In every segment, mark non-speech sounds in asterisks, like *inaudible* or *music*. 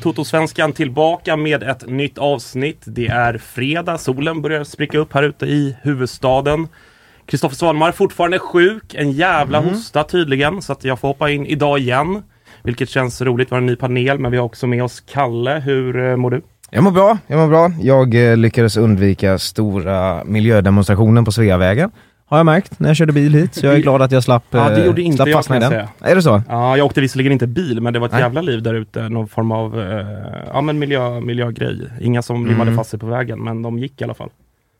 Toto-svenskan tillbaka med ett nytt avsnitt. Det är fredag, solen börjar spricka upp här ute i huvudstaden. Kristoffer Svanmar fortfarande sjuk, en jävla Mm. hosta tydligen, så att jag får hoppa in idag igen. Vilket känns roligt, vi har en ny panel, men vi har också med oss Kalle. Hur eh, mår du? Jag mår bra, jag mår bra. Jag eh, lyckades undvika stora miljödemonstrationen på Sveavägen. Har jag märkt när jag körde bil hit, så jag är glad att jag slapp, *laughs* Ja, det eh, gjorde inte slapp jag, fastna i kan den. jag Är det så? Ja, jag åkte visserligen inte bil, men det var ett Nej. jävla liv där ute. Någon form av eh, ja, men miljö, miljögrej. Inga som Mm. limmade fast sig på vägen, men de gick i alla fall.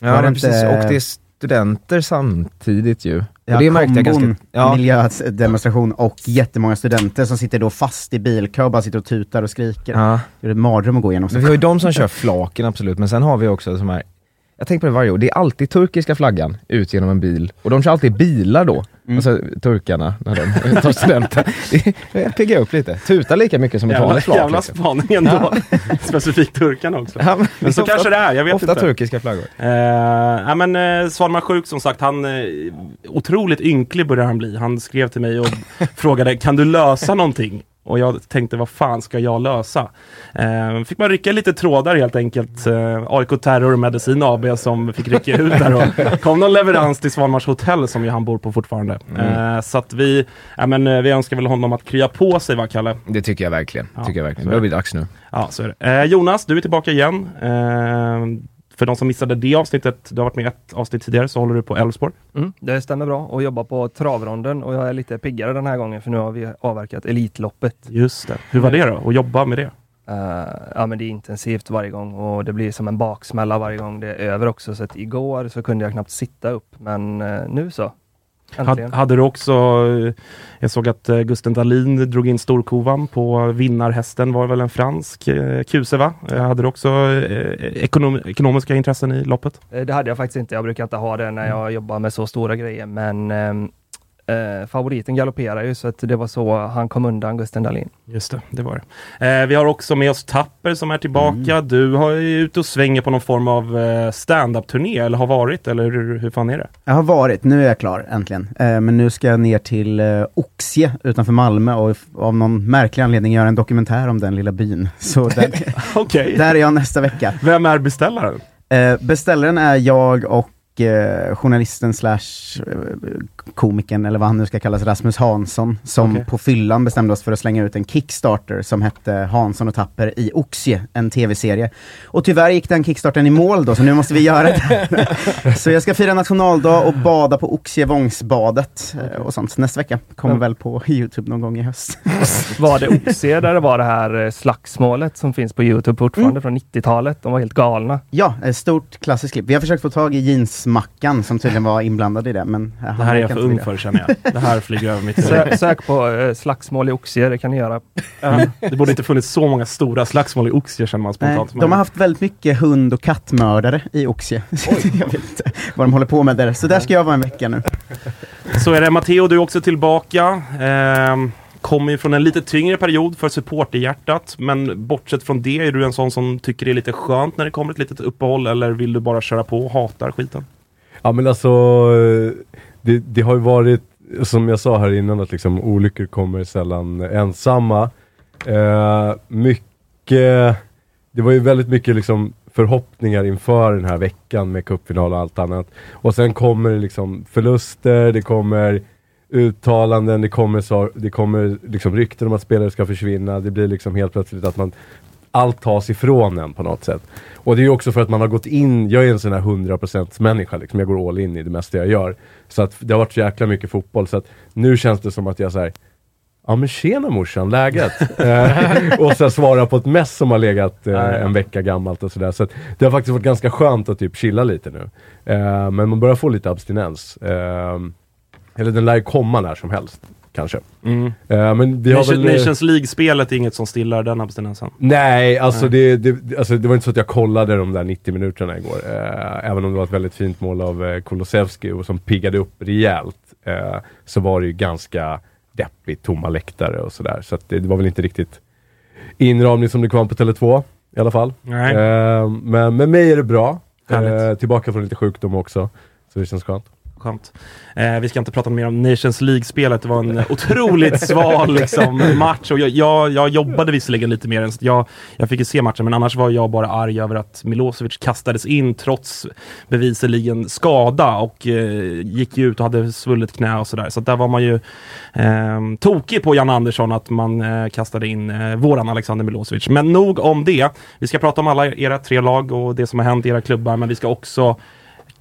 Ja, men precis. inte- Och det är studenter samtidigt ju. Ja, och det märkte jag ganska... Ja, miljödemonstration och jättemånga studenter som sitter då fast i bilkö och bara sitter och tutar och skriker. ja. Det är en mardröm att gå igenom. Men vi har ju de som kör flaken absolut, men sen har vi också som här jag tänker på det varje år, det är alltid turkiska flaggan ut genom en bil. Och de kör alltid bilar då, Mm. alltså turkarna, när de *laughs* tar studenten. Det- Jag piggar upp lite. Tutar lika mycket som ett vanligt flak. jävla liksom. spaning ändå. *laughs* Specifikt turkarna också. Ja, men, Men så ofta, kanske det är, jag vet Ofta inte. turkiska flaggor. Eh, ja, men eh, Svanmar sjuk som sagt, han eh, otroligt ynklig börjar han bli. Han skrev till mig och *laughs* frågade, kan du lösa någonting? Och jag tänkte, vad fan ska jag lösa? Eh, fick man rycka lite trådar helt enkelt. Eh, AIK Terror Medicin AB som fick rycka ut där och *laughs* kom någon leverans till Svanmars hotell som ju han bor på fortfarande. Eh, så att vi, ja, men, eh, vi önskar väl honom att krya på sig va Kalle? Det tycker jag verkligen. Ja, tycker jag verkligen. Det börjar bli dags nu. Ja, så är det. Eh, Jonas, du är tillbaka igen. För de som missade det avsnittet, du har varit med ett avsnitt tidigare, så håller du på Elfsborg. Mm, det stämmer bra och jobbar på travronden och jag är lite piggare den här gången för nu har vi avverkat Elitloppet. Just det. Hur var det då, att jobba med det? Eh, ja men det är intensivt varje gång och det blir som en baksmälla varje gång det är över också. Så att igår så kunde jag knappt sitta upp men eh, nu så. Äntligen. Had, hade du också, eh, jag såg att eh, Gusten Dahlin drog in storkovan på vinnarhästen, var väl en fransk eh, kuse va? Hade du också ekonom, ekonomiska intressen i loppet? Det hade jag faktiskt inte. Jag brukar inte ha det när jag jobbar med så stora grejer men ehm, eh, favoriten galopperar ju så att det var så han kom undan Gusten Dahlin. Just det, det var det. Eh, vi har också med oss Tapper som är tillbaka. Du har ju ute och svänger på någon form av eh, stand-up-turné, eller har varit, eller hur, hur fan är det? Jag har varit, nu är jag klar äntligen. Eh, men nu ska jag ner till eh, Oxie utanför Malmö och av någon märklig anledning göra en dokumentär om den lilla byn. *laughs* Så där, *laughs* Okej. där är jag nästa vecka. Vem är beställaren? Eh, beställaren är jag och eh, journalisten slash eh, komikern, eller vad han nu ska kallas, Rasmus Hansson, som Okej. på fyllan bestämde oss för att slänga ut en Kickstarter som hette Hansson och Tapper i Oxie, en tv-serie. Och tyvärr gick den Kickstarten i mål då, så nu måste vi göra det. *laughs* så jag ska fira nationaldag och bada på Oxie Vångsbadet eh, och sånt nästa vecka. Kommer väl på Youtube någon gång i höst. *laughs* Var det Oxie där det var det här eh, slagsmålet som finns på Youtube fortfarande från 90-talet? De var helt galna. Ja, ett stort klassiskt klipp. Vi har försökt få tag i jeansmackan som tydligen var inblandad i det, men eh, Det här är jag för ung för känner jag. Det här flyger över mitt huvud. Sö sök på eh, slagsmål i Oxie, det kan ni göra. Ja, det borde inte funnits så många stora slagsmål i Oxie känner man Nej, spontant. de har haft väldigt mycket hund och kattmördare i Oxie. *laughs* jag vet inte vad de håller på med där. Så där ska jag vara en vecka nu. Så är det. Matteo, du är också tillbaka. Ehm, kommer ju från en lite tyngre period för supporterhjärtat. Men bortsett från det, är du en sån som tycker det är lite skönt när det kommer ett litet uppehåll? Eller vill du bara köra på och hatar skiten? Ja men alltså, eh, det, det har ju varit, som jag sa här innan, att liksom olyckor kommer sällan ensamma. Eh, mycket, det var ju väldigt mycket liksom förhoppningar inför den här veckan med cupfinal och allt annat. Och sen kommer det liksom förluster, det kommer uttalanden, det kommer, så, det kommer liksom rykten om att spelare ska försvinna. Det blir liksom helt plötsligt att man allt tas ifrån en på något sätt. Och det är ju också för att man har gått in, jag är en sån här 100% människa liksom, jag går all in i det mesta jag gör. Så att det har varit så jäkla mycket fotboll så att nu känns det som att jag säger Ja men tjena morsan, läget? *laughs* Eh, och sen svara på ett mess som har legat eh, en vecka gammalt och sådär. Så att det har faktiskt varit ganska skönt att typ chilla lite nu. Eh, men man börjar få lite abstinens. Eh, eller den lär ju komma när som helst, kanske. Mm. Eh, men vi har Nation, väl... eh, Nations League-spelet är inget som stillar den abstinensen. Nej, alltså, Nej. Det, det, alltså det var inte så att jag kollade de där 90 minuterna igår. Eh, även om det var ett väldigt fint mål av eh, Kulusevski och som piggade upp rejält. Eh, så var det ju ganska deppigt, tomma läktare och sådär. Så det, det var väl inte riktigt inramning som det kom på Tele2 i alla fall. Men med mig är det bra. Tillbaka från lite sjukdom också. Så det känns skönt. Skönt. Eh, vi ska inte prata mer om Nations League-spelet. Det var en otroligt *laughs* sval liksom, match. Och jag, jag, jag jobbade visserligen lite mer än så jag, jag fick ju se matchen, men annars var jag bara arg över att Milosevic kastades in trots bevisligen skada och eh, gick ut och hade svullet knä och sådär. Så där var man ju eh, tokig på Jan Andersson att man eh, kastade in eh, våran Alexander Milosevic. Men nog om det. Vi ska prata om alla era tre lag och det som har hänt i era klubbar, men vi ska också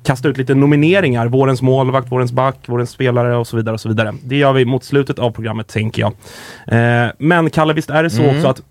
kasta ut lite nomineringar. Vårens målvakt, vårens back, vårens spelare och så vidare. och så vidare. Det gör vi mot slutet av programmet, tänker jag. Eh, men Kalle, visst är det så Mm. också att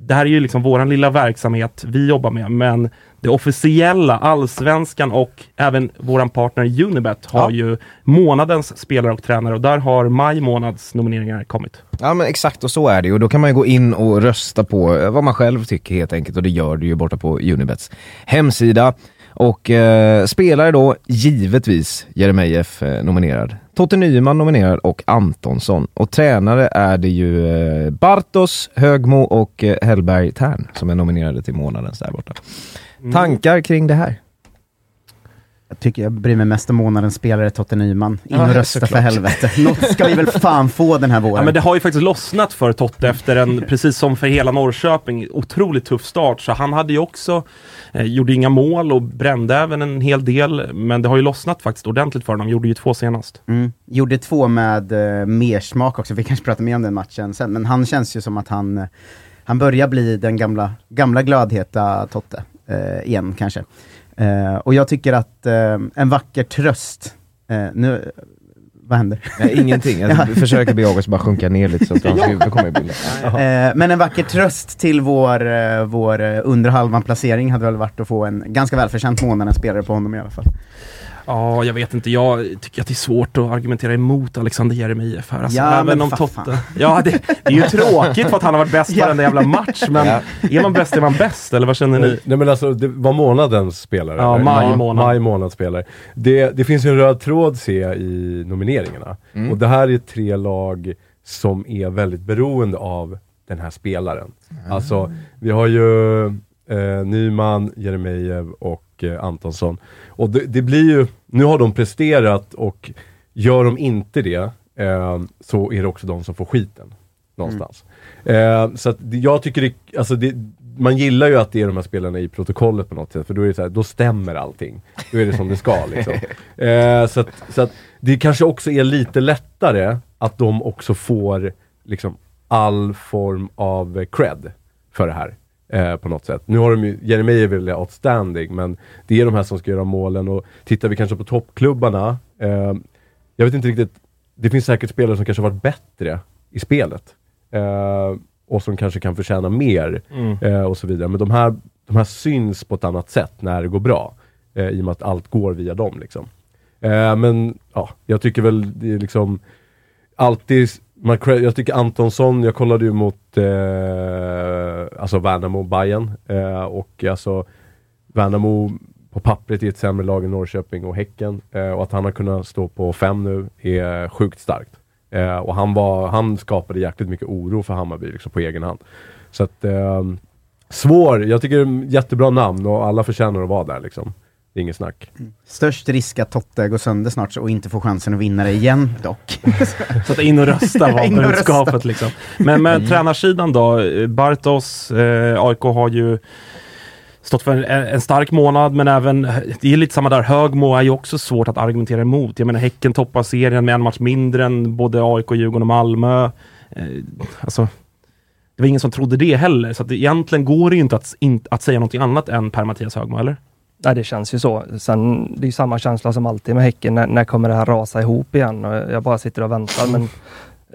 det här är ju liksom våran lilla verksamhet vi jobbar med, men det officiella, allsvenskan och även våran partner Unibet har Ja. ju månadens spelare och tränare och där har maj månads nomineringar kommit. Ja men exakt och så är det ju. Och då kan man ju gå in och rösta på eh, vad man själv tycker helt enkelt och det gör du ju borta på Unibets hemsida. Och eh, spelare då, givetvis Jeremejeff eh, nominerad. Totte Nyman nominerad och Antonsson. Och tränare är det ju eh, Bartos, Högmo och eh, Hellberg Tern som är nominerade till månadens där borta. Tankar kring det här? Jag tycker jag bryr mig mest om månadens spelare, Totte Nyman. In Ja, och rösta för såklart. helvete. Något ska vi väl fan få den här våren. Ja, men det har ju faktiskt lossnat för Totte efter en, precis som för hela Norrköping, otroligt tuff start. Så han hade ju också, eh, gjorde inga mål och brände även en hel del. Men det har ju lossnat faktiskt ordentligt för honom. Gjorde ju två senast. Mm. Gjorde två med uh, mersmak också, vi kanske pratar mer om den matchen sen, men han känns ju som att han, eh, han börjar bli den gamla, gamla glödheta Totte, eh, igen kanske. Eh, och jag tycker att eh, en vacker tröst, eh, nu, vad händer? Nej, ingenting. *laughs* Jag försöker be August bara sjunka ner lite så att *laughs* hans huvud kommer i bilden. Eh, men en vacker tröst till vår, eh, vår eh, under halvan placering hade väl varit att få en ganska välförtjänt månadens spelare på honom i alla fall. Ja, jag vet inte. Jag tycker att det är svårt att argumentera emot Alexander Jeremejeff här. Alltså, Ja, även men om Totte... Ja, det, det är ju tråkigt för att han har varit bäst Ja. varenda jävla match. Men Ja. är man bäst är man bäst, eller vad känner ni? Nej men alltså, det var månadens spelare? Ja, eller? maj månad. Maj månads spelare. Det, det finns ju en röd tråd ser jag i nomineringarna. Mm. Och det här är tre lag som är väldigt beroende av den här spelaren. Alltså, vi har ju eh, Nyman, Jeremejeff och eh, Antonsson. Och det, det blir ju, nu har de presterat och gör de inte det eh, så är det också de som får skiten. Någonstans. Eh, så att jag tycker det, alltså det, man gillar ju att det är de här spelarna i protokollet på något sätt, för då är det så här, då stämmer allting. Då är det som det ska *laughs* liksom. Eh, så att, så att det kanske också är lite lättare att de också får liksom all form av cred för det här. Eh, på något sätt. Nu har de ju, Jeremejeff är outstanding, men det är de här som ska göra målen och tittar vi kanske på toppklubbarna, eh, jag vet inte riktigt, det finns säkert spelare som kanske varit bättre i spelet. Eh, och som kanske kan förtjäna mer Mm. eh, och så vidare. Men de här, de här syns på ett annat sätt när det går bra. Eh, I och med att allt går via dem. Liksom. Eh, men ja, jag tycker väl det är liksom alltid, man, jag tycker Antonsson, jag kollade ju mot eh, alltså Värnamo Bayern eh, och alltså Värnamo på pappret är ett sämre lag än Norrköping och Häcken eh, och att han har kunnat stå på fem nu är sjukt starkt. Eh, och han, var, han skapade jäkligt mycket oro för Hammarby liksom, på egen hand. Så att eh, svår, jag tycker det är ett jättebra namn och alla förtjänar att vara där liksom. Det är inget snack. Störst risk att Totte går sönder snart och inte får chansen att vinna det igen dock. *laughs* Så att in och rösta var *laughs* budskapet liksom. Men med tränarsidan då, Bartos, eh, AIK har ju stått för en, en stark månad, men även, det är lite samma där, Högmo är ju också svårt att argumentera emot. Jag menar Häcken toppar serien med en match mindre än både AIK, Djurgården och Malmö. Eh, alltså, det var ingen som trodde det heller, så att det, egentligen går det ju inte att, in, att säga något annat än Per Mattias Högmo, eller? Nej, det känns ju så. Sen, det är ju samma känsla som alltid med Häcken. När, när kommer det här rasa ihop igen? Och jag bara sitter och väntar. Men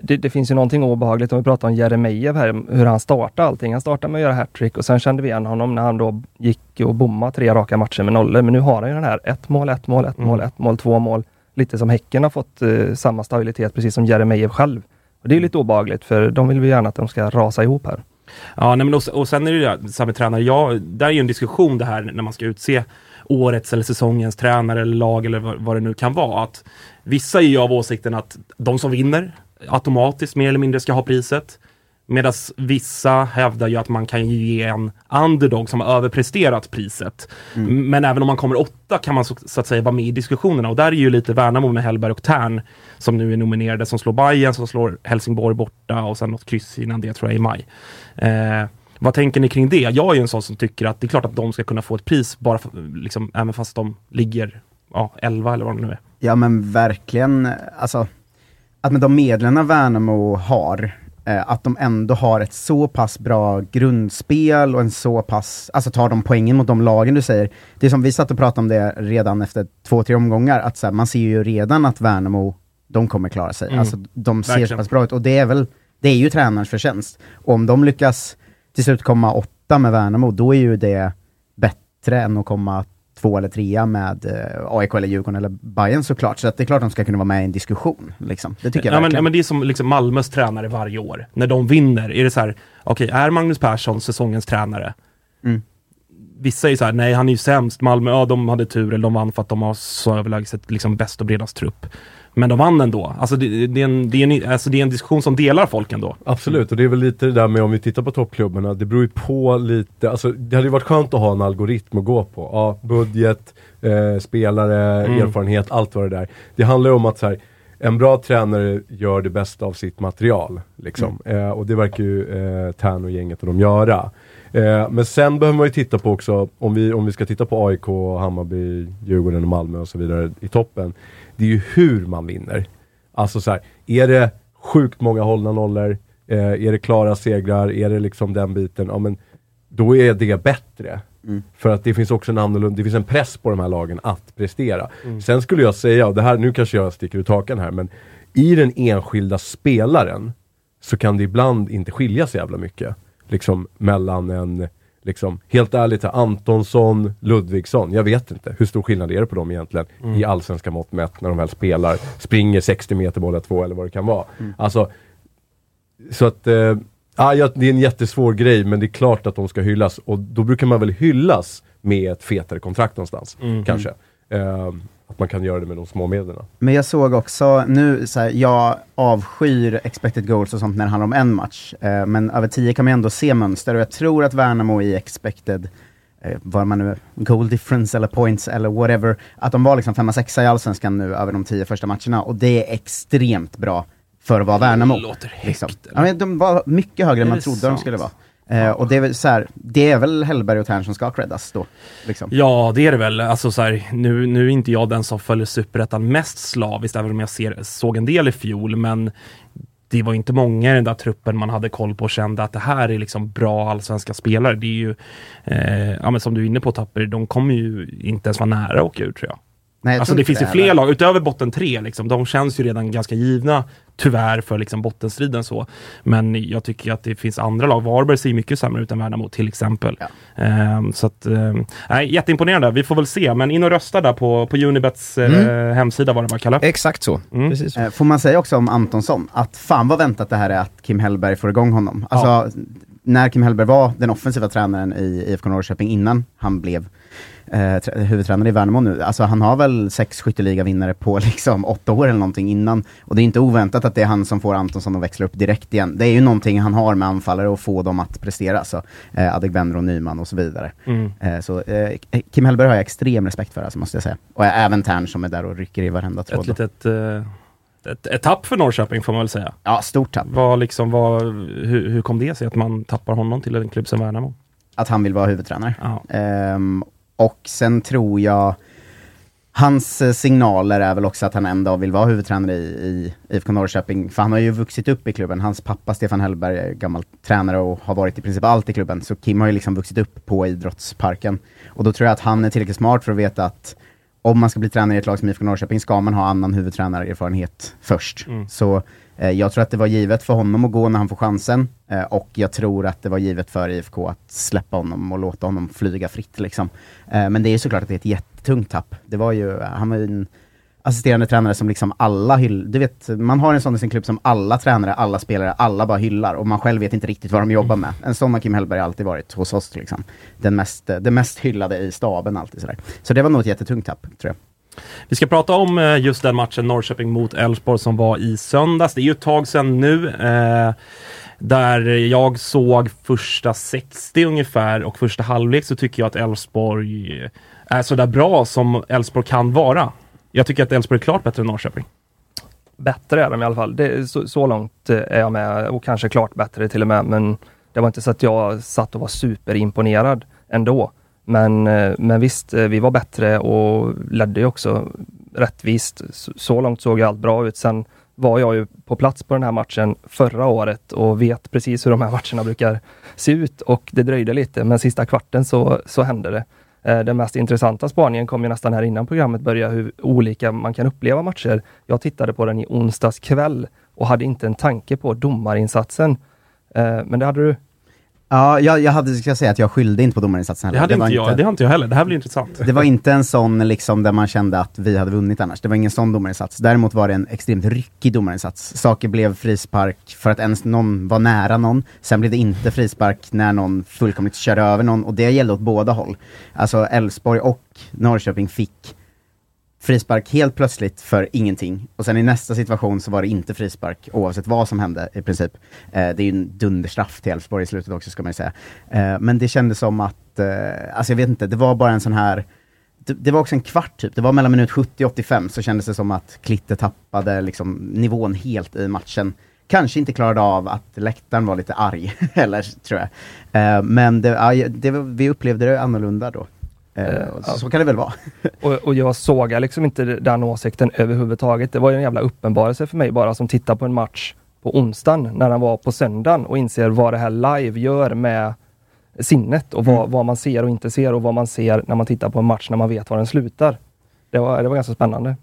det, det finns ju någonting obehagligt om vi pratar om Jeremejeff här, hur han startade allting. Han startade med att göra hattrick och sen kände vi igen honom när han då gick och bommade tre raka matcher med nollor. Men nu har han ju den här ett mål, ett mål, ett mål, ett mål, två mål. Lite som Häcken har fått eh, samma stabilitet precis som Jeremejeff själv. Och det är lite obehagligt för de vill vi gärna att de ska rasa ihop här. Ja, nej, men och, och sen är det ju det, här med tränare, ja, där är ju en diskussion det här när man ska utse årets eller säsongens tränare eller lag eller vad, vad det nu kan vara. Att vissa är ju av åsikten att de som vinner automatiskt mer eller mindre ska ha priset. Medan vissa hävdar ju att man kan ge en underdog som har överpresterat priset. M- Men även om man kommer åtta kan man så, så att säga vara med i diskussionerna och där är ju lite Värnamo med Hellberg och Tern som nu är nominerade som slår Bayern, som slår Helsingborg borta och sen något kryss innan det tror jag i maj. Eh, vad tänker ni kring det? Jag är ju en sån som tycker att det är klart att de ska kunna få ett pris bara för, liksom, även fast de ligger ja, 11 eller vad de nu är. Ja men verkligen, alltså att med de medlen Värnamo har, att de ändå har ett så pass bra grundspel och en så pass, alltså tar de poängen mot de lagen du säger. Det är som vi satt och pratade om det redan efter två, tre omgångar, att så här, man ser ju redan att Värnamo, de kommer klara sig. Mm. Alltså de ser så pass bra ut och det är väl, det är ju tränarens förtjänst. Och om de lyckas till slut komma åtta med Värnamo, då är ju det bättre än att komma två eller trea med eh, AIK eller Djurgården eller Bayern såklart. Så att det är klart de ska kunna vara med i en diskussion. Liksom. Det tycker jag ja, men, verkligen. ja, men det är som liksom Malmös tränare varje år. När de vinner, är det så här, okej, är Magnus Persson säsongens tränare? Mm. Vissa är så här, nej han är ju sämst, Malmö, ja de hade tur, eller de vann för att de har så överlägset liksom bäst och bredast trupp. Men de vann ändå. Alltså det, det, är en, det, är en, alltså det är en diskussion som delar folk ändå. Absolut, och det är väl lite det där med om vi tittar på toppklubbarna, det beror ju på lite, alltså det hade ju varit skönt att ha en algoritm att gå på. Ja, budget, eh, spelare, Mm. erfarenhet, allt vad det där. Det handlar ju om att så här, en bra tränare gör det bästa av sitt material. Liksom. Eh, och det verkar ju eh, Tern och gänget och de göra. Eh, men sen behöver man ju titta på också, om vi, om vi ska titta på AIK, Hammarby, Djurgården och Malmö och så vidare i toppen. Det är ju hur man vinner. Alltså så här, är det sjukt många hållna nollor? Eh, är det klara segrar? Är det liksom den biten? Ja men då är det bättre. Mm. För att det finns också en annorlunda, det finns en press på de här lagen att prestera. Mm. Sen skulle jag säga, och det här, nu kanske jag sticker ut hakan här, men i den enskilda spelaren så kan det ibland inte skilja så jävla mycket. Liksom mellan en, liksom, helt ärligt, Antonsson, Ludvigsson, jag vet inte. Hur stor skillnad är det på dem egentligen Mm. i allsvenska mått mätt när de väl spelar, springer 60 meter båda två eller vad det kan vara. Alltså, så att, eh, ja, ja, det är en jättesvår grej men det är klart att de ska hyllas och då brukar man väl hyllas med ett fetare kontrakt någonstans, Mm. kanske. Eh, att man kan göra det med de små medlen. Men jag såg också, nu så här, jag avskyr expected goals och sånt när det handlar om en match. Eh, men över 10 kan man ändå se mönster och jag tror att Värnamo i expected, eh, vad man nu, goal difference eller points eller whatever, att de var liksom 5-6 i Allsvenskan nu över de 10 första matcherna och det är extremt bra för att vara Värnamo. låter högt, Liksom. Ja, men de var mycket högre än man det trodde de sant? skulle vara. Eh, och det är väl så här, det är väl Hellberg och Tern som ska creddas då? Liksom. Ja, det är det väl. Alltså, så här, nu, nu är inte jag den som följer Superettan mest slaviskt, även om jag ser, såg en del i fjol, men det var inte många i den där truppen man hade koll på och kände att det här är liksom bra allsvenska spelare. Det är ju, eh, ja men som du är inne på Tapper, de kommer ju inte ens vara nära att åka ur tror jag. Nej, Alltså det finns ju heller. fler lag, utöver botten tre, liksom, de känns ju redan ganska givna tyvärr för liksom bottenstriden så. Men jag tycker att det finns andra lag. Varberg ser ju mycket sämre ut än Värnamo till exempel. Ja. Ehm, så att, ehm, nej, jätteimponerande. Vi får väl se, men in och rösta där på, på Unibets eh, hemsida var det va, Kalle? Exakt så. Mm. Precis. Eh, Får man säga också om Antonsson, att fan vad väntat det här är att Kim Hellberg får igång honom. Alltså, när Kim Hellberg var den offensiva tränaren i IFK Norrköping innan han blev eh, trä- huvudtränare i Värnamo nu, alltså han har väl sex skytteliga-vinnare på *laughs* liksom åtta år eller någonting innan. Och det är inte oväntat att det är han som får Antonsson att växla upp direkt igen. Det är ju någonting han har med anfallare och få dem att prestera, alltså eh, Adegbenro, Nyman och så vidare. Mm. Eh, så eh, Kim Hellberg har jag extrem respekt för, alltså, måste jag säga. Och även Tern som är där och rycker i varenda tråd. Ett litet eh, ett, ett tapp för Norrköping får man väl säga. Ja, stort tapp. Vad liksom, vad, hur, hur kom det sig att man tappar honom till en klubb som Värnamo? Att han vill vara huvudtränare. Ehm, och sen tror jag Hans eh, signaler är väl också att han en dag vill vara huvudtränare i, i IFK Norrköping, för han har ju vuxit upp i klubben. Hans pappa Stefan Hellberg är gammal tränare och har varit i princip allt i klubben, så Kim har ju liksom vuxit upp på idrottsparken. Och då tror jag att han är tillräckligt smart för att veta att om man ska bli tränare i ett lag som IFK Norrköping ska man ha annan huvudtränarerfarenhet först. Mm. Så eh, jag tror att det var givet för honom att gå när han får chansen eh, och jag tror att det var givet för IFK att släppa honom och låta honom flyga fritt liksom. Eh, men det är såklart att det är ett jättetungt tapp. Det var ju, han var ju en assisterande tränare som liksom alla hyllar. Du vet, man har en sån i sin klubb som alla tränare, alla spelare, alla bara hyllar och man själv vet inte riktigt vad de jobbar med. En sån har Kim Hellberg alltid varit hos oss liksom. Den mest, eh, den mest hyllade i staben alltid sådär. Så det var nog ett jättetungt tapp, tror jag. Vi ska prata om eh, just den matchen Norrköping mot Elfsborg som var i söndags. Det är ju ett tag sedan nu. Eh, där jag såg första 60 ungefär och första halvlek så tycker jag att Elfsborg eh, är sådär bra som Elfsborg kan vara. Jag tycker att Elfsborg är klart bättre än Norrköping. Bättre är de i alla fall. Det, så, så långt eh, är jag med och kanske klart bättre till och med. Men det var inte så att jag satt och var superimponerad ändå. Men, eh, men visst, eh, vi var bättre och ledde ju också rättvist. Så, så långt såg allt bra ut. Sen var jag ju på plats på den här matchen förra året och vet precis hur de här matcherna brukar se ut och det dröjde lite, men sista kvarten så, så hände det. Eh, den mest intressanta spaningen kom ju nästan här innan programmet började, hur olika man kan uppleva matcher. Jag tittade på den i onsdags kväll och hade inte en tanke på domarinsatsen. Eh, men det hade du? Ja, jag, jag hade, ska säga att jag skyllde inte på domarinsatsen heller. Det hade var inte jag, det har inte jag heller. Det här blir intressant. Det var inte en sån liksom där man kände att vi hade vunnit annars. Det var ingen sån domarinsats. Däremot var det en extremt ryckig domarinsats. Saker blev frispark för att ens någon var nära någon. Sen blev det inte frispark när någon fullkomligt körde över någon och det gällde åt båda håll. Alltså Elfsborg och Norrköping fick frispark helt plötsligt för ingenting. Och sen i nästa situation så var det inte frispark oavsett vad som hände i princip. Eh, det är ju en dunderstraff till Elfsborg i slutet också ska man ju säga. Eh, men det kändes som att, eh, alltså jag vet inte, det var bara en sån här det, det var också en kvart typ, det var mellan minut 70 och 85 så kändes det som att Klitte tappade liksom nivån helt i matchen. Kanske inte klarade av att läktaren var lite arg, *laughs* eller tror jag. Eh, men det, ja, det, vi upplevde det annorlunda då. Eh, Eh, så, så kan det väl vara. *laughs* Och, och jag såg liksom inte den åsikten överhuvudtaget. Det var ju en jävla uppenbarelse för mig bara som tittar på en match på onsdagen när den var på söndagen och inser vad det här live gör med sinnet och vad, vad man ser och inte ser och vad man ser när man tittar på en match när man vet var den slutar. Det var, det var ganska spännande.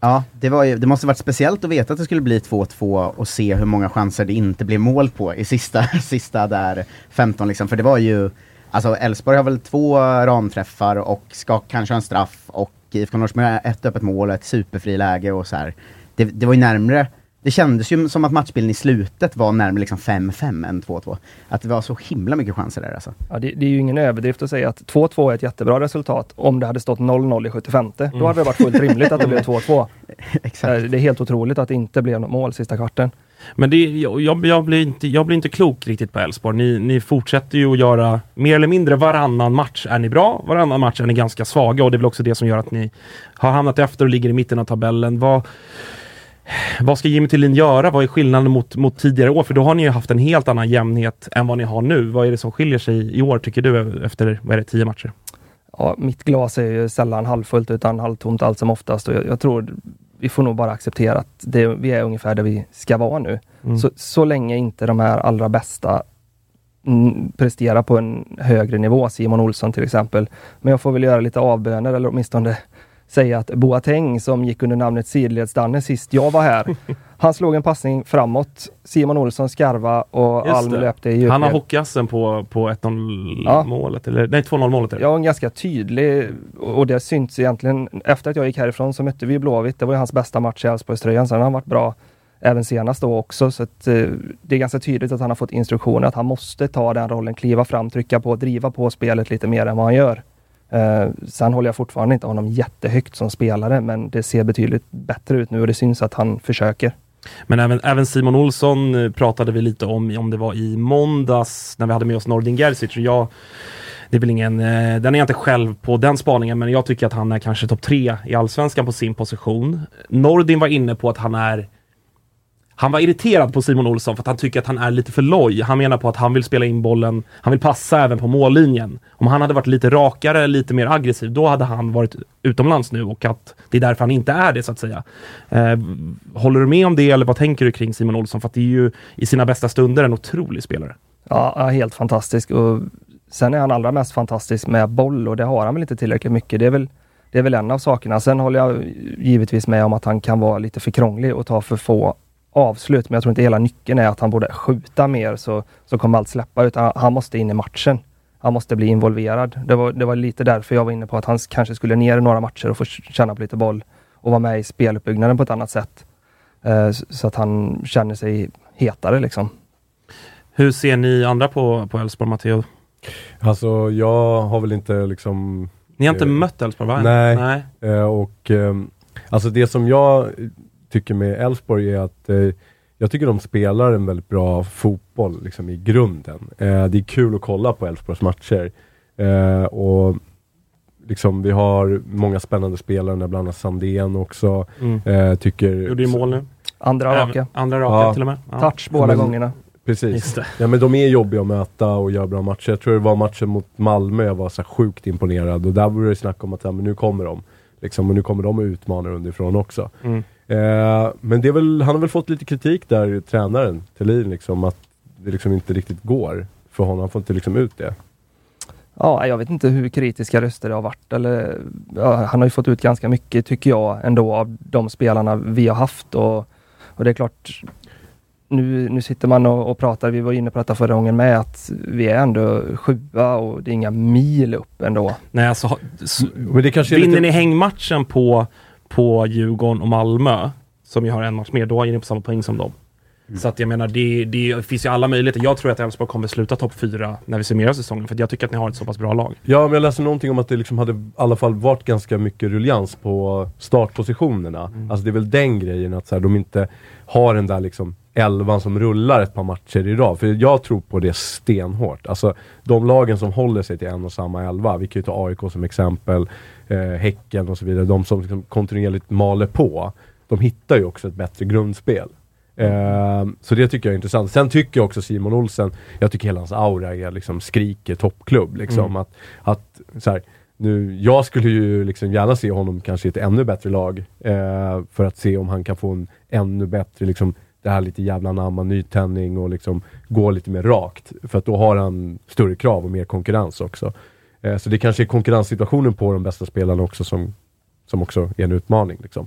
Ja, det, var ju, det måste varit speciellt att veta att det skulle bli 2-2 och se hur många chanser det inte blev mål på i sista, *laughs* sista där 15 liksom. För det var ju, alltså Elfsborg har väl två ramträffar och ska kanske ha en straff och IFK Norrköping har ett öppet mål och ett superfriläge och så här. Det, det var ju närmre, det kändes ju som att matchbilden i slutet var närmare liksom 5-5 än 2-2. Att det var så himla mycket chanser där alltså. Ja, det, det är ju ingen överdrift att säga att 2-2 är ett jättebra resultat om det hade stått 0-0 i 75. Då hade det varit fullt rimligt att det blev 2-2. *laughs* Exakt. Eh, Det är helt otroligt att det inte blev något mål sista kvarten. Men det, jag, jag, jag, blir inte, jag blir inte klok riktigt på Elfsborg. Ni, ni fortsätter ju att göra mer eller mindre varannan match är ni bra, varannan match är ni ganska svaga och det är väl också det som gör att ni har hamnat efter och ligger i mitten av tabellen. Vad, vad ska Jimmy Tillin göra? Vad är skillnaden mot, mot tidigare år? För då har ni ju haft en helt annan jämnhet än vad ni har nu. Vad är det som skiljer sig i år tycker du efter, vad är det, tio matcher? Ja, mitt glas är ju sällan halvfullt utan halvtomt allt som oftast och jag, jag tror vi får nog bara acceptera att det, vi är ungefär där vi ska vara nu. Mm. Så, så länge inte de här allra bästa presterar på en högre nivå, Simon Olsson till exempel. Men jag får väl göra lite avböner eller åtminstone säga att Boateng som gick under namnet Sidleds-Danne sist jag var här. *laughs* Han slog en passning framåt. Simon Olsson skarva och Alm löpte i djupled. Han har hockeyassen på, på 1-0 Ja. målet, eller nej 2-0 målet. Ja, en ganska tydlig och det syns egentligen. Efter att jag gick härifrån så mötte vi Blåvitt. Det var ju hans bästa match i Elfsborgströjan. Sen har han varit bra även senast då också. Så att, eh, det är ganska tydligt att han har fått instruktioner att han måste ta den rollen, kliva fram, trycka på, driva på spelet lite mer än vad han gör. Eh, sen håller jag fortfarande inte honom jättehögt som spelare, men det ser betydligt bättre ut nu och det syns att han försöker. Men även, även Simon Olsson eh, pratade vi lite om, om det var i måndags när vi hade med oss Nordin Gerzic. Och Jag, det är väl ingen, eh, den är jag inte själv på den spaningen, men jag tycker att han är kanske topp tre i allsvenskan på sin position. Nordin var inne på att han är han var irriterad på Simon Olsson för att han tycker att han är lite för loj. Han menar på att han vill spela in bollen, han vill passa även på mållinjen. Om han hade varit lite rakare, lite mer aggressiv, då hade han varit utomlands nu och att det är därför han inte är det så att säga. Eh, håller du med om det eller vad tänker du kring Simon Olsson? För att det är ju i sina bästa stunder en otrolig spelare. Ja, helt fantastisk. Och sen är han allra mest fantastisk med boll och det har han väl inte tillräckligt mycket. Det är väl, det är väl en av sakerna. Sen håller jag givetvis med om att han kan vara lite för krånglig och ta för få avslut. Men jag tror inte hela nyckeln är att han borde skjuta mer så, så kommer allt släppa. Utan han måste in i matchen. Han måste bli involverad. Det var, det var lite därför jag var inne på att han kanske skulle ner i några matcher och få känna på lite boll och vara med i speluppbyggnaden på ett annat sätt. Eh, så- att han känner sig hetare liksom. Hur ser ni andra på på Elfsborg, Matteo? Alltså jag har väl inte liksom Ni har inte Eh, mött Elfsborg va? nej. nej. Eh, och ehm, alltså det som jag tycker med Elfsborg är att eh, jag tycker de spelar en väldigt bra fotboll liksom i grunden. Eh, det är kul att kolla på Elfsborgs matcher. Eh, och liksom vi har många spännande spelare, bland annat Sandén också. Mm. Eh, tycker... Gjorde ju mål nu. Andra raka. Andra raka Ja. till och med. Ja. Touch båda Men- gångerna. Precis. Ja men de är jobbiga att möta och gör bra matcher. Jag tror det var matchen mot Malmö jag var så sjukt imponerad och där var det snack om att ja, men nu kommer de. Liksom, och nu kommer de att utmana underifrån också. Mm. Eh, men det är väl, han har väl fått lite kritik där, tränaren Thelin, liksom, att det liksom inte riktigt går för honom. Han får inte liksom ut det. Ja, jag vet inte hur kritiska röster det har varit. Eller, ja, han har ju fått ut ganska mycket tycker jag ändå av de spelarna vi har haft. Och, och det är klart, nu, nu sitter man och, och pratar, vi var inne på detta förra gången med, att vi är ändå sjua och det är inga mil upp ändå. Nej, alltså, ha- s- Men det kanske är vinner lite... ni hängmatchen på, på Djurgården och Malmö, som ju har en match mer, då är ni på samma poäng som dem. Mm. Så att jag menar, det, det finns ju alla möjligheter. Jag tror att Elfsborg kommer sluta topp fyra när vi summerar säsongen, för jag tycker att ni har ett så pass bra lag. Ja, men jag läste någonting om att det liksom hade i alla fall varit ganska mycket ruljans på startpositionerna. Mm. Alltså det är väl den grejen att så här, de inte har den där liksom elvan som rullar ett par matcher i rad. För jag tror på det stenhårt. Alltså de lagen som håller sig till en och samma elva, vi kan ju ta AIK som exempel, eh, Häcken och så vidare, de som liksom kontinuerligt maler på, de hittar ju också ett bättre grundspel. Eh, så det tycker jag är intressant. Sen tycker jag också Simon Olsen, jag tycker hela hans aura är liksom skriker toppklubb. Liksom. Mm. Att, att så här, nu, jag skulle ju liksom gärna se honom kanske i ett ännu bättre lag. Eh, för att se om han kan få en ännu bättre, liksom, det här lite jävla namma, nytändning och liksom gå lite mer rakt. För att då har han större krav och mer konkurrens också. Eh, så det kanske är konkurrenssituationen på de bästa spelarna också som, som också är en utmaning. Liksom.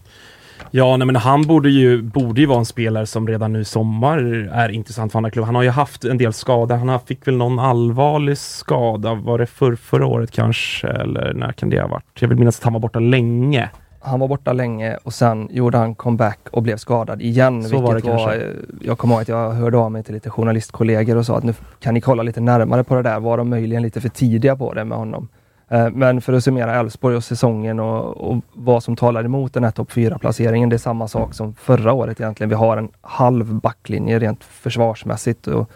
Ja, nej, men han borde ju, borde ju vara en spelare som redan nu i sommar är intressant för andra klubbar. Han har ju haft en del skador. Han fick väl någon allvarlig skada, var det för, förra året kanske? Eller när kan det ha varit? Jag vill minnas att han var borta länge. Han var borta länge och sen gjorde han comeback och blev skadad igen. Så var vilket det kanske. eh, jag kommer ihåg att jag hörde av mig till lite journalistkollegor och sa att nu kan ni kolla lite närmare på det där. Var de möjligen lite för tidiga på det med honom? Eh, Men för att summera Elfsborg och säsongen och, och vad som talar emot den här topp 4-placeringen. Det är samma sak som förra året egentligen. Vi har en halv backlinje rent försvarsmässigt. Och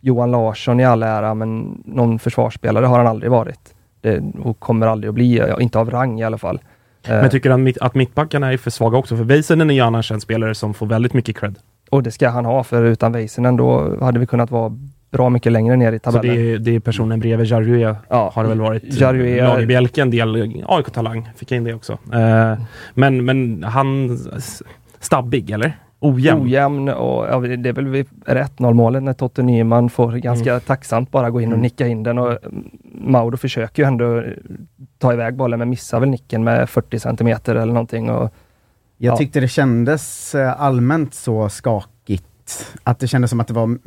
Johan Larsson i all ära, men någon försvarsspelare har han aldrig varit. Det, och kommer aldrig att bli, inte av rang i alla fall. Men tycker han mitt, att mittbackarna är för svaga också? För Väisänen är ju annars en spelare som får väldigt mycket cred. Och det ska han ha, för utan Väisänen då hade vi kunnat vara bra mycket längre ner i Så tabellen. det är, det är personen bredvid Jarue Ja, har det väl varit. Jarue- Lagerbielke en del AIK-talang. Fick jag in det också. Eh, men, men han stabbig eller? Ojämn? Ojämn och ja, det är väl vid 1-0 målet när Totte Nyman får ganska Mm. tacksamt bara gå in och nicka in den och mm, Mauro försöker ju ändå eh, ta iväg bollen men missar väl nicken med 40 centimeter eller någonting. Och, Jag Ja. tyckte det kändes eh, allmänt så skakigt. Att det kändes som att det var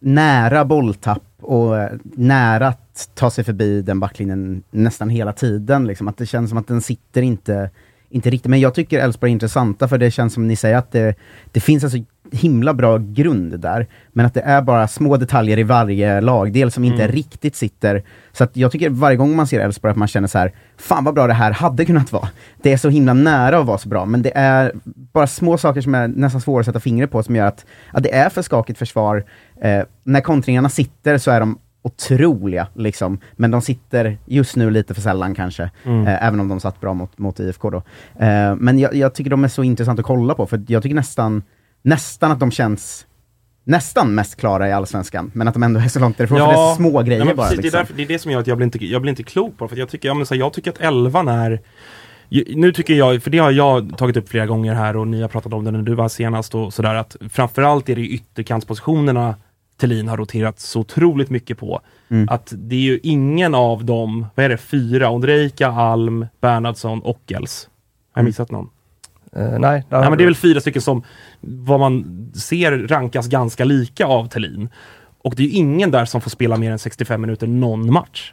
nära bolltapp och eh, nära att ta sig förbi den backlinjen nästan hela tiden. Liksom. Att det känns som att den sitter inte, inte riktigt. Men jag tycker Elfsborg är intressanta för det känns som ni säger att det, det finns alltså himla bra grund där. Men att det är bara små detaljer i varje lagdel som inte Mm. riktigt sitter. Så att jag tycker varje gång man ser Elfsborg att man känner så här, fan vad bra det här hade kunnat vara. Det är så himla nära att vara så bra, men det är bara små saker som är nästan svåra att sätta fingret på som gör att, att det är för skakigt försvar. Eh, när kontringarna sitter så är de otroliga, liksom. men de sitter just nu lite för sällan kanske, Mm. eh, även om de satt bra mot, mot IFK då. Eh, men jag, jag tycker de är så intressanta att kolla på, för jag tycker nästan, nästan att de känns nästan mest klara i Allsvenskan, men att de ändå är så långt därifrån, för det är små grejer ja, bara. precis, det, är Liksom. därför, det är det som gör att jag blir inte, jag blir inte klok på det. För att jag, tycker, ja, men så här, jag tycker att elvan är nu tycker jag, för det har jag tagit upp flera gånger här och ni har pratat om det när du var senast och sådär att framförallt är det ytterkantspositionerna Thelin har roterat så otroligt mycket på. Mm. Att det är ju ingen av dem, vad är det, fyra, Ondrejka, Alm, Bernhardsson och Els. Har jag Mm. missat någon? Eh, nej, har men det är väl fyra stycken som vad man ser rankas ganska lika av Thelin. Och det är ju ingen där som får spela mer än 65 minuter någon match.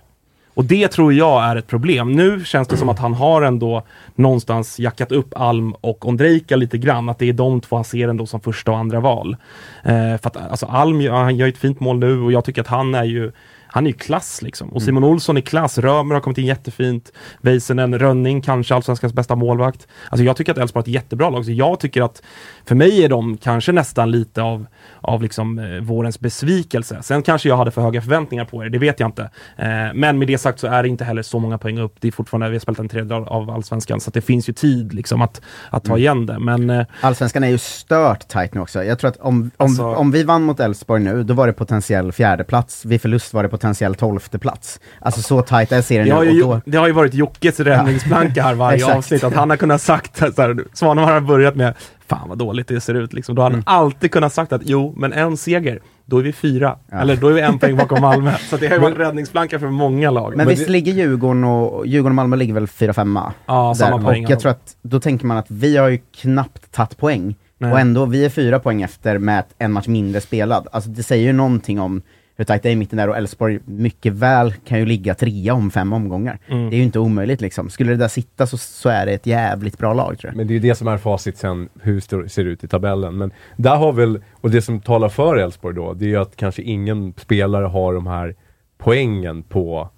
Och det tror jag är ett problem. Nu känns det som att han har ändå någonstans jackat upp Alm och Ondrejka lite grann. Att det är de två han ser ändå som första och andra val. Eh, för att alltså Alm, ja, han gör ett fint mål nu och jag tycker att han är ju han är ju klass liksom. Och Simon Olsson är klass. Römer har kommit in jättefint. Väisänen, Rönning, kanske allsvenskans bästa målvakt. Alltså jag tycker att Elfsborg har ett jättebra lag. Så jag tycker att för mig är de kanske nästan lite av, av liksom, eh, vårens besvikelse. Sen kanske jag hade för höga förväntningar på er, det vet jag inte. Eh, men med det sagt så är det inte heller så många poäng upp. Det är fortfarande, vi har spelat en tredjedel av allsvenskan, så det finns ju tid liksom att, att ta igen det. Men eh, Allsvenskan är ju stört tight nu också. Jag tror att om, om, Alltså- om vi vann mot Elfsborg nu, då var det potentiell fjärde plats. Vid förlust var det potentiell tolfte plats. Alltså så tight är serien det nu. har, och ju, då, det har ju varit Jockes räddningsplanka här varje *laughs* avsnitt, att han har kunnat sagt så här, Svanemar har börjat med Fan vad dåligt det ser ut liksom. Då har han Mm. alltid kunnat sagt att jo, men en seger, då är vi fyra. Ja. Eller då är vi en poäng bakom *laughs* Malmö. Så det har ju varit räddningsplanka för många lag. men visst ligger Djurgården och, Djurgården och Malmö ligger väl fyra femma? Ja, samma Där. poäng. Och jag tror att då tänker man att vi har ju knappt tagit poäng. Nej. Och ändå, vi är fyra poäng efter med en match mindre spelad. Alltså det säger ju någonting om hur tajt det är i mitten där och Elfsborg mycket väl kan ju ligga trea om fem omgångar. Mm. Det är ju inte omöjligt liksom. Skulle det där sitta så, så är det ett jävligt bra lag tror jag. Men det är ju det som är facit sen, hur det ser ut i tabellen. Men där har väl, och det som talar för Elfsborg då, det är ju att kanske ingen spelare har de här poängen på,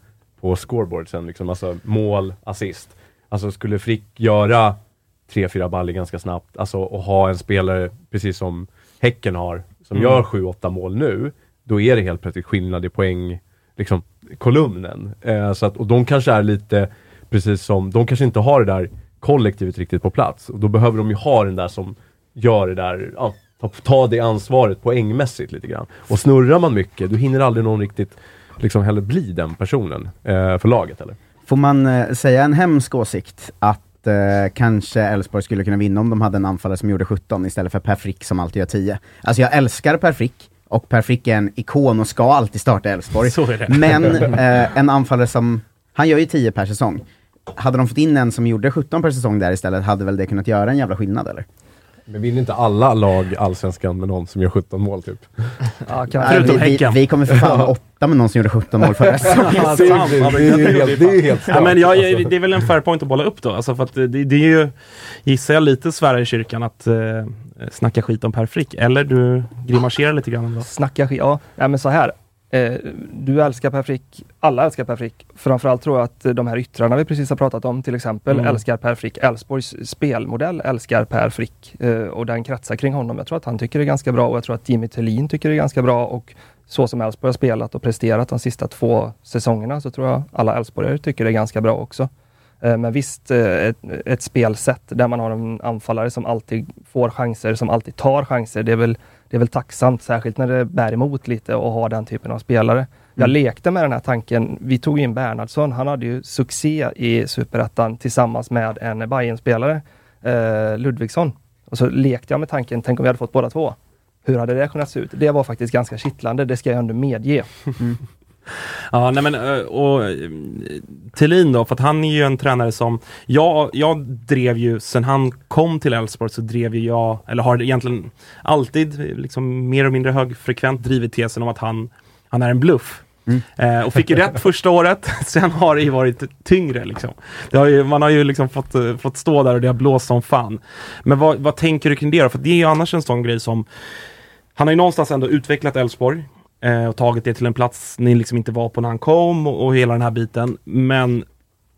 på scoreboardsen, liksom. alltså mål, assist. Alltså skulle Frick göra tre, fyra baller ganska snabbt, alltså och ha en spelare, precis som Häcken har, som Mm. gör sju, åtta mål nu, då är det helt plötsligt skillnad i poäng, liksom kolumnen. Eh, så att, och de kanske är lite, precis som, de kanske inte har det där kollektivet riktigt på plats. Och då behöver de ju ha den där som gör det där, ja, ta, ta det ansvaret poängmässigt lite grann. Och snurrar man mycket, då hinner aldrig någon riktigt liksom heller bli den personen eh, för laget eller? Får man eh, säga en hemsk åsikt att eh, kanske Elfsborg skulle kunna vinna om de hade en anfallare som gjorde 17 istället för Per Frick som alltid gör 10? Alltså jag älskar Per Frick, och Per Frick är en ikon och ska alltid starta Elfsborg. Men eh, en anfallare som, han gör ju 10 per säsong. Hade de fått in en som gjorde 17 per säsong där istället, hade väl det kunnat göra en jävla skillnad eller? Men vinner inte alla lag allsvenskan med någon som gör 17 mål typ? *laughs* Ja, kan, Nej, Förutom vi, vi, vi kommer för fan åtta med någon som gjorde 17 mål förra säsongen. *laughs* Ja, det. Ja, är ju helt, Ja, men jag, jag, det är väl en fair point att bolla upp då. Alltså för att det, det är ju, gissar jag, lite svära i kyrkan att eh, snacka skit om Per Frick. Eller du grimaserar lite grann ändå. Snacka skit. Ja, nej, men så här. Eh, du älskar Per Frick. Alla älskar Per Frick. Framförallt tror jag att de här yttrarna vi precis har pratat om, till exempel, Mm. älskar Per Frick. Elfsborgs spelmodell älskar Per Frick eh, och den kretsar kring honom. Jag tror att han tycker det är ganska bra och jag tror att Jimmy Tillin tycker det är ganska bra och så som Elfsborg har spelat och presterat de sista två säsongerna så tror jag alla Elfsborgare tycker det är ganska bra också. Eh, Men visst, ett, ett spelsätt där man har en anfallare som alltid får chanser, som alltid tar chanser. Det är väl, det är väl tacksamt, särskilt när det bär emot lite och ha den typen av spelare. Jag lekte med den här tanken. Vi tog in Bernhardsson. Han hade ju succé i Superettan tillsammans med en Bayern-spelare, eh, Ludvigsson. Och så lekte jag med tanken, tänk om vi hade fått båda två. Hur hade det kunnat se ut? Det var faktiskt ganska kittlande, det ska jag ändå medge. Ja, nej men och eh, Thelin då, för att han är ju en tränare som jag, jag drev ju, sen han kom till Elfsborg så drev ju jag, eller har egentligen alltid liksom mer och mindre högfrekvent drivit tesen om att han, han är en bluff. Eh, och fick ju rätt första året, *laughs* sen har det ju varit tyngre liksom. Har ju, man har ju liksom fått, eh, fått stå där och det har blåst som fan. Men vad, vad tänker du kring det då? För det är ju annars en sån grej som han har ju någonstans ändå utvecklat Elfsborg eh, och tagit er till en plats ni liksom inte var på när han kom och, och hela den här biten. Men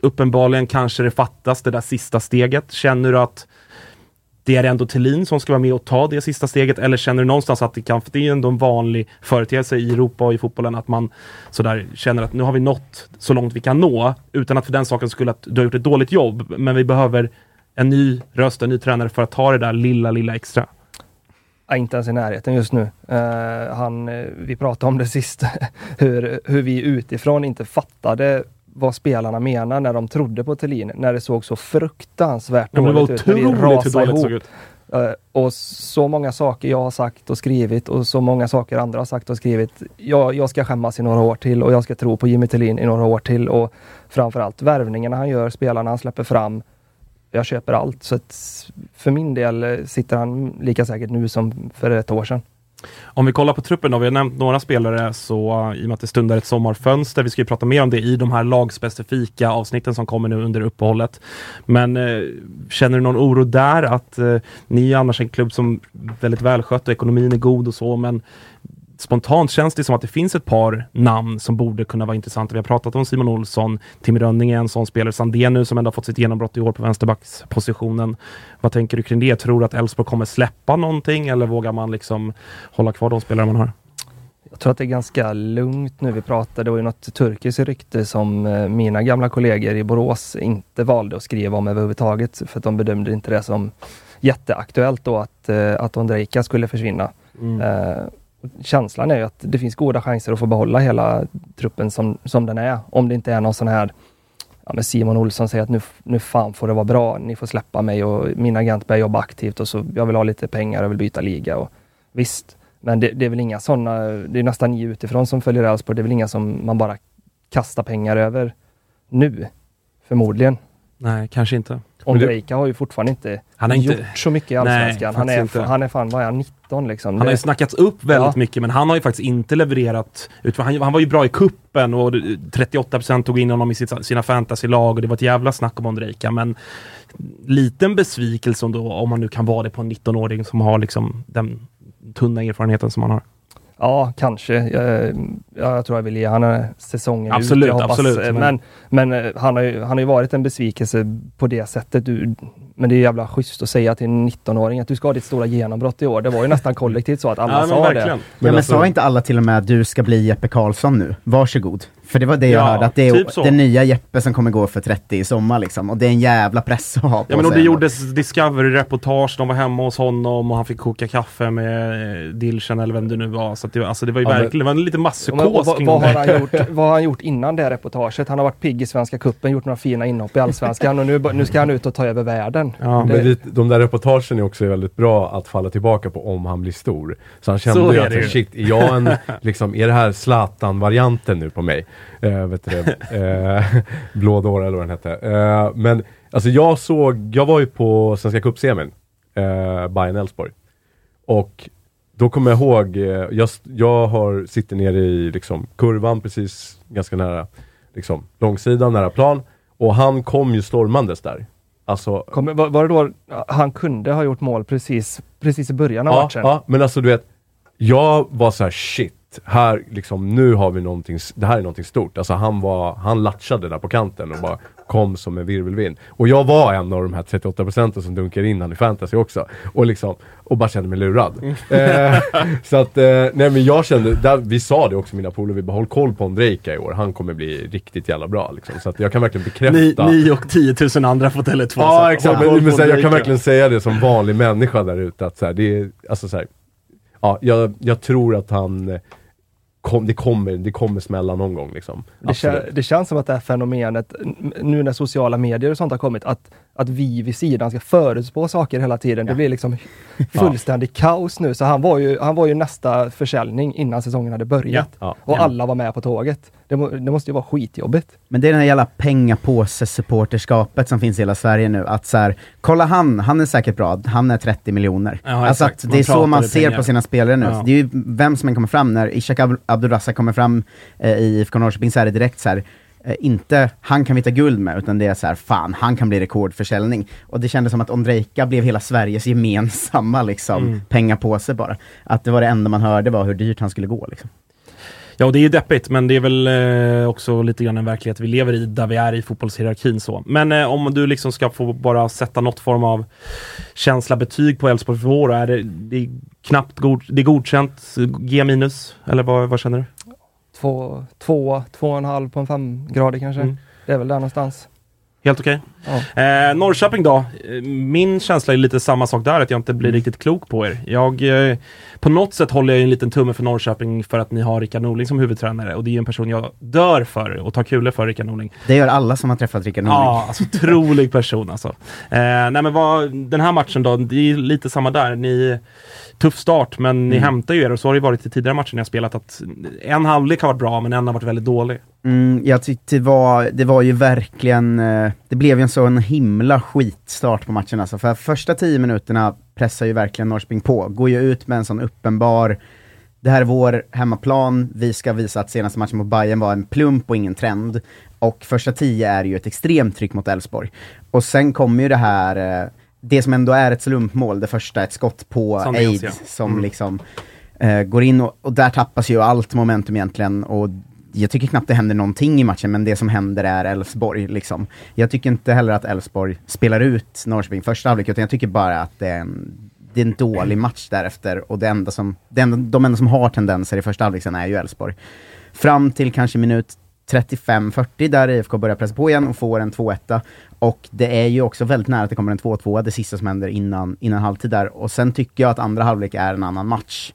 uppenbarligen kanske det fattas det där sista steget. Känner du att det är ändå Thelin som ska vara med och ta det sista steget eller känner du någonstans att det kan, för det är ju ändå en vanlig företeelse i Europa och i fotbollen att man sådär känner att nu har vi nått så långt vi kan nå utan att för den saken skulle att du har gjort ett dåligt jobb men vi behöver en ny röst, en ny tränare för att ta det där lilla, lilla extra. Ja, inte ens i närheten just nu. Eh, han, eh, vi pratade om det *laughs* sist, hur, hur vi utifrån inte fattade vad spelarna menar när de trodde på Thelin, när det såg så fruktansvärt Ja, det var dåligt ut. när vi otroligt hur dåligt det såg ut. Eh, och så många saker jag har sagt och skrivit och så många saker andra har sagt och skrivit. Jag, jag ska skämmas i några år till och jag ska tro på Jimmy Thelin i några år till och framförallt värvningarna han gör, spelarna han släpper fram. Jag köper allt. Så att för min del eh, sitter han lika säkert nu som för ett år sedan. Om vi kollar på truppen då, vi har nämnt några spelare så eh, i och med att det stundar ett sommarfönster, vi ska ju prata mer om det i de här lagspecifika avsnitten som kommer nu under uppehållet. Men eh, känner du någon oro där att eh, ni är annars en klubb som är väldigt välskött och ekonomin är god och så, men spontant känns det som att det finns ett par namn som borde kunna vara intressanta. Vi har pratat om Simon Olsson, Tim Rönning är en sån spelare, Sandén nu som ändå har fått sitt genombrott i år på vänsterbackspositionen. Vad tänker du kring det? Tror du att Elfsborg kommer släppa någonting eller vågar man liksom hålla kvar de spelare man har? Jag tror att det är ganska lugnt nu. Vi pratade, det var ju något turkiskt rykte som eh, mina gamla kollegor i Borås inte valde att skriva om överhuvudtaget för att de bedömde inte det som jätteaktuellt då att, eh, att Ondrejka skulle försvinna. Eh, känslan är ju att det finns goda chanser att få behålla hela truppen som, som den är. Om det inte är någon sån här ja, men Simon Olsson säger att nu, nu fan får det vara bra. Ni får släppa mig och min agent börjar jobba aktivt och så jag vill ha lite pengar och vill byta liga. Och, visst, men det, det är väl inga sådana, det är nästan ni utifrån som följer Elfsborg. Det är väl inga som man bara kastar pengar över nu. Förmodligen. Nej, kanske inte. Ondrejka har ju fortfarande inte, Han har inte- gjort så mycket i Nej, Allsvenskan. han, är, inte. han är fan, vad är han, 19 liksom? Han har ju snackats upp väldigt Ja. mycket men han har ju faktiskt inte levererat. Han, han var ju bra i kuppen och 38% tog in honom i sitt, sina fantasylag och det var ett jävla snack om Ondrejka men liten besvikelse ändå om man nu kan vara det på en 19-åring som har liksom den tunna erfarenheten som han har. Ja, kanske. Jag, jag tror jag vill ge han säsongen Absolut, ut. Absolut, men- Men, men eh, han, har ju, han har ju varit en besvikelse på det sättet. Du, men det är jävla schysst att säga till en 19-åring att du ska ha ditt stora genombrott i år. Det var ju nästan kollektivt så att alla Ja, men sa verkligen. det. Ja men alltså- sa inte alla till och med att du ska bli Jeppe Karlsson nu? Varsågod. För det var det jag Ja, hörde, att det är typ så. den nya Jeppe som kommer gå för 30 i sommar liksom. Och det är en jävla press att ha på Ja men och sig det gjordes Discovery-reportage, de var hemma hos honom och han fick koka kaffe med eh, Dilchen eller vem det nu var. Så att det, var- alltså det var ju Ja, men- verkligen, det var en liten men, masspsykos vad, kring vad, det. har han gjort, *laughs* vad har han gjort innan det reportaget? Han har varit pigg i Svenska Cupen, gjort några fina inhopp i Allsvenskan och nu, nu ska han ut och ta över världen. Ja, Men Det- det, de där reportagen är också väldigt bra att falla tillbaka på om han blir stor. Så han Så kände ju är att det ju. shit, är jag en, liksom, är det här Zlatan-varianten nu på mig? Eh, vet du det? Eh, *laughs* Blå dåre eller vad den hette. Eh, men alltså jag såg, jag var ju på Svenska Cup-semin, eh, Bayern-Elfsborg. Och då kommer jag ihåg, eh, jag, jag har, sitter nere i liksom, kurvan precis ganska nära liksom, långsidan, nära plan. Och han kom ju stormandes där. Alltså, Kommer, var, var det då han kunde ha gjort mål precis, precis i början av ja, matchen? ja, men alltså du vet, jag var så här shit, här liksom, nu har vi någonting, det här är någonting stort. Alltså han var, han latchade där på kanten och bara kom som en virvelvind. Och jag var en av de här 38 procenten som dunkar in han i fantasy också. Och liksom, och bara kände mig lurad. *laughs* eh, så att, eh, nej men jag kände, där, vi sa det också mina polare, vi bara håll koll på Ondrejka i år, han kommer bli riktigt jävla bra liksom. Så att jag kan verkligen bekräfta. Ni, ni och 10 000 andra får Tele2. Ja exakt, men, men här, jag kan verkligen verkligen säga det som vanlig människa där ute att så här, det är, alltså så här, ja, jag, jag tror att han eh, kom, det, kommer, det kommer smälla någon gång liksom. Det, kä Absolut. det känns som att det här fenomenet, nu när sociala medier och sånt har kommit, att, att vi vid sidan ska förutspå saker hela tiden. Det blir liksom *laughs* fullständigt kaos nu. Så han var, ju, han var ju nästa försäljning innan säsongen hade börjat. Ja. Och alla var med på tåget. Det, må, det måste ju vara skitjobbigt. Men det är den här jävla pengapåse-supporterskapet som finns i hela Sverige nu. Att så här, kolla han, han är säkert bra, han är 30 miljoner. Ja, alltså att det är så man ser pengar. på sina spelare nu. Ja. Det är ju vem som än kommer fram, när Ishak Ab- Abdulrazak kommer fram eh, i IFK Norrköping så är det direkt så här. Eh, Inte han kan vi ta guld med, utan det är så här, fan, han kan bli rekordförsäljning. Och det kändes som att Ondrejka blev hela Sveriges gemensamma liksom, Mm. pengapåse bara. Att det var det enda man hörde var hur dyrt han skulle gå. Liksom. Ja, och det är ju deppigt, men det är väl eh, också lite grann en verklighet vi lever i, där vi är i fotbollshierarkin så. Men eh, om du liksom ska få bara sätta något form av känsla, betyg på Elfsborg för år, är det, det är knappt god, det är godkänt, G minus, eller vad, vad känner du? Två, två, två och en halv på en femgradig kanske. Mm. Det är väl där någonstans. Helt okej. Ja. Eh, Norrköping då? Min känsla är lite samma sak där, att jag inte blir riktigt klok på er. Jag, eh, på något sätt håller jag en liten tumme för Norrköping för att ni har Rickard Norling som huvudtränare och det är ju en person jag dör för och tar kulor för, Rickard Norling. Det gör alla som har träffat Rickard Norling. Ja, alltså otrolig person alltså. Eh, nej men vad, den här matchen då, det är lite samma där. Ni, tuff start, men ni Mm. hämtar ju er och så har det varit i tidigare matcher ni har spelat att en halvlek har varit bra, men en har varit väldigt dålig. Mm, jag tyckte det var, det var ju verkligen, eh, det blev ju en sån himla skitstart på matchen alltså. För första tio minuterna pressar ju verkligen Norrköping på, går ju ut med en sån uppenbar, det här är vår hemmaplan, vi ska visa att senaste matchen mot Bayern var en plump och ingen trend. Och första tio är ju ett extremt tryck mot Elfsborg. Och sen kommer ju det här, eh, det som ändå är ett slumpmål, det första, ett skott på Sanders, Aid ja. som Mm. liksom eh, går in och, och där tappas ju allt momentum egentligen och jag tycker knappt det händer någonting i matchen, men det som händer är Elfsborg liksom. Jag tycker inte heller att Elfsborg spelar ut Norrköping första halvlek, utan jag tycker bara att det är en, det är en dålig match därefter och det enda som, det enda, de enda som har tendenser i första halvlek sen är ju Elfsborg. Fram till kanske minut 35-40 där IFK börjar pressa på igen och får en 2-1. Och det är ju också väldigt nära att det kommer en 2-2, det sista som händer innan, innan halvtid där. Och sen tycker jag att andra halvlek är en annan match.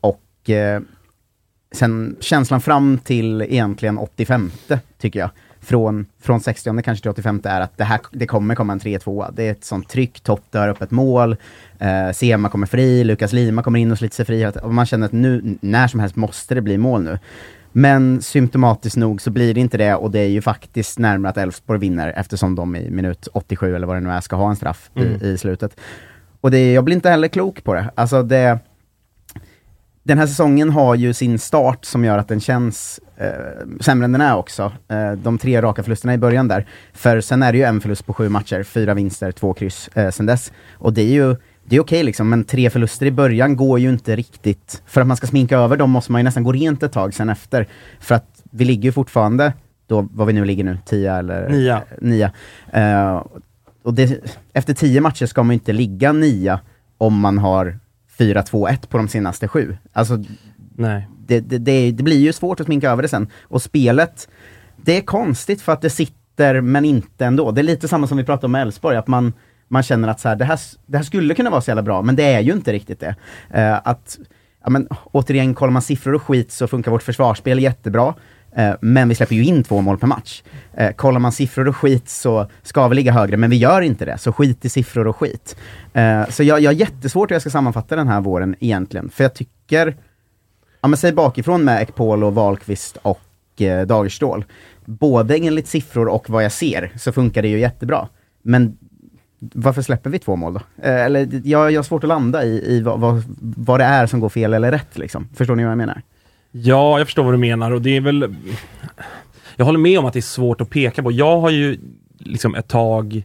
Och eh, sen känslan fram till egentligen 85 tycker jag. Från, från 60 kanske till 85 är att det här det kommer komma en 3-2. Det är ett sånt tryck, Totte har öppet mål, eh, Sema kommer fri, Lukas Lima kommer in och sliter sig fri. Och man känner att nu, när som helst måste det bli mål nu. Men symptomatiskt nog så blir det inte det och det är ju faktiskt närmare att Elfsborg vinner eftersom de i minut 87 eller vad det nu är ska ha en straff Mm. i, i slutet. Och det, jag blir inte heller klok på det. Alltså det den här säsongen har ju sin start som gör att den känns eh, sämre än den är också. Eh, de tre raka förlusterna i början där. För sen är det ju en förlust på sju matcher, fyra vinster, två kryss eh, sen dess. Och det är ju det är okej liksom, men tre förluster i början går ju inte riktigt... För att man ska sminka över dem måste man ju nästan gå rent ett tag sen efter. För att vi ligger ju fortfarande, då, vad vi nu ligger nu, tia eller... Nia. nia. Eh, och det, efter tio matcher ska man ju inte ligga nia om man har 4-2-1 på de senaste sju. Alltså, Nej. det, det, det, det blir ju svårt att sminka över det sen. Och spelet, det är konstigt för att det sitter, men inte ändå. Det är lite samma som vi pratade om med Elfsborg, att man, man känner att så här, det, här, det här skulle kunna vara så jävla bra, men det är ju inte riktigt det. Eh, att, ja, men, återigen, kollar man siffror och skit så funkar vårt försvarsspel jättebra. Eh, men vi släpper ju in två mål per match. Eh, kollar man siffror och skit så ska vi ligga högre, men vi gör inte det. Så skit i siffror och skit. Eh, så jag, jag har jättesvårt hur jag ska sammanfatta den här våren egentligen. För jag tycker, ja men säg bakifrån med Ekpol och Wahlqvist och eh, Dagerstål. Både enligt siffror och vad jag ser så funkar det ju jättebra. Men varför släpper vi två mål då? Eh, eller jag, jag har svårt att landa i, i vad, vad, vad det är som går fel eller rätt liksom. Förstår ni vad jag menar? Ja, jag förstår vad du menar och det är väl... Jag håller med om att det är svårt att peka på. Jag har ju liksom ett tag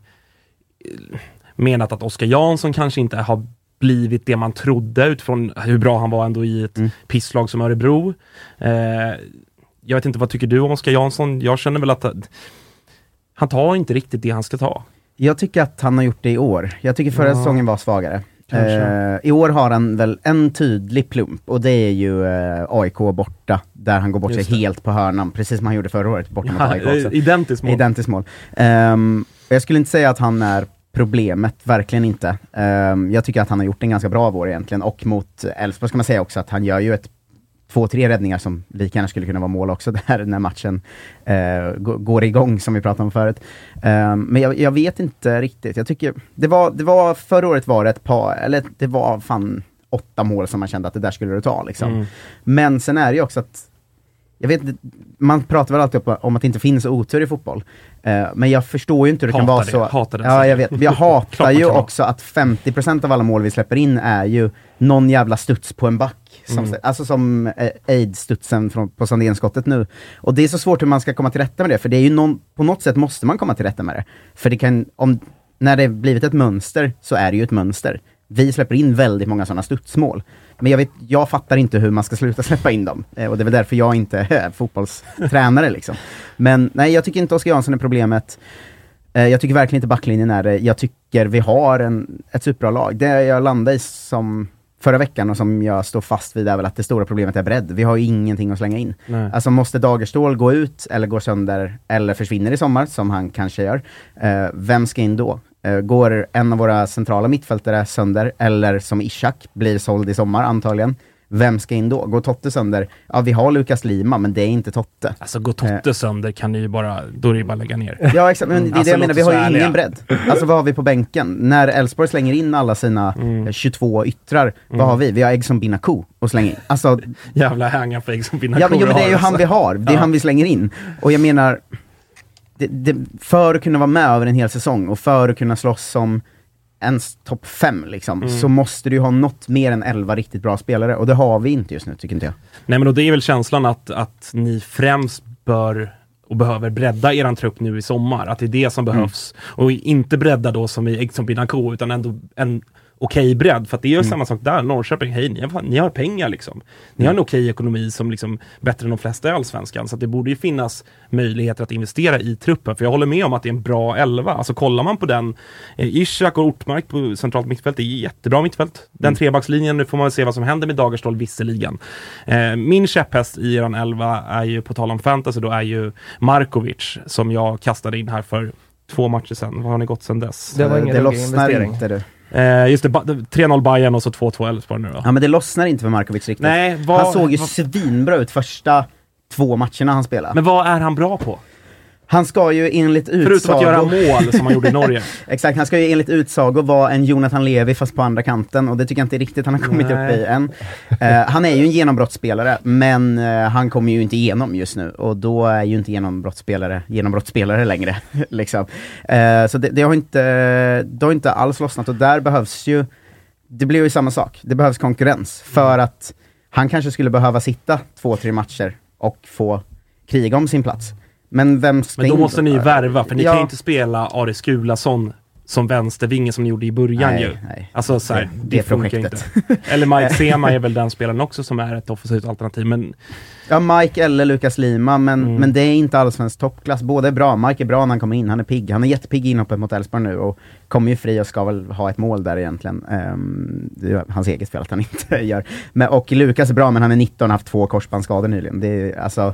eh, menat att Oskar Jansson kanske inte har blivit det man trodde utifrån hur bra han var ändå i ett Mm. pisslag som Örebro. Eh, jag vet inte, vad tycker du om Oskar Jansson? Jag känner väl att Han tar inte riktigt det han ska ta. Jag tycker att han har gjort det i år. Jag tycker förra Ja. säsongen var svagare. Eh, I år har han väl en tydlig plump och det är ju eh, AIK borta, där han går bort sig helt på hörnan, precis som han gjorde förra året borta mot Ja, AIK också. eh, identiskt mål. Identiskt mål. Ehm, jag skulle inte säga att han är problemet, verkligen inte. Ehm, jag tycker att han har gjort en ganska bra vår egentligen, och mot Elfsborg ska man säga också att han gör ju ett två, tre räddningar som lika gärna skulle kunna vara mål också *laughs* där när matchen eh, gå- går igång som vi pratade om förut. Ehm, men jag, jag vet inte riktigt, jag tycker, det var, det var, förra året var det ett par, eller det var fan åtta mål som man kände att det där skulle du ta liksom. Mm. Men sen är det ju också att jag vet man pratar väl alltid om- att det inte finns otur i fotboll. Eh, men jag förstår ju inte hur det kan Hatar vara det, så. hatar den ja, jag vet. Jag *laughs* hatar ju kan också att 50% av alla mål vi släpper in är ju någon jävla studs på en back. Som, Mm. Alltså som eh, aid-studsen från, på Sandénskottet nu. Och det är så svårt hur man ska komma till rätta med det, för det är ju någon, på något sätt måste man komma till rätta med det. För det kan, om, när det blivit ett mönster, så är det ju ett mönster. Vi släpper in väldigt många sådana studsmål. Men jag, vet, jag fattar inte hur man ska sluta *laughs* släppa in dem. Eh, och det är väl därför jag inte är *laughs* fotbollstränare liksom. Men nej, jag tycker inte Oskar Jansson är problemet. Eh, jag tycker verkligen inte backlinjen är det. Jag tycker vi har en, ett superbra lag. Det jag landade i som förra veckan och som jag står fast vid är väl att det stora problemet är bredd. Vi har ju ingenting att slänga in. Nej. Alltså måste Dagerstål gå ut eller går sönder eller försvinner i sommar, som han kanske gör, eh, vem ska in då? Eh, går en av våra centrala mittfältare sönder, eller som Ishak blir såld i sommar antagligen, vem ska in då? Går Totte sönder? Ja, vi har Lukas Lima, men det är inte Totte. Alltså går Totte sönder kan ni ju bara, då är det ju bara lägga ner. Ja exakt, men det är Alltså, det jag menar, vi har ju ingen bredd. Alltså vad har vi på bänken? När Elfsborg slänger in alla sina Mm. eh, 22 yttrar, vad har vi? Vi har Egson Binaku att slänga in. Alltså, *laughs* Jävla hänga för ägg som ja, men, ja, men det är ju han vi har, det är Ja. han vi slänger in. Och jag menar, det, det, för att kunna vara med över en hel säsong och för att kunna slåss som ens topp fem liksom, Mm. så måste du ju ha något mer än 11 riktigt bra spelare, och det har vi inte just nu, tycker inte jag. Nej men och det är väl känslan att, att ni främst bör och behöver bredda eran trupp nu i sommar. Att det är det som Mm. behövs. Och inte bredda då som i Binako utan ändå en okej bredd. För att det är ju Mm. samma sak där. Norrköping, hej, ni har, ni har pengar liksom. Ni har Mm. en okej ekonomi som liksom bättre än de flesta i Allsvenskan. Så att det borde ju finnas möjligheter att investera i truppen. För jag håller med om att det är en bra elva. Alltså kollar man på den, eh, Ishak och Ortmark på centralt mittfält, det är jättebra mittfält. Den Mm. trebackslinjen, nu får man väl se vad som händer med Dagerstål visserligen. Eh, min käpphäst i eran elva är ju, på tal om fantasy, då är ju Markovic som jag kastade in här för två matcher sedan. Vad har ni gått sedan dess? Det var Eh, ingen det ruggig lossnar investering. inte du. Eh, just det, ba- 3-0 Bayern och så 2-2 Elfsborg nu då. Ja men det lossnar inte för Markovic riktigt. Nej, vad- han såg ju vad- svinbra ut första två matcherna han spelade. Men vad är han bra på? Han ska ju enligt utsago... Förutom att göra mål som han gjorde i *laughs* Norge. Exakt, han ska ju enligt utsago vara en Jonathan Levi fast på andra kanten och det tycker jag inte riktigt han har kommit Nej. upp i än. Eh, han är ju en genombrottsspelare, men eh, han kommer ju inte igenom just nu och då är ju inte genombrottsspelare genombrottsspelare längre. *laughs* liksom. Eh, så det, det, har inte, det har inte alls lossnat och där behövs ju, det blir ju samma sak, det behövs konkurrens för att han kanske skulle behöva sitta två, tre matcher och få kriga om sin plats. Men vem Men då måste ni värva, för ni Ja. kan ju inte spela Aris Skulason som vänstervinge som ni gjorde i början Nej, ju. nej. Alltså så här, Det- det, det funkar projektet. inte. Eller Mike *laughs* Sema är väl den spelaren också som är ett offensivt alternativ, men Ja, Mike eller Lukas Lima, men, Mm. men det är inte allsvensk toppklass. Båda är bra. Mike är bra när han kommer in, han är pigg. Han är jättepigg i inhoppet mot Elfsborg nu och kommer ju fri och ska väl ha ett mål där egentligen. Ehm, det är hans eget fel att han *laughs* inte gör. Men, och Lukas är bra, men han är 19 och har haft två korsbandsskador nyligen. Det, är, alltså,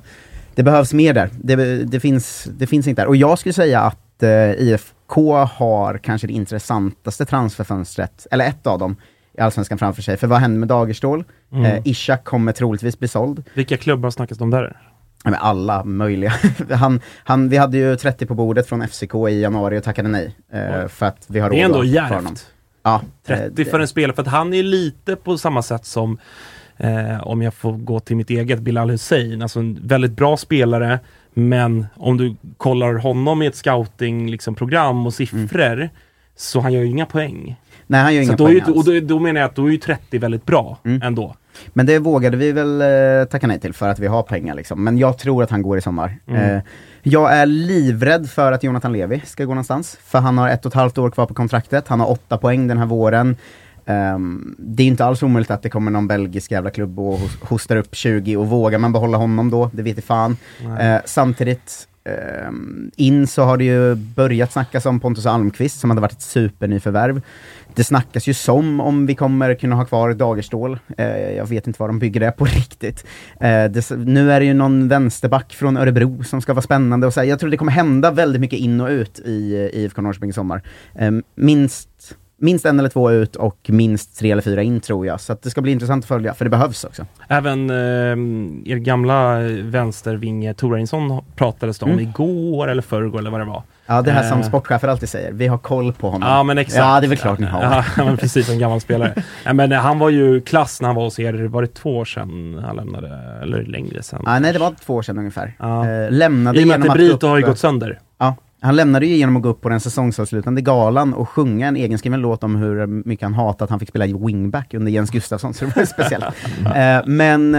det behövs mer där. Det, det, finns, det finns inte där. Och jag skulle säga att eh, IFK har kanske det intressantaste transferfönstret, eller ett av dem, i Allsvenskan framför sig. För vad händer med Dagerstål? Mm. Eh, Ishak kommer troligtvis bli såld. vilka klubbar snackas det om där? Ja, men alla möjliga. *laughs* han, han, vi hade ju 30 på bordet från FCK i januari och tackade nej. Eh, för att vi har Det är råd ändå djärvt. Ja, 30 eh, för en spelare, för att han är lite på samma sätt som eh, om jag får gå till mitt eget Bilal Hussein, alltså en väldigt bra spelare, men om du kollar honom i ett scouting liksom, program och siffror, så han gör ju inga poäng. Nej, han gör Så inga då, är ju, poäng och alls. då, då menar jag att då är ju 30 väldigt bra Mm. ändå. Men det vågade vi väl eh, tacka nej till för att vi har pengar liksom. Men jag tror att han går i sommar. Mm. Eh, jag är livrädd för att Jonathan Levi ska gå någonstans. För han har ett och ett halvt år kvar på kontraktet. Han har åtta poäng den här våren. Ehm, det är inte alls omöjligt att det kommer någon belgisk jävla klubb och hos- hostar upp 20 och vågar man behålla honom då? Det vet i fan. Eh, samtidigt, Ehm, in så har det ju börjat snackas om Pontus Almqvist som hade varit ett supernyförvärv. Det snackas ju som om vi kommer kunna ha kvar Dagerstål. Eh, jag vet inte vad de bygger det på *laughs* riktigt. Eh, det, nu är det ju någon vänsterback från Örebro som ska vara spännande och så här, Jag tror det kommer hända väldigt mycket in och ut i IFK Norrköping i sommar. Minst minst en eller två ut och minst tre eller fyra in tror jag. Så det ska bli intressant att följa, för det behövs också. Även eh, er gamla vänstervinge Torainsson pratades det om Mm. igår eller förrgår eller vad det var. Ja, det här som Eh. sportchefer alltid säger, vi har koll på honom. Ja men exakt. Ja, det är väl klart ni har. Ja, men precis, en gammal spelare. *laughs* ja, men han var ju klass när han var hos er, var det två år sedan han lämnade? Eller längre sedan? Ja, nej, det var två år sedan ungefär. Ja. Eh, lämnade I och med att gå har ju gått sönder. Han lämnade ju genom att gå upp på den säsongsavslutande galan och sjunga en egenskriven låt om hur mycket han hatat att han fick spela i wingback under Jens Gustafsson, så det var speciellt. *laughs* eh, men,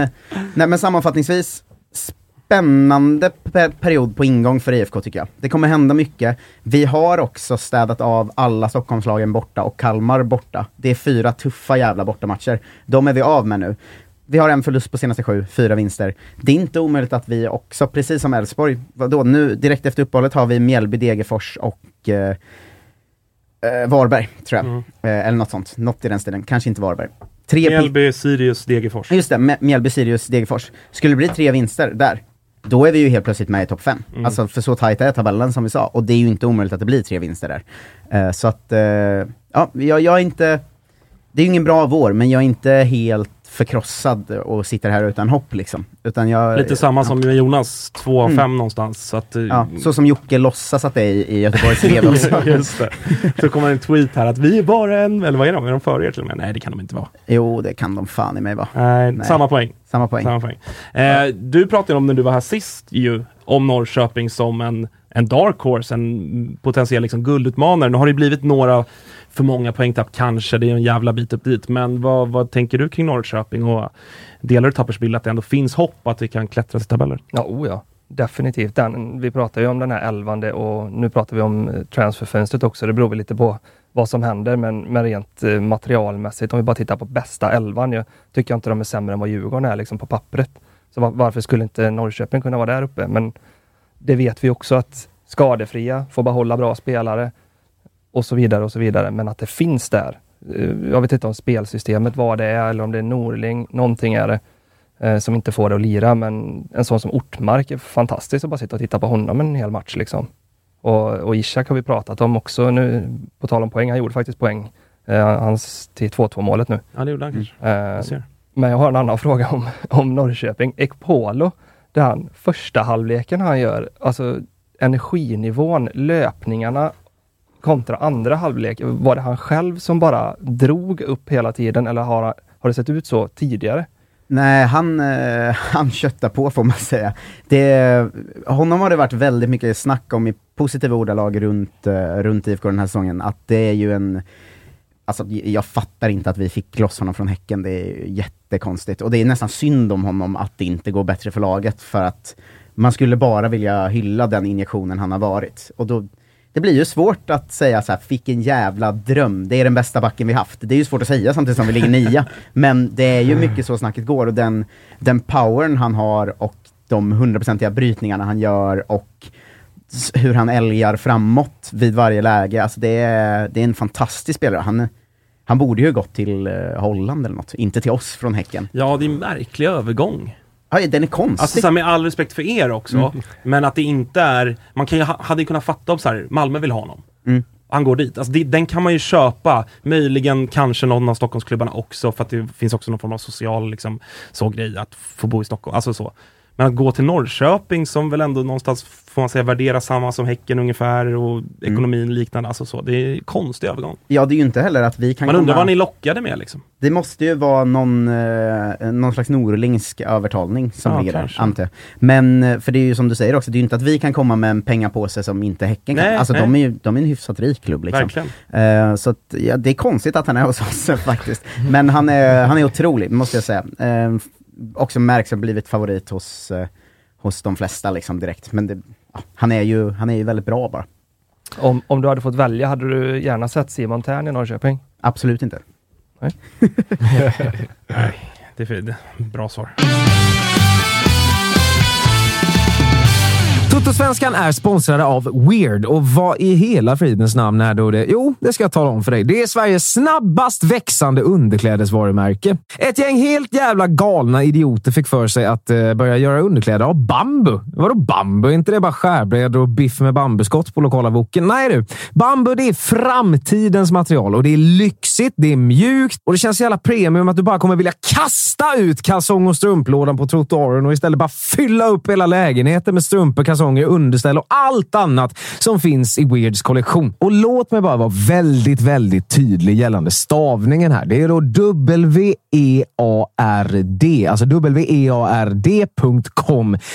nej, men sammanfattningsvis, spännande pe- period på ingång för IFK tycker jag. Det kommer hända mycket. Vi har också städat av alla Stockholmslagen borta och Kalmar borta. Det är fyra tuffa jävla bortamatcher. De är vi av med nu. Vi har en förlust på senaste sju, fyra vinster. Det är inte omöjligt att vi också, precis som Elfsborg, vadå, nu direkt efter uppehållet har vi Mjällby, Degerfors och eh, eh, Varberg, tror jag. Mm. Eh, eller något sånt, något i den stilen. Kanske inte Varberg. Tre Mjällby, Sirius, Degerfors. Just det, Mjällby, Sirius, Degerfors. Skulle det bli tre vinster där, då är vi ju helt plötsligt med i topp fem. Mm. Alltså för så tajt är tabellen som vi sa, och det är ju inte omöjligt att det blir tre vinster där. Eh, så att, eh, ja, jag, jag är inte, det är ju ingen bra vår, men jag är inte helt förkrossad och sitter här utan hopp liksom. Utan jag, Lite samma som med Jonas, 2 av Mm. 5 någonstans. Så att, eh, Ja, så som Jocke låtsas att det är i, i Göteborgs Ved *laughs* också. Just det. Så kommer en tweet här att vi är bara en, eller vad är de? Är de före er till och med? Nej det kan de inte vara. Jo, det kan de fan i mig vara. Nej, Nej. samma poäng. Samma poäng. Samma poäng. Eh, du pratade om när du var här sist ju, om Norrköping som en, en dark horse, en potentiell liksom, guldutmanare. Nu har det blivit några för många poängtapp kanske, det är en jävla bit upp dit. Men vad, vad tänker du kring Norrköping och delar du Tappers bild att det ändå finns hopp att vi kan klättra till tabeller? Ja, oh ja. Definitivt. Den, vi pratar ju om den här elvande och nu pratar vi om eh, transferfönstret också. Det beror väl lite på vad som händer, men, men rent eh, materialmässigt, om vi bara tittar på bästa elvan, jag tycker inte de är sämre än vad Djurgården är liksom på pappret. Så var, varför skulle inte Norrköping kunna vara där uppe? Men det vet vi också att skadefria, får behålla bra spelare och så vidare och så vidare. Men att det finns där. Eh, Jag vet inte om spelsystemet, vad det är eller om det är Norling, någonting är det eh, som inte får det att lira. Men en sån som Ortmark är fantastiskt att bara sitta och titta på honom en hel match. Liksom. Och, och Ishak har vi pratat om också nu, på tal om poäng. Han gjorde faktiskt poäng. Eh, hans till 2-2 målet nu. Ja, det gjorde han kanske. Eh men jag har en annan *laughs* fråga om, om Norrköping. Ekpolo, där han första halvleken han gör, alltså energinivån, löpningarna kontra andra halvlek. Var det han själv som bara drog upp hela tiden eller har, har det sett ut så tidigare? Nej, han, eh, *laughs* han köttar på får man säga. Det, honom har det varit väldigt mycket snack om i positiva ordalag runt, eh, runt IFK den här säsongen, att det är ju en Alltså, jag fattar inte att vi fick loss honom från Häcken, det är jättekonstigt. Och det är nästan synd om honom att det inte går bättre för laget, för att man skulle bara vilja hylla den injektionen han har varit. Och då, det blir ju svårt att säga så här, fick en jävla dröm, det är den bästa backen vi haft. Det är ju svårt att säga samtidigt som vi ligger nia. Men det är ju mycket så snacket går och den, den powern han har och de hundraprocentiga brytningarna han gör och hur han älgar framåt vid varje läge. Alltså det är, det är en fantastisk spelare. Han, han borde ju gått till eh, Holland eller något, inte till oss från Häcken. Ja, det är en märklig övergång. Ja, den är konstig. Alltså så här, med all respekt för er också, Mm. men att det inte är, man kan ju, ha- hade ju kunnat fatta om så här, Malmö vill ha honom. Mm. Han går dit. Alltså det, den kan man ju köpa, möjligen kanske någon av Stockholmsklubbarna också, för att det finns också någon form av social liksom, så grej att få bo i Stockholm, alltså så. Men att gå till Norrköping som väl ändå någonstans, får man säga, värderar samma som Häcken ungefär och Mm. ekonomin liknande, alltså så. Det är en konstig övergång. Ja, det är ju inte heller att vi kan Man undrar komma... vad ni lockade med liksom. Det måste ju vara någon, eh, någon slags norlingsk övertalning som Ja, ligger där, antar jag. Men, eh, för det är ju som du säger också, det är ju inte att vi kan komma med en pengapåse som inte Häcken kan. Nej, Alltså nej. de är ju de är en hyfsat rik klubb liksom. Eh, så att, ja, det är konstigt att han är hos oss *laughs* faktiskt. Men han är, han är otrolig, måste jag säga. Eh, också märks ha blivit favorit hos, eh, hos de flesta liksom direkt. Men det, han, är ju, han är ju väldigt bra bara. Om, om du hade fått välja, hade du gärna sett Simon Thern i Norrköping? Absolut inte. Nej, *laughs* *laughs* det är för, bra svar. Totosvenskan är sponsrade av Weird och vad i hela fridens namn är då det? Jo, det ska jag tala om för dig. Det är Sveriges snabbast växande underklädesvarumärke. Ett gäng helt jävla galna idioter fick för sig att eh, börja göra underkläder av bambu. Vadå bambu? Är inte det bara skärbrädor och biff med bambuskott på lokala boken? Nej du. Bambu, det är framtidens material och det är lyxigt, det är mjukt och det känns så jävla premium att du bara kommer vilja kasta ut kalsong och strumplådan på trottoaren och istället bara fylla upp hela lägenheten med strumpor, kalsonger, underställ och allt annat som finns i Weirds kollektion. Och låt mig bara vara väldigt, väldigt tydlig gällande stavningen här. Det är då W-E-A-R-D, alltså W-E-A-R-D.com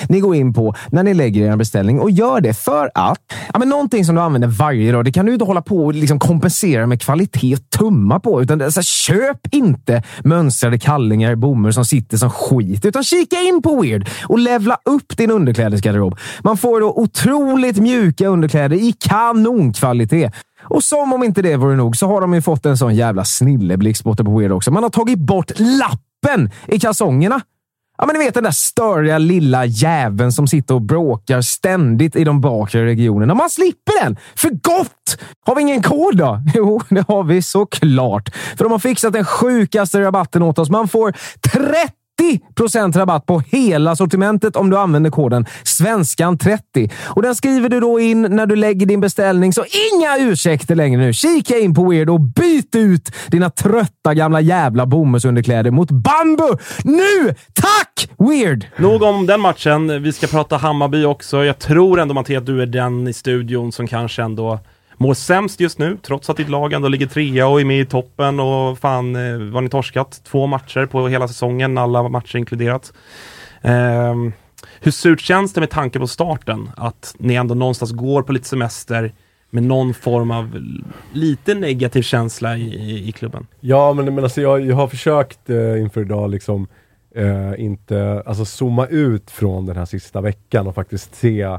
ni går in på när ni lägger er beställning och gör det för att ja, men någonting som du använder varje dag, det kan du inte hålla på och liksom kompensera med kvalitet och tumma på. Utan alltså, köp inte mönstrade kallingar i bomull som sitter som skit, utan kika in på Weird och levla upp din underklädesgarderob. Man man får då otroligt mjuka underkläder i kanonkvalitet. Och som om inte det vore nog så har de ju fått en sån jävla snilleblixt borta på Weird också. Man har tagit bort lappen i kalsongerna. Ja, men ni vet den där störiga lilla jäveln som sitter och bråkar ständigt i de bakre regionerna. Man slipper den! För gott! Har vi ingen kod då? *laughs* Jo, det har vi såklart. För de har fixat den sjukaste rabatten åt oss. Man får 30 30 rabatt på hela sortimentet om du använder koden SVENSKAN30. Och den skriver du då in när du lägger din beställning, så inga ursäkter längre nu. Kika in på Weird och byt ut dina trötta gamla jävla bomullsunderkläder mot bambu! Nu! Tack Weird! Nog om den matchen. Vi ska prata Hammarby också. Jag tror ändå Mattias du är den i studion som kanske ändå mår sämst just nu, trots att ditt lag ändå ligger trea och är med i toppen och fan eh, var ni torskat två matcher på hela säsongen, alla matcher inkluderat. Eh, hur surt känns det med tanke på starten? Att ni ändå någonstans går på lite semester med någon form av lite negativ känsla i, i, i klubben? Ja, men, men alltså jag, jag har försökt eh, inför idag liksom eh, inte, alltså zooma ut från den här sista veckan och faktiskt se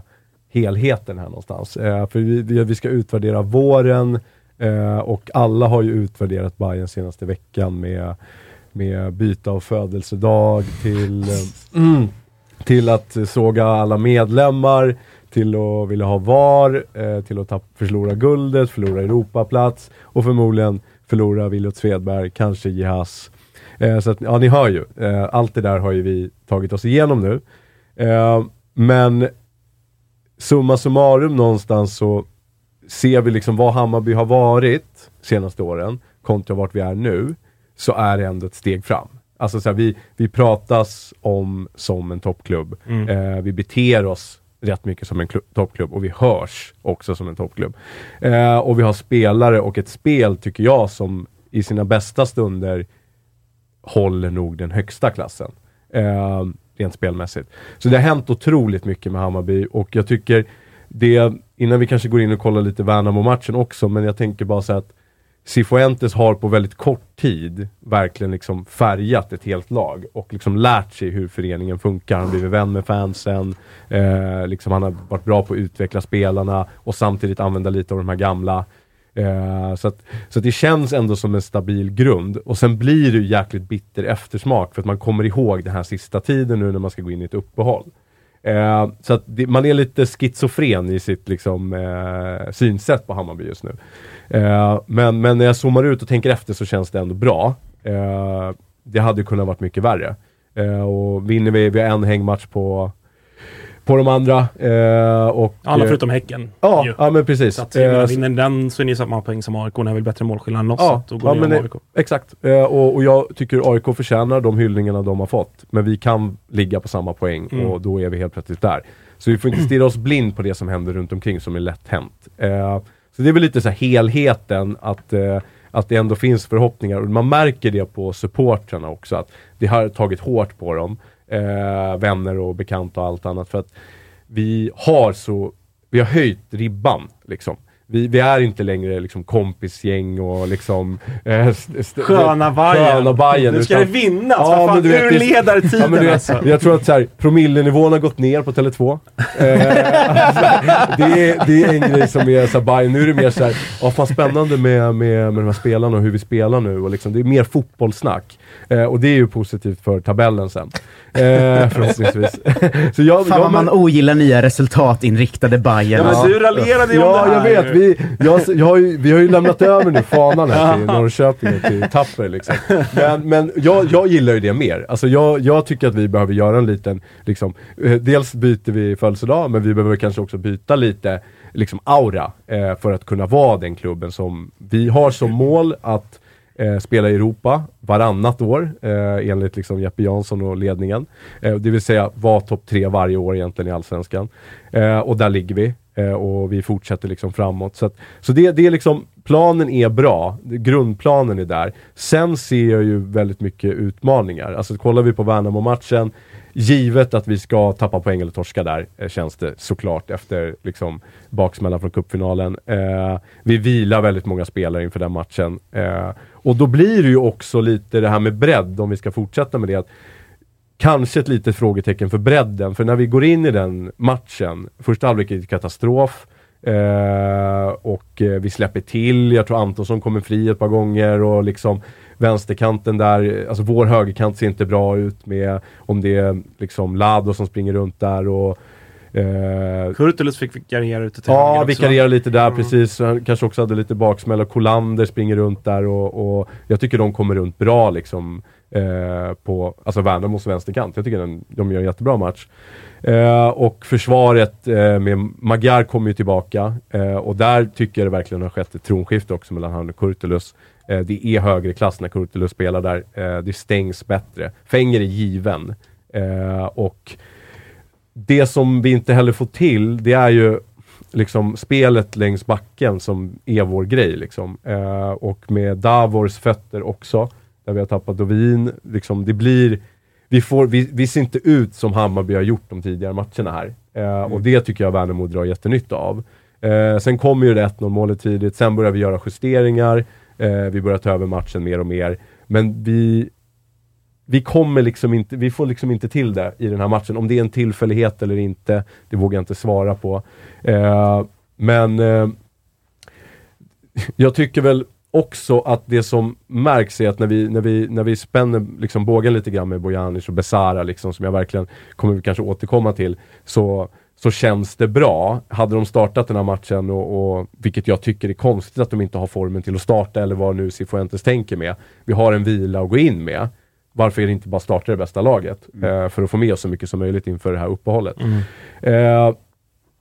helheten här någonstans. Eh, för vi, vi, ska utvärdera våren eh, och alla har ju utvärderat Bayern senaste veckan med, med byte av födelsedag till, eh, mm, *clears throat* till att såga alla medlemmar, till att vilja ha VAR, eh, till att tapp, förlora guldet, förlora Europaplats och förmodligen förlora Williot Svedberg, kanske Jihas. Eh, så att, ja, ni hör ju. Eh, allt det där har ju vi tagit oss igenom nu. Eh, men summa summarum någonstans så ser vi liksom vad Hammarby har varit senaste åren kontra vart vi är nu, så är det ändå ett steg fram. Alltså så här, vi, vi pratas om som en toppklubb. Mm. Eh, vi beter oss rätt mycket som en klu- toppklubb och vi hörs också som en toppklubb. Eh, och vi har spelare och ett spel, tycker jag, som i sina bästa stunder håller nog den högsta klassen. Eh, rent spelmässigt. Så det har hänt otroligt mycket med Hammarby och jag tycker det, innan vi kanske går in och kollar lite Värnamo-matchen också, men jag tänker bara så att Cifuentes har på väldigt kort tid verkligen liksom färgat ett helt lag och liksom lärt sig hur föreningen funkar. Han har blivit vän med fansen, eh, liksom han har varit bra på att utveckla spelarna och samtidigt använda lite av de här gamla. Eh, så, att, så att det känns ändå som en stabil grund. Och sen blir det ju jäkligt bitter eftersmak för att man kommer ihåg den här sista tiden nu när man ska gå in i ett uppehåll. Eh, så att det, man är lite schizofren i sitt liksom, eh, synsätt på Hammarby just nu. Eh, men, men när jag zoomar ut och tänker efter så känns det ändå bra. Eh, det hade kunnat varit mycket värre. Eh, och vinner vi, vi har en hängmatch på på de andra. Eh, och, Alla eh, förutom Häcken. Ja, ju. ja men precis. Så att menar, Eh, vinner den så är ni samma poäng som AIK. Ni har väl bättre målskillnad än oss. så Ja, går ja men AIK. exakt. Eh, och, och jag tycker AIK förtjänar de hyllningarna de har fått. Men vi kan ligga på samma poäng Mm. och då är vi helt plötsligt där. Så vi får inte *clears throat* stirra oss blind på det som händer runt omkring som är lätt hänt. Eh, så det är väl lite så helheten att, eh, att det ändå finns förhoppningar. Och man märker det på supportrarna också. Att det har tagit hårt på dem. Eh, vänner och bekanta och allt annat. För att vi har så, vi har höjt ribban liksom. vi, vi är inte längre liksom kompisgäng och liksom... Eh, Sköna Bajen. Sköna Bajen. Nu ska utan- det vinnas, vad men fan, du vet, ur det- ledartiden ja, men du vet, alltså. Jag tror att så här, promillenivån har gått ner på Tele2. Eh, *laughs* det, är, det är en grej som är så Bayern. Nu är det mer så här, ja fan spännande med, med, med de här spelarna och hur vi spelar nu. Och liksom, det är mer fotbollssnack. Eh, och det är ju positivt för tabellen sen. Eh, *laughs* förhoppningsvis. *laughs* så jag, Fan jag, vad man ogillar nya resultatinriktade Bayern. Ja, men du raljerade ju om Ja, det jag här. vet. Vi, jag, jag har ju, vi har ju lämnat över nu fanan här *laughs* till Norrköping och till Tapper liksom. Men, men jag, jag gillar ju det mer. Alltså jag, jag tycker att vi behöver göra en liten, liksom, eh, dels byter vi födelsedag, men vi behöver kanske också byta lite liksom aura eh, för att kunna vara den klubben som vi har som mål att eh, spela i Europa varannat år eh, enligt liksom Jeppe Jansson och ledningen. Eh, det vill säga vara topp tre varje år egentligen i Allsvenskan. Eh, och där ligger vi eh, och vi fortsätter liksom framåt. Så, att, så det, det är liksom, planen är bra, grundplanen är där. Sen ser jag ju väldigt mycket utmaningar. Alltså kollar vi på Värnamo-matchen, givet att vi ska tappa poäng eller torska där, eh, känns det såklart efter liksom, baksmällan från cupfinalen. Eh, vi vilar väldigt många spelare inför den matchen. Eh, och då blir det ju också lite det här med bredd, om vi ska fortsätta med det. Att kanske ett litet frågetecken för bredden, för när vi går in i den matchen, första halvlek är det katastrof. Eh, och eh, vi släpper till, jag tror Antonsson kommer fri ett par gånger och liksom vänsterkanten där, alltså vår högerkant ser inte bra ut med om det är liksom Lado som springer runt där och eh, Kurtulus fick vikariera ute till Ja, vikariera lite där Mm. precis. Han kanske också hade lite baksmälla. Kolander springer runt där och, och jag tycker de kommer runt bra liksom. Eh, på, alltså Värnamos vänsterkant. Jag tycker den, de gör en jättebra match. Eh, och försvaret eh, med Magyar kommer ju tillbaka eh, och där tycker jag det verkligen har skett ett tronskifte också mellan han och Kurtulus. Eh, det är högre klass när Kurtulus spelar där. Eh, det stängs bättre. Fenger är given. Eh, och det som vi inte heller får till, det är ju liksom spelet längs backen som är vår grej. Liksom. Eh, och med Davors fötter också, där vi har tappat Dovin. Liksom, det blir, vi, får, vi, vi ser inte ut som Hammarby har gjort de tidigare matcherna här. Eh, Och det tycker jag Värnamo drar jättenytta av. Eh, sen kommer ju det 1-0 målet tidigt, sen börjar vi göra justeringar. Eh, vi börjar ta över matchen mer och mer. Men vi, vi kommer liksom inte, vi får liksom inte till det i den här matchen. Om det är en tillfällighet eller inte, det vågar jag inte svara på. Eh, men eh, *laughs* jag tycker väl också att det som märks är att när vi, när vi, när vi spänner liksom bågen lite grann med Bojanic och Besara, liksom, som jag verkligen kommer vi kanske återkomma till, så, så känns det bra. Hade de startat den här matchen, och, och, vilket jag tycker är konstigt att de inte har formen till att starta, eller vad nu Cifuentes tänker med. Vi har en vila att gå in med. Varför är det inte bara starta det bästa laget? Eh, för att få med oss så mycket som möjligt inför det här uppehållet. Eh,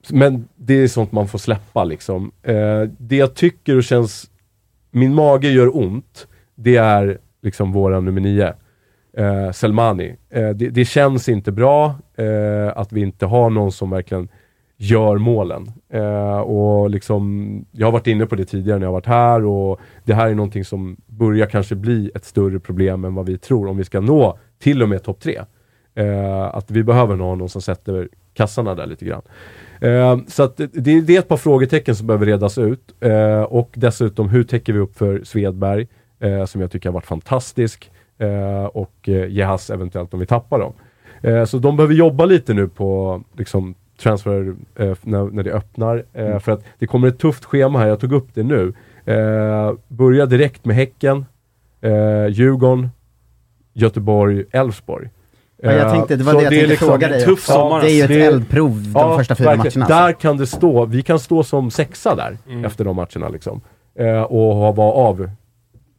men det är sånt man får släppa liksom. Eh, det jag tycker och känns, min mage gör ont, det är liksom våra nummer nio. Eh, Selmani. Eh, det, det känns inte bra eh, att vi inte har någon som verkligen gör målen. Eh, och liksom, jag har varit inne på det tidigare när jag varit här och det här är någonting som börjar kanske bli ett större problem än vad vi tror om vi ska nå till och med topp tre. Eh, att vi behöver någon som sätter kassarna där lite grann. Eh, så att det, det är ett par frågetecken som behöver redas ut. Eh, och dessutom, hur täcker vi upp för Svedberg, eh, som jag tycker har varit fantastisk, eh, och eh, Jehas eventuellt om vi tappar dem. Eh, så de behöver jobba lite nu på liksom, transfer eh, när, när det öppnar. Eh, För att det kommer ett tufft schema här, jag tog upp det nu. Eh, börja direkt med Häcken, eh, Djurgården, Göteborg, Elfsborg. Ja, jag Eh, tänkte, det var så det jag tänkte liksom- fråga dig tuff om. sommar, Det är ju ett alltså. Det- eldprov de första fyra verkligen. matcherna. Där alltså. kan det stå, vi kan stå som sexa där Mm. efter de matcherna liksom. Eh, och ha- vara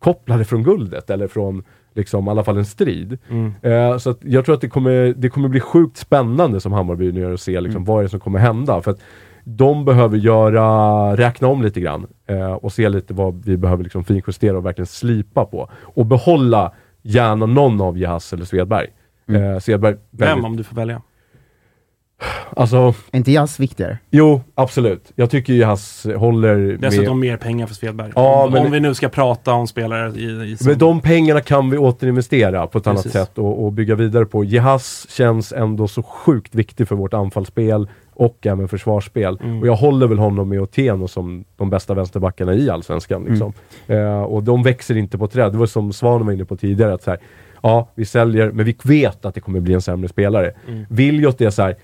avkopplade från guldet eller från liksom i alla fall en strid. Mm. Eh, så jag tror att det kommer, det kommer bli sjukt spännande som Hammarby nu gör att se Mm. liksom, vad är det som kommer hända. För att de behöver göra, räkna om lite grann eh, och se lite vad vi behöver liksom finjustera och verkligen slipa på. Och behålla gärna någon av Jahas eller Svedberg. Eh, Svedberg, Vem väldigt- om du får välja? Alltså, Är inte jazz viktigare? jo, absolut. Jag tycker ju Hass håller med... Dessutom mer pengar för Svedberg. Ja, om, men- om vi nu ska prata om spelare i, i Men de pengarna kan vi återinvestera på ett annat Precis. sätt och, och bygga vidare på. Jehas känns ändå så sjukt viktig för vårt anfallsspel och även försvarsspel. Mm. Och jag håller väl honom med Otieno som de bästa vänsterbackarna i Allsvenskan. Liksom. Eh, och de växer inte på träd. Det var som Svan var inne på tidigare, att så här, ja, vi säljer, men vi vet att det kommer bli en sämre spelare. Mm. Viljot är så här,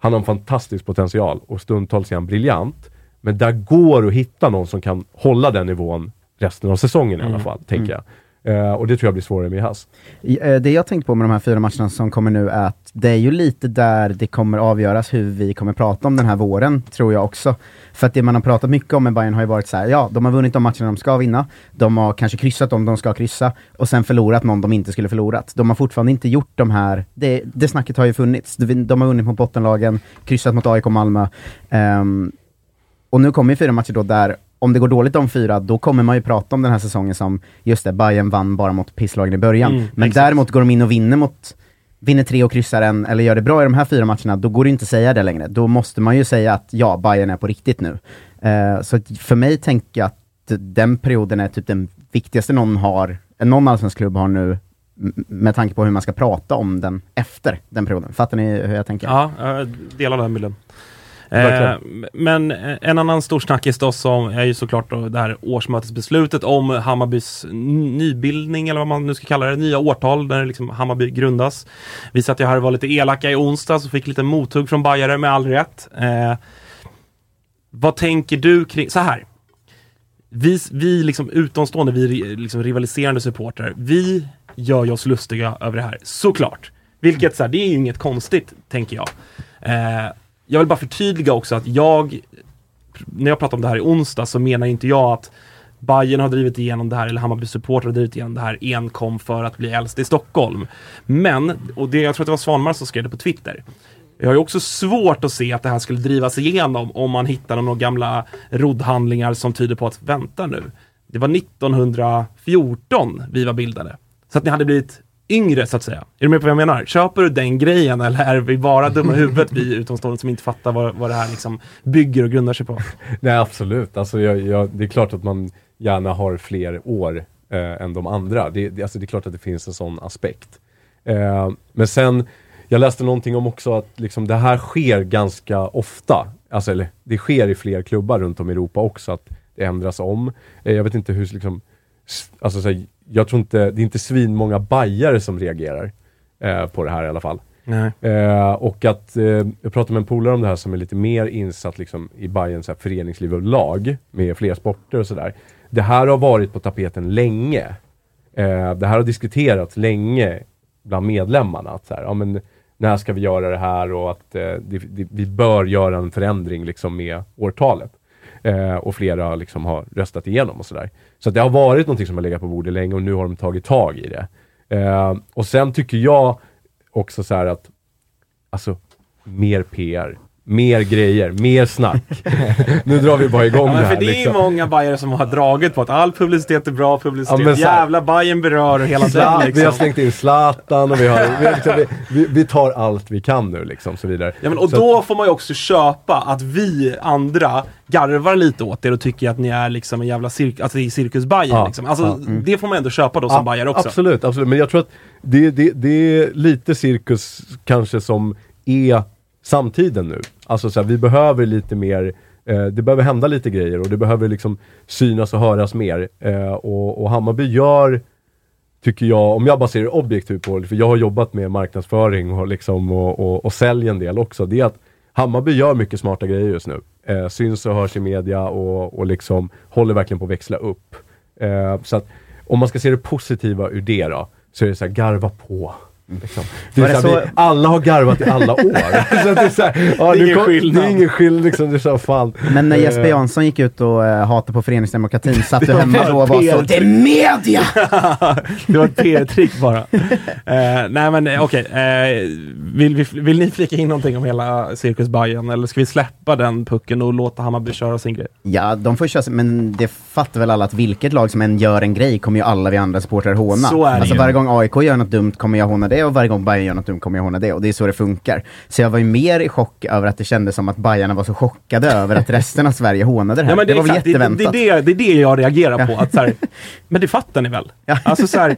han har en fantastisk potential och stundtals är han briljant. Men där går att hitta någon som kan hålla den nivån resten av säsongen i alla Mm. fall, tänker jag. Uh, och det tror jag blir svårare med Haas. I- eh, Det jag tänkt på med de här fyra matcherna som kommer nu är att det är ju lite där det kommer avgöras hur vi kommer prata om den här våren, tror jag också. För att det man har pratat mycket om med Bayern har ju varit så här, ja, de har vunnit de matcherna de ska vinna, de har kanske kryssat om de ska kryssa, och sen förlorat någon de inte skulle förlorat. De har fortfarande inte gjort de här, det, det snacket har ju funnits. De, har vunnit mot bottenlagen, kryssat mot AIK och Malmö. Um, och nu kommer ju fyra matcher då där, om det går dåligt de fyra, då kommer man ju prata om den här säsongen som, just det, Bayern vann bara mot pisslagen i början. Mm, Men exakt. däremot går de in och vinner mot, vinner tre och kryssar en, eller gör det bra i de här fyra matcherna, då går det inte att säga det längre. Då måste man ju säga att ja, Bayern är på riktigt nu. Eh, så för mig tänker jag att den perioden är typ den viktigaste någon har, någon allsvensk klubb har nu, med tanke på hur man ska prata om den efter den perioden. Fattar ni hur jag tänker? Ja, jag delar den bilden. Eh, men eh, en annan stor snackis då som är ju såklart då det här årsmötesbeslutet om Hammarbys nybildning eller vad man nu ska kalla det, nya årtal där liksom Hammarby grundas. Vi satt ju här och var lite elaka i onsdags och fick lite mothugg från Bajare med all rätt. Eh, vad tänker du kring, så här. Vi, vi liksom utomstående, vi liksom rivaliserande supportrar, vi gör ju oss lustiga över det här, såklart. Vilket så här, det är ju inget konstigt, tänker jag. Eh, jag vill bara förtydliga också att jag, när jag pratar om det här i onsdag så menar inte jag att Bayern har drivit igenom det här, eller Hammarby supportrar har drivit igenom det här enkom för att bli äldst i Stockholm. Men, och det, jag tror att det var Svanmar som skrev det på Twitter. Jag har ju också svårt att se att det här skulle drivas igenom om man hittar några gamla roddhandlingar som tyder på att, vänta nu, det var 1914 vi var bildade. Så att ni hade blivit yngre så att säga. Är du med på vad jag menar? Köper du den grejen eller är vi bara dumma i *laughs* huvudet vi utomstående som inte fattar vad, vad det här liksom bygger och grundar sig på? *laughs* Nej absolut, alltså jag, jag, det är klart att man gärna har fler år eh, än de andra. Det, det, alltså det är klart att det finns en sån aspekt. Eh, men sen, jag läste någonting om också att liksom det här sker ganska ofta. Alltså, eller det sker i fler klubbar runt om i Europa också, att det ändras om. Eh, jag vet inte hur, liksom, alltså så här, jag tror inte, det är inte svinmånga bajare som reagerar eh, på det här i alla fall. Eh, och att, eh, jag pratade med en polare om det här som är lite mer insatt liksom, i Bayerns här, föreningsliv och lag med fler sporter och sådär. Det här har varit på tapeten länge. Eh, det här har diskuterats länge bland medlemmarna. Att så här, ja, men, när ska vi göra det här och att eh, det, det, vi bör göra en förändring liksom, med årtalet. Eh, och flera liksom, har röstat igenom och sådär. Så att det har varit någonting som har legat på bordet länge och nu har de tagit tag i det. Eh, och sen tycker jag också så här att Alltså, mer PR. Mer grejer, mer snack. *laughs* nu drar vi bara igång Ja, det men här. för det är ju liksom. många Bajare som har dragit på att all publicitet är bra publicitet. Ja, men här- Jävla Bajen berör och hela den Zlatan, Vi har liksom. slängt in Zlatan och vi, har, vi, liksom, vi, vi, vi tar allt vi kan nu liksom, så vidare. Ja, men, och så då får man ju också köpa att vi andra garvar lite åt er och tycker att ni är liksom en jävla cirk alltså, det är cirkus Bajen Ja, liksom. Alltså, ja, mm. Det får man ändå köpa då som Ja, Bajare också. Absolut, absolut. Men jag tror att det, det, det är lite cirkus kanske som är samtiden nu. Alltså så här, vi behöver lite mer, eh, det behöver hända lite grejer och det behöver liksom synas och höras mer. Eh, och, och Hammarby gör, tycker jag, om jag bara ser det objektivt på det, för jag har jobbat med marknadsföring och, liksom, och, och, och säljer en del också, det är att Hammarby gör mycket smarta grejer just nu. Eh, syns och hörs i media och, och liksom håller verkligen på att växla upp. Eh, så att om man ska se det positiva ur det då, så är det så här, garva på. Liksom. Det är det så här, så- vi, alla har garvat i alla år. *laughs* så det är, så här, ja, Det är ingen kom- skillnad. Det är ingen skillnad. Liksom, det är så här, fan. Men när Jesper Eh, Jansson gick ut och uh, hatade på föreningsdemokratin, *laughs* satt du hemma då och var så. Det är media! *laughs* det var ett PR-trick bara. Eh, nej men eh, okej, eh, vill, vi- vill ni flika in någonting om hela Cirkus Bajen eller ska vi släppa den pucken och låta Hammarby köra sin grej? Ja, de får köra sig, men det fattar väl alla att vilket lag som än gör en grej kommer ju alla vi andra supportrar håna. Så är det alltså ju. varje gång AIK gör något dumt kommer jag håna det det och varje gång Bayern gör något dumt kommer jag håna det och det är så det funkar. Så jag var ju mer i chock över att det kändes som att Bajarna var så chockade över att resten av Sverige hånade det här. Ja, men det, var väl exakt, det, det, jätteväntat. det, är det, det är det jag reagerar på. Att så här, *laughs* men det fattar ni väl? Alltså, så här,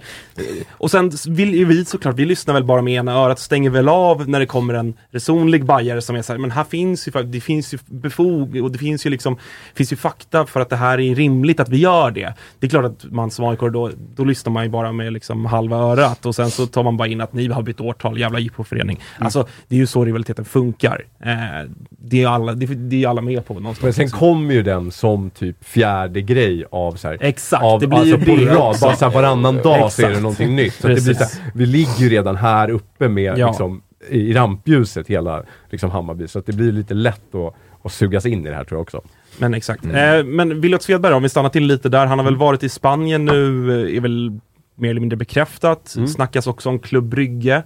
och sen vill ju vi såklart, vi lyssnar väl bara med ena örat, stänger väl av när det kommer en resonlig bajare som är så här, men här finns ju, det finns ju befog och det finns ju liksom, finns ju fakta för att det här är rimligt att vi gör det. Det är klart att man som AIK då, då lyssnar man ju bara med liksom halva örat och sen så tar man bara in att ni har bytt årtal, jävla jippoförening. Mm. Alltså det är ju så rivaliteten funkar. Eh, det, är alla, det, det är alla med på någonstans. Men sen kommer ju den som typ fjärde grej av så här, Exakt, av, det blir ju alltså på det rad, bara så här, varannan dag så är det någonting nytt. Så att det blir så här, vi ligger ju redan här uppe med Ja. liksom, i rampljuset hela liksom, Hammarby, så att det blir lite lätt att, att sugas in i det här tror jag också. Men exakt. Mm. Eh, men Williot Svedberg, om vi stannar till lite där. Han har väl varit i Spanien nu, eh, är väl mer eller mindre bekräftat. Mm. Snackas också om Klubb Brygge.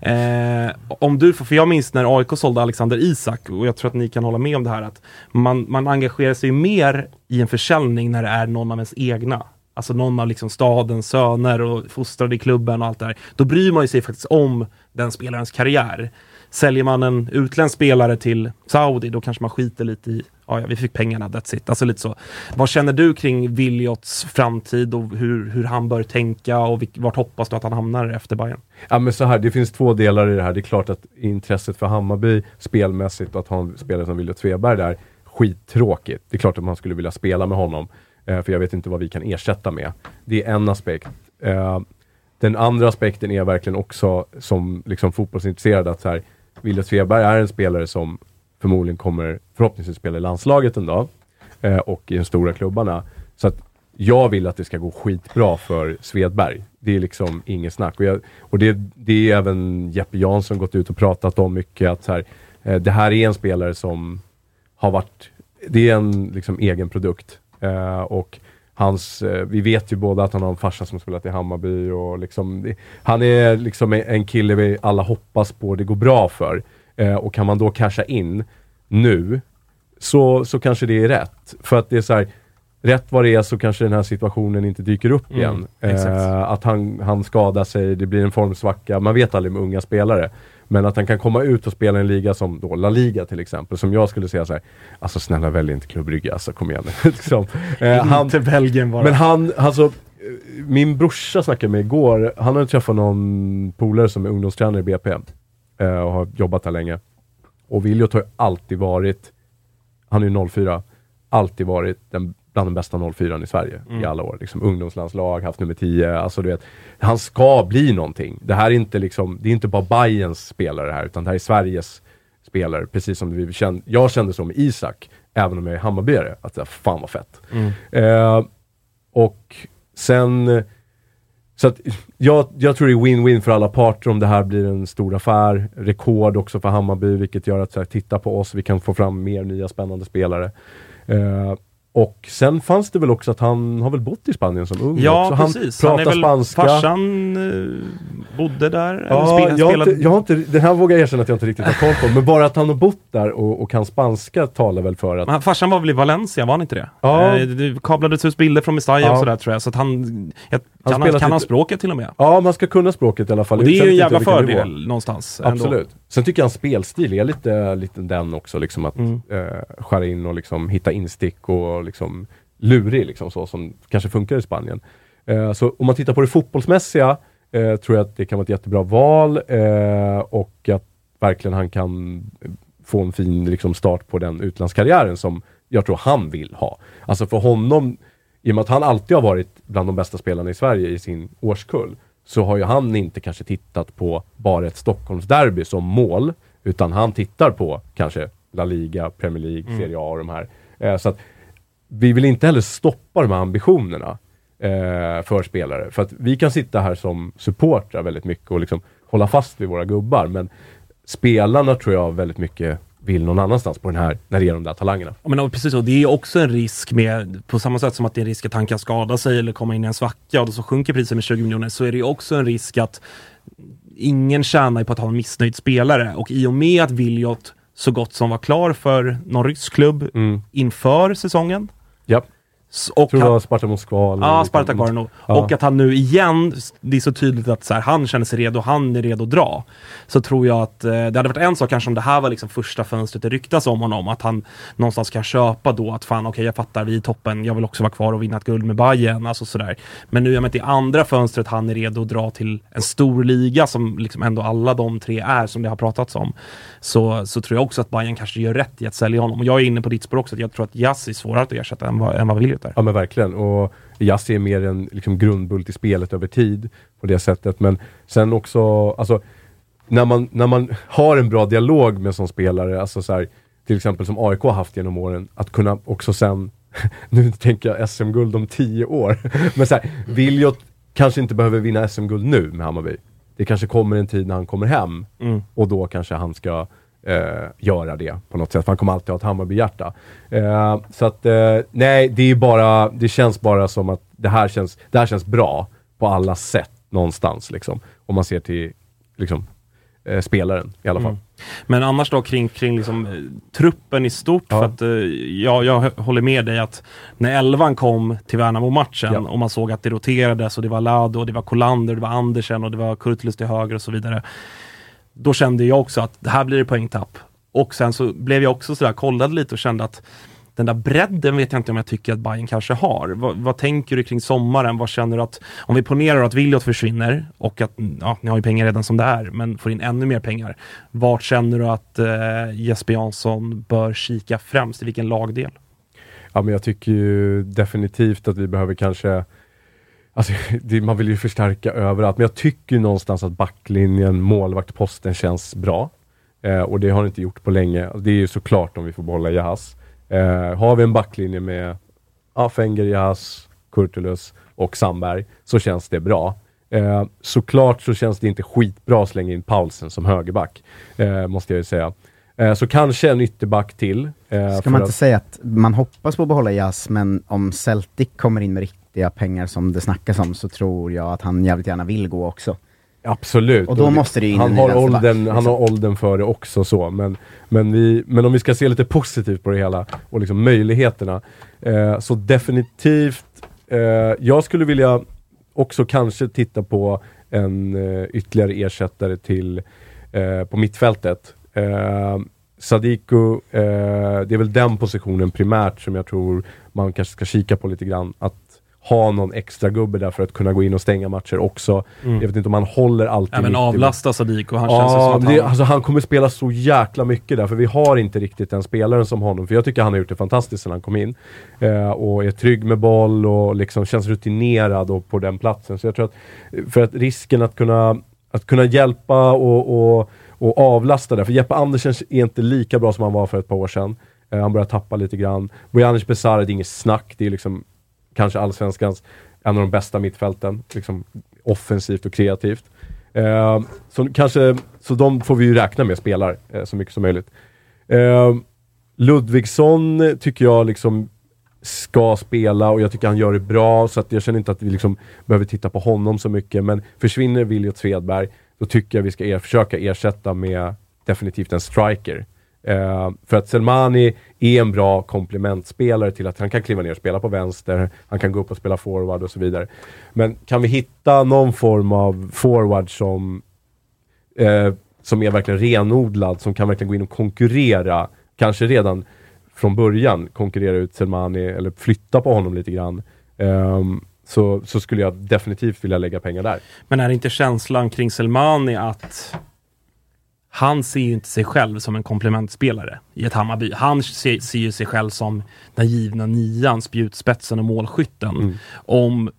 Eh, om du, får- för jag minns när AIK sålde Alexander Isak och jag tror att ni kan hålla med om det här att man, man engagerar sig mer i en försäljning när det är någon av ens egna. Alltså någon av liksom stadens söner och fostrade i klubben och allt det här. Då bryr man sig faktiskt om den spelarens karriär. Säljer man en utländsk spelare till Saudi, då kanske man skiter lite i, ja, ja vi fick pengarna, that's it. Alltså lite så. Vad känner du kring Williots framtid och hur, hur han bör tänka och vilk, vart hoppas du att han hamnar efter Bayern? Ja men så här, det finns två delar i det här. Det är klart att intresset för Hammarby spelmässigt och att ha en spelare som Williot Sveberg där, skittråkigt. Det är klart att man skulle vilja spela med honom. Eh, för jag vet inte vad vi kan ersätta med. Det är en aspekt. Eh, den andra aspekten är verkligen också som liksom fotbollsintresserad att så här, Williot Sveberg är en spelare som förmodligen kommer förhoppningsvis spela i landslaget en dag. Eh, och i de stora klubbarna. Så att jag vill att det ska gå skitbra för Svedberg. Det är liksom inget snack. Och, jag, och det, det är även Jeppe Jansson gått ut och pratat om mycket. att så här, eh, Det här är en spelare som har varit, det är en liksom egen produkt. Eh, och hans, eh, vi vet ju båda att han har en farsa som spelat i Hammarby och liksom, han är liksom en kille vi alla hoppas på det går bra för. Eh, och kan man då casha in nu, så, så kanske det är rätt. För att det är så här, rätt vad det är så kanske den här situationen inte dyker upp Mm, igen. Eh, att han, han skadar sig, det blir en formsvacka, man vet aldrig med unga spelare. Men att han kan komma ut och spela i en liga som då La Liga till exempel, som jag skulle säga så här, alltså snälla välj inte Klubb Brygge, alltså kom igen. *laughs* liksom. eh, han, Inte Belgien bara. men han, alltså, min brorsa snackade med igår, han har träffat någon polare som är ungdomstränare i BP eh, och har jobbat där länge. Och Williot har ju alltid varit, han är ju 04, alltid varit den, bland de bästa 04 i Sverige i alla år. Liksom, ungdomslandslag, haft nummer 10, alltså du vet. Han ska bli någonting. Det här är inte liksom, det är inte bara Bayerns spelare här, utan det här är Sveriges spelare. Precis som vi kände, jag kände som Isak, även om jag är Hammarbyare, att det fan vad fett. Eh, och sen, så att jag, jag tror det är win-win för alla parter om det här blir en stor affär. Rekord också för Hammarby, vilket gör att så här, titta på oss, vi kan få fram mer nya spännande spelare. Eh, och sen fanns det väl också att han har väl bott i Spanien som ung Ja, också. Han precis. pratar han är väl, spanska. Farsan eh, bodde där. eller Ja, spe- jag, spelade- inte, jag har inte, den här vågar jag erkänna att jag inte riktigt har koll på, men bara att han har bott där och, och kan spanska talar väl för att... Men farsan var väl i Valencia, var han inte det? Ja. Eh, det kablades ut bilder från Mestalla Ja. och sådär tror jag. Så att han, jag, Han kan, han, kan han lite- språket till och med? Ja, man ska kunna språket i alla fall. Och det är ju en jävla fördel någonstans. ändå. Sen tycker jag hans spelstil är lite, lite den också, liksom att Mm. eh, skära in och liksom hitta instick och liksom lurig, liksom så som kanske funkar i Spanien. Eh, så om man tittar på det fotbollsmässiga eh, tror jag att det kan vara ett jättebra val eh, och att verkligen han kan få en fin liksom, start på den utlandskarriären som jag tror han vill ha. Alltså för honom, i och med att han alltid har varit bland de bästa spelarna i Sverige i sin årskull, så har ju han inte kanske tittat på bara ett Stockholmsderby som mål, utan han tittar på kanske La Liga, Premier League, Serie A och de här. Eh, så att vi vill inte heller stoppa de här ambitionerna eh, för spelare. För att vi kan sitta här som supportrar väldigt mycket och liksom hålla fast vid våra gubbar, men spelarna tror jag väldigt mycket vill någon annanstans på den här, när det är de där talangerna. Ja, men precis så, det är också en risk med, på samma sätt som att det är en risk att han kan skada sig eller komma in i en svacka och då så sjunker priset med 20 miljoner, så är det också en risk att ingen tjänar på att ha en missnöjd spelare och i och med att Williot så gott som var klar för någon rysk klubb Mm. inför säsongen, Ja. Och tror det var Sparta Moskva. eller Ja, Spartak liknande. var det nog. Ja. Och att han nu igen, det är så tydligt att så här, han känner sig redo, han är redo att dra. Så tror jag att eh, det hade varit en sak kanske om det här var liksom första fönstret det ryktas om honom, att han någonstans kan köpa då att fan okej jag fattar, vi är i toppen, jag vill också vara kvar och vinna ett guld med Bayern alltså sådär. Men nu är det i andra fönstret han är redo att dra till en stor liga som liksom ändå alla de tre är som det har pratats om. Så, så tror jag också att Bayern kanske gör rätt i att sälja honom. Och jag är inne på ditt spår också, att jag tror att Jazz är svårare att ersätta än vad, än vad Williot är. Ja men verkligen. Och Jassi är mer en liksom, grundbult i spelet över tid på det sättet. Men sen också, alltså när man, när man har en bra dialog med sån spelare, alltså så här, till exempel som AIK har haft genom åren, att kunna också sen, *laughs* nu tänker jag SM-guld om tio år, *laughs* men så här, Viljot kanske inte behöver vinna SM-guld nu med Hammarby. Det kanske kommer en tid när han kommer hem Mm. och då kanske han ska eh, göra det på något sätt. Han kommer alltid ha ett Hammarby-hjärta. Eh, så att, eh, nej, det är bara, det känns bara som att det här känns, det här känns bra på alla sätt någonstans liksom. Om man ser till, liksom, eh, spelaren i alla fall. Mm. Men annars då kring, kring liksom, truppen i stort, Ja. för att eh, jag, jag håller med dig att när elvan kom till Värnamo-matchen Ja. och man såg att det roterades och det var Lado, och det var Kolander, det var Andersen och det var Kurtulus till höger och så vidare. Då kände jag också att det här blir det poängtapp. Och sen så blev jag också sådär, kollade lite och kände att den där bredden vet jag inte om jag tycker att Bayern kanske har. Vad, vad tänker du kring sommaren? Vad känner du att, om vi ponerar att Williot försvinner och att, ja, ni har ju pengar redan som det är, men får in ännu mer pengar. Vart känner du att eh, Jesper Jansson bör kika främst? I vilken lagdel? Ja men jag tycker ju definitivt att vi behöver kanske Alltså, *laughs* det, man vill ju förstärka överallt, men jag tycker någonstans att backlinjen, målvaktposten känns bra. Eh, och det har det inte gjort på länge. Det är ju såklart om vi får behålla Jahas. Eh, har vi en backlinje med ja, Fenger, Jahas, Kurtulus och Sandberg så känns det bra. Eh, såklart så känns det inte skitbra att slänga in Paulsen som högerback, eh, måste jag ju säga. Eh, så kanske en ytterback till. eh, Ska man inte att- säga att man hoppas på att behålla Jazz, men om Celtic kommer in med riktiga pengar som det snackas om, så tror jag att han jävligt gärna vill gå också. Absolut. Och då måste det in han har, åldern, han liksom. har åldern för det också så, men, men, vi, men om vi ska se lite positivt på det hela och liksom möjligheterna. Eh, så definitivt, eh, jag skulle vilja också kanske titta på en eh, ytterligare ersättare till eh, på mittfältet. Eh, Sadiku, eh, det är väl den positionen primärt som jag tror man kanske ska kika på lite grann. Att ha någon extra gubbe där för att kunna gå in och stänga matcher också. Mm. Jag vet inte om han håller alltid Även avlasta Sadiq och han känns ju Ja, som att det, han... alltså han kommer spela så jäkla mycket där, för vi har inte riktigt den spelaren som honom. För jag tycker han har gjort det fantastiskt sedan han kom in. Eh, och är trygg med boll och liksom känns rutinerad och på den platsen. Så jag tror att, för att risken att kunna, att kunna hjälpa och, och, och avlasta där, för Jeppe Andersen är inte lika bra som han var för ett par år sedan. Eh, han börjar tappa lite grann. Bojanic Besara, det är inget snack, det är liksom kanske allsvenskans en av de bästa mittfälten, liksom offensivt och kreativt. Eh, så, kanske, så de får vi ju räkna med spelar eh, så mycket som möjligt. Eh, Ludvigsson tycker jag liksom ska spela och jag tycker han gör det bra så att jag känner inte att vi liksom behöver titta på honom så mycket. Men försvinner Williot Svedberg, då tycker jag vi ska er, försöka ersätta med definitivt en striker. Eh, för att Selmani är en bra komplementspelare till att han kan kliva ner och spela på vänster, han kan gå upp och spela forward och så vidare. Men kan vi hitta någon form av forward som, eh, som är verkligen renodlad, som kan verkligen gå in och konkurrera, kanske redan från början konkurrera ut Selmani eller flytta på honom lite grann. Eh, så, så skulle jag definitivt vilja lägga pengar där. Men är inte känslan kring Selmani att han ser ju inte sig själv som en komplementspelare i ett Hammarby. Han ser, ser ju sig själv som den givna nian, spjutspetsen och målskytten. Mm. Om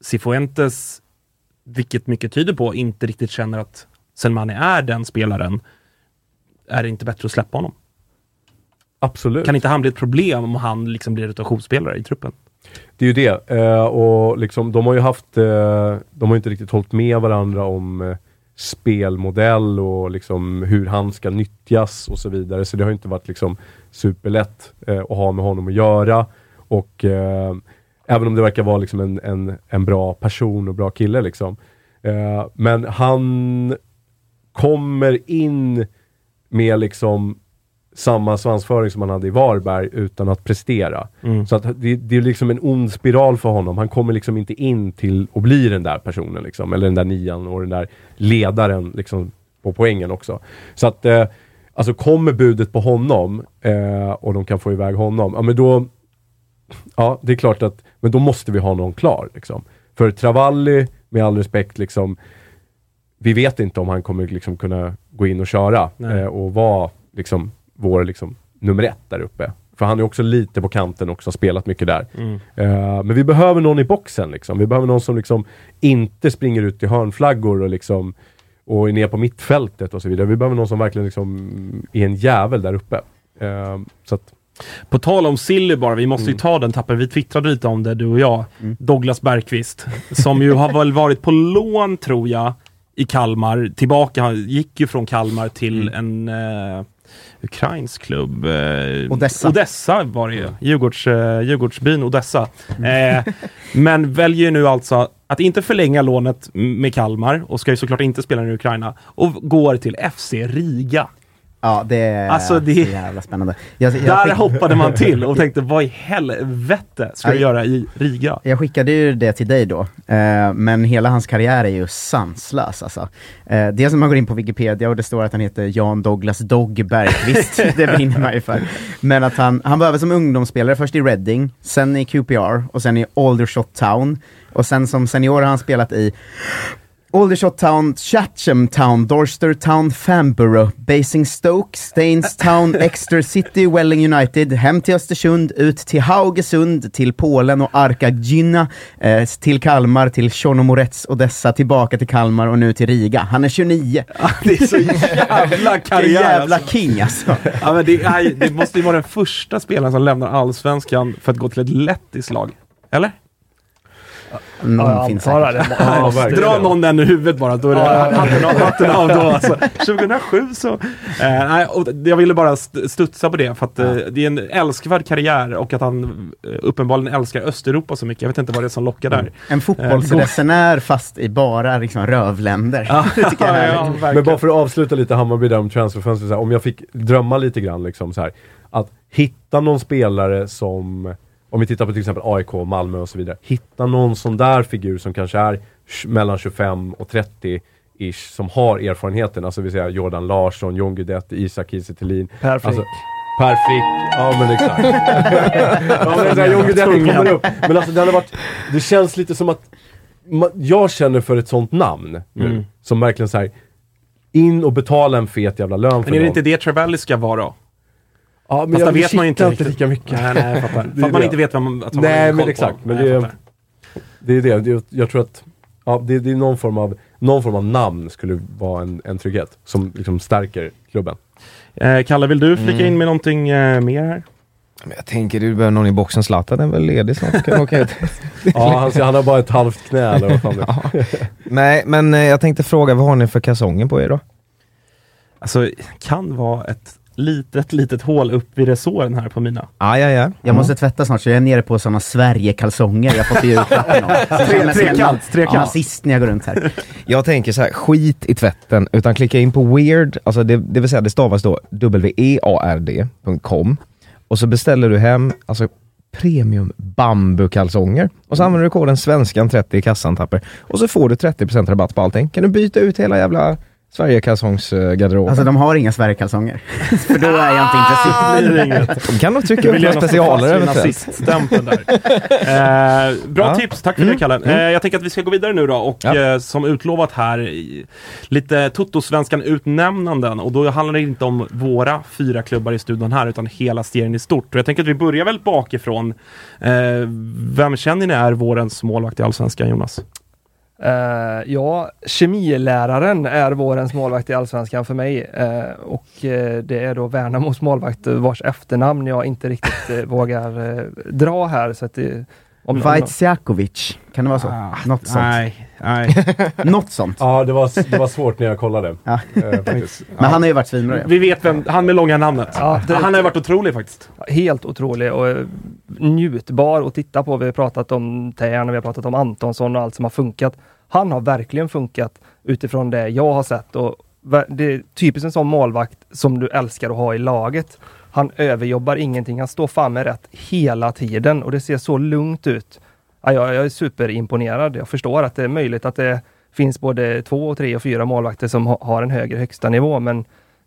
Cifuentes, vilket mycket tyder på, inte riktigt känner att Selmani är den spelaren, är det inte bättre att släppa honom? Absolut. Kan inte han bli ett problem om han liksom blir rotationsspelare i truppen? Det är ju det. Eh, och liksom, de har ju haft, eh, de har inte riktigt hållit med varandra om eh, spelmodell och liksom hur han ska nyttjas och så vidare. Så det har inte varit liksom superlätt eh, att ha med honom att göra. Och eh, även om det verkar vara liksom en, en, en bra person och bra kille liksom. Eh, men han kommer in med liksom samma svansföring som han hade i Varberg utan att prestera. Mm. Så att det, det är liksom en ond spiral för honom. Han kommer liksom inte in till att bli den där personen liksom, eller den där nian och den där ledaren liksom på poängen också. Så att eh, alltså kommer budet på honom eh, och de kan få iväg honom, ja men då Ja, det är klart att, men då måste vi ha någon klar liksom. För Travalli, med all respekt liksom, vi vet inte om han kommer liksom kunna gå in och köra eh, och vara liksom vår liksom nummer ett där uppe. För han är också lite på kanten också, har spelat mycket där. Mm. Eh, men vi behöver någon i boxen liksom. Vi behöver någon som liksom inte springer ut till hörnflaggor och liksom och är ner på mittfältet och så vidare. Vi behöver någon som verkligen liksom är en jävel där uppe. Eh, så att, På tal om Silly bara, vi måste ju ta den tappen. Vi twittrade lite om det, du och jag. Douglas Bergqvist, som ju har väl varit på lån, tror jag, i Kalmar. Tillbaka, han gick ju från Kalmar till en eh, ukrainsk klubb. Eh, Odessa. Odessa var det ju. Djurgårds, eh, Djurgårdsbyn Odessa. Eh, men väljer nu alltså att inte förlänga lånet med Kalmar och ska ju såklart inte spela i Ukraina och går till FC Riga. Ja, det är Alltså, det- jävla spännande. Jag, jag, Där skick- hoppade man till och *laughs* tänkte vad i helvete ska Aj. göra i Riga? jag skickade ju det till dig då, eh, men hela hans karriär är ju sanslös alltså. Eh, dels när man går in på Wikipedia och det står att han heter Jan Douglas Dogg Bergqvist, *laughs* det brinner man ju för. Men att han, han över som ungdomsspelare, först i Reading, sen i QPR och sen i Aldershot Town. Och sen som senior har han spelat i Aldershot Town, Chatham Town, Dorster Town, Fanborough, Basingstoke, Staines *laughs* Town, Exeter City, Welling United, hem till Östersund, ut till Haugesund, till Polen och Arkagyna, eh, till Kalmar, till Tjornomorets och dessa tillbaka till Kalmar och nu till Riga. Han är 29. *laughs* Det är så jävla *laughs* Det är karriär jävla alltså. king alltså. ja, men det, är, det måste ju vara den första spelaren som lämnar allsvenskan för att gå till ett lettiskt lag. Eller? Någon Ja, finns säkert. *laughs* Ja. Dra någon den i huvudet bara, då är det hatten av, hatten av då alltså. 2007 så... Eh, nej, och jag ville bara st- studsa på det för att eh, det är en älskvärd karriär och att han eh, uppenbarligen älskar Östeuropa så mycket. Jag vet inte vad det är som lockar där. En fotbollsresenär fast i bara liksom rövländer. Ja, *laughs* ja. Men bara för att avsluta lite Hammarby där om transferfönstret, om jag fick drömma lite grann liksom så här, att hitta någon spelare som, om vi tittar på till exempel AIK, Malmö och så vidare, hitta någon sån där figur som kanske är mellan 25 och 30 ish som har erfarenheten, alltså vi säger Jordan Larsson, John Guidetti, Isak Kiese Thelin. Per Frick. Alltså, Per Frick, ja men exakt. *laughs* ja, men så här, John Guidetti kommer upp. Men alltså det hade varit, det känns lite som att jag känner för ett sånt namn nu, Mm. som verkligen så här in och betala en fet jävla lön för Men är det någon. inte det Travelli ska vara då? Ja, men Fast jag där vet man ju inte riktigt. lika mycket. Nej, nej, jag fattar. *laughs* För att man det. inte vet vem man, att man har Nej men på. exakt, men Nej, det är, det är det. jag tror att ja, det, det är någon form, av, någon form av namn skulle vara en, en trygghet som liksom stärker klubben. Eh, Kalle, vill du flika Mm. in med någonting eh, mer här? Men jag tänker du behöver någon i boxen. Zlatan är väl ledig snart? Kan åka ut. *laughs* Ja, han, han har bara ett halvt knä eller vad fan är. *laughs* Nej, men eh, jag tänkte fråga, vad har ni för kalsonger på er då? Alltså, kan vara ett litet, litet hål upp vid resåren här på mina. Ah, ja, ja. Jag måste tvätta snart så jag är nere på sådana Sverige-kalsonger jag fått i julklappen. trekant, trekant. nazist när jag går runt här. Jag tänker så här, skit i tvätten, utan klicka in på weird, alltså det, det vill säga det stavas då w-e-a-r-d.com och så beställer du hem alltså premium bambukalsonger och så använder du koden svenskan30 i kassan Tapper och så får du 30% rabatt på allting. Kan du byta ut hela jävla Sverigekalsongsgarderoben? Alltså de har inga Sverigekalsonger. *laughs* För då är jag inte intresserad. det inget. de kan nog trycka Du upp några vid eventuellt. där. *laughs* Eh, bra Ja. tips, tack för det Kalle. Eh, jag tänker att vi ska gå vidare nu då och Ja. eh, som utlovat här lite Toto-svenskan utnämnanden och då handlar det inte om våra fyra klubbar i studion här utan hela serien i stort. Och jag tänker att vi börjar väl bakifrån. Eh, vem känner ni är vårens målvakt i Allsvenskan Jonas? Eh, ja, kemiläraren är vårens målvakt i Allsvenskan för mig. Eh, och eh, det är då Värnamos målvakt vars efternamn jag inte riktigt vågar dra här. Så att det, om, om, Vaitsiakovic, kan det vara så? Något sånt. Nej, nej. *laughs* Något sånt. Ja, det var, det var svårt när jag kollade. *laughs* Ja. Eh, faktiskt. Men han har ju varit svinbra. Vi vet vem, han med långa namnet. Ja, det- han har ju varit otrolig faktiskt. helt otrolig och eh, njutbar att titta på. Vi har pratat om Tern och vi har pratat om Antonsson och allt som har funkat. Han har verkligen funkat utifrån det jag har sett och det är typiskt en sån målvakt som du älskar att ha i laget. Han överjobbar ingenting. Han står fan med rätt hela tiden och det ser så lugnt ut. Ja, jag, jag är superimponerad. Jag förstår att det är möjligt att det finns både två, tre och fyra målvakter som har en högre högsta nivå, men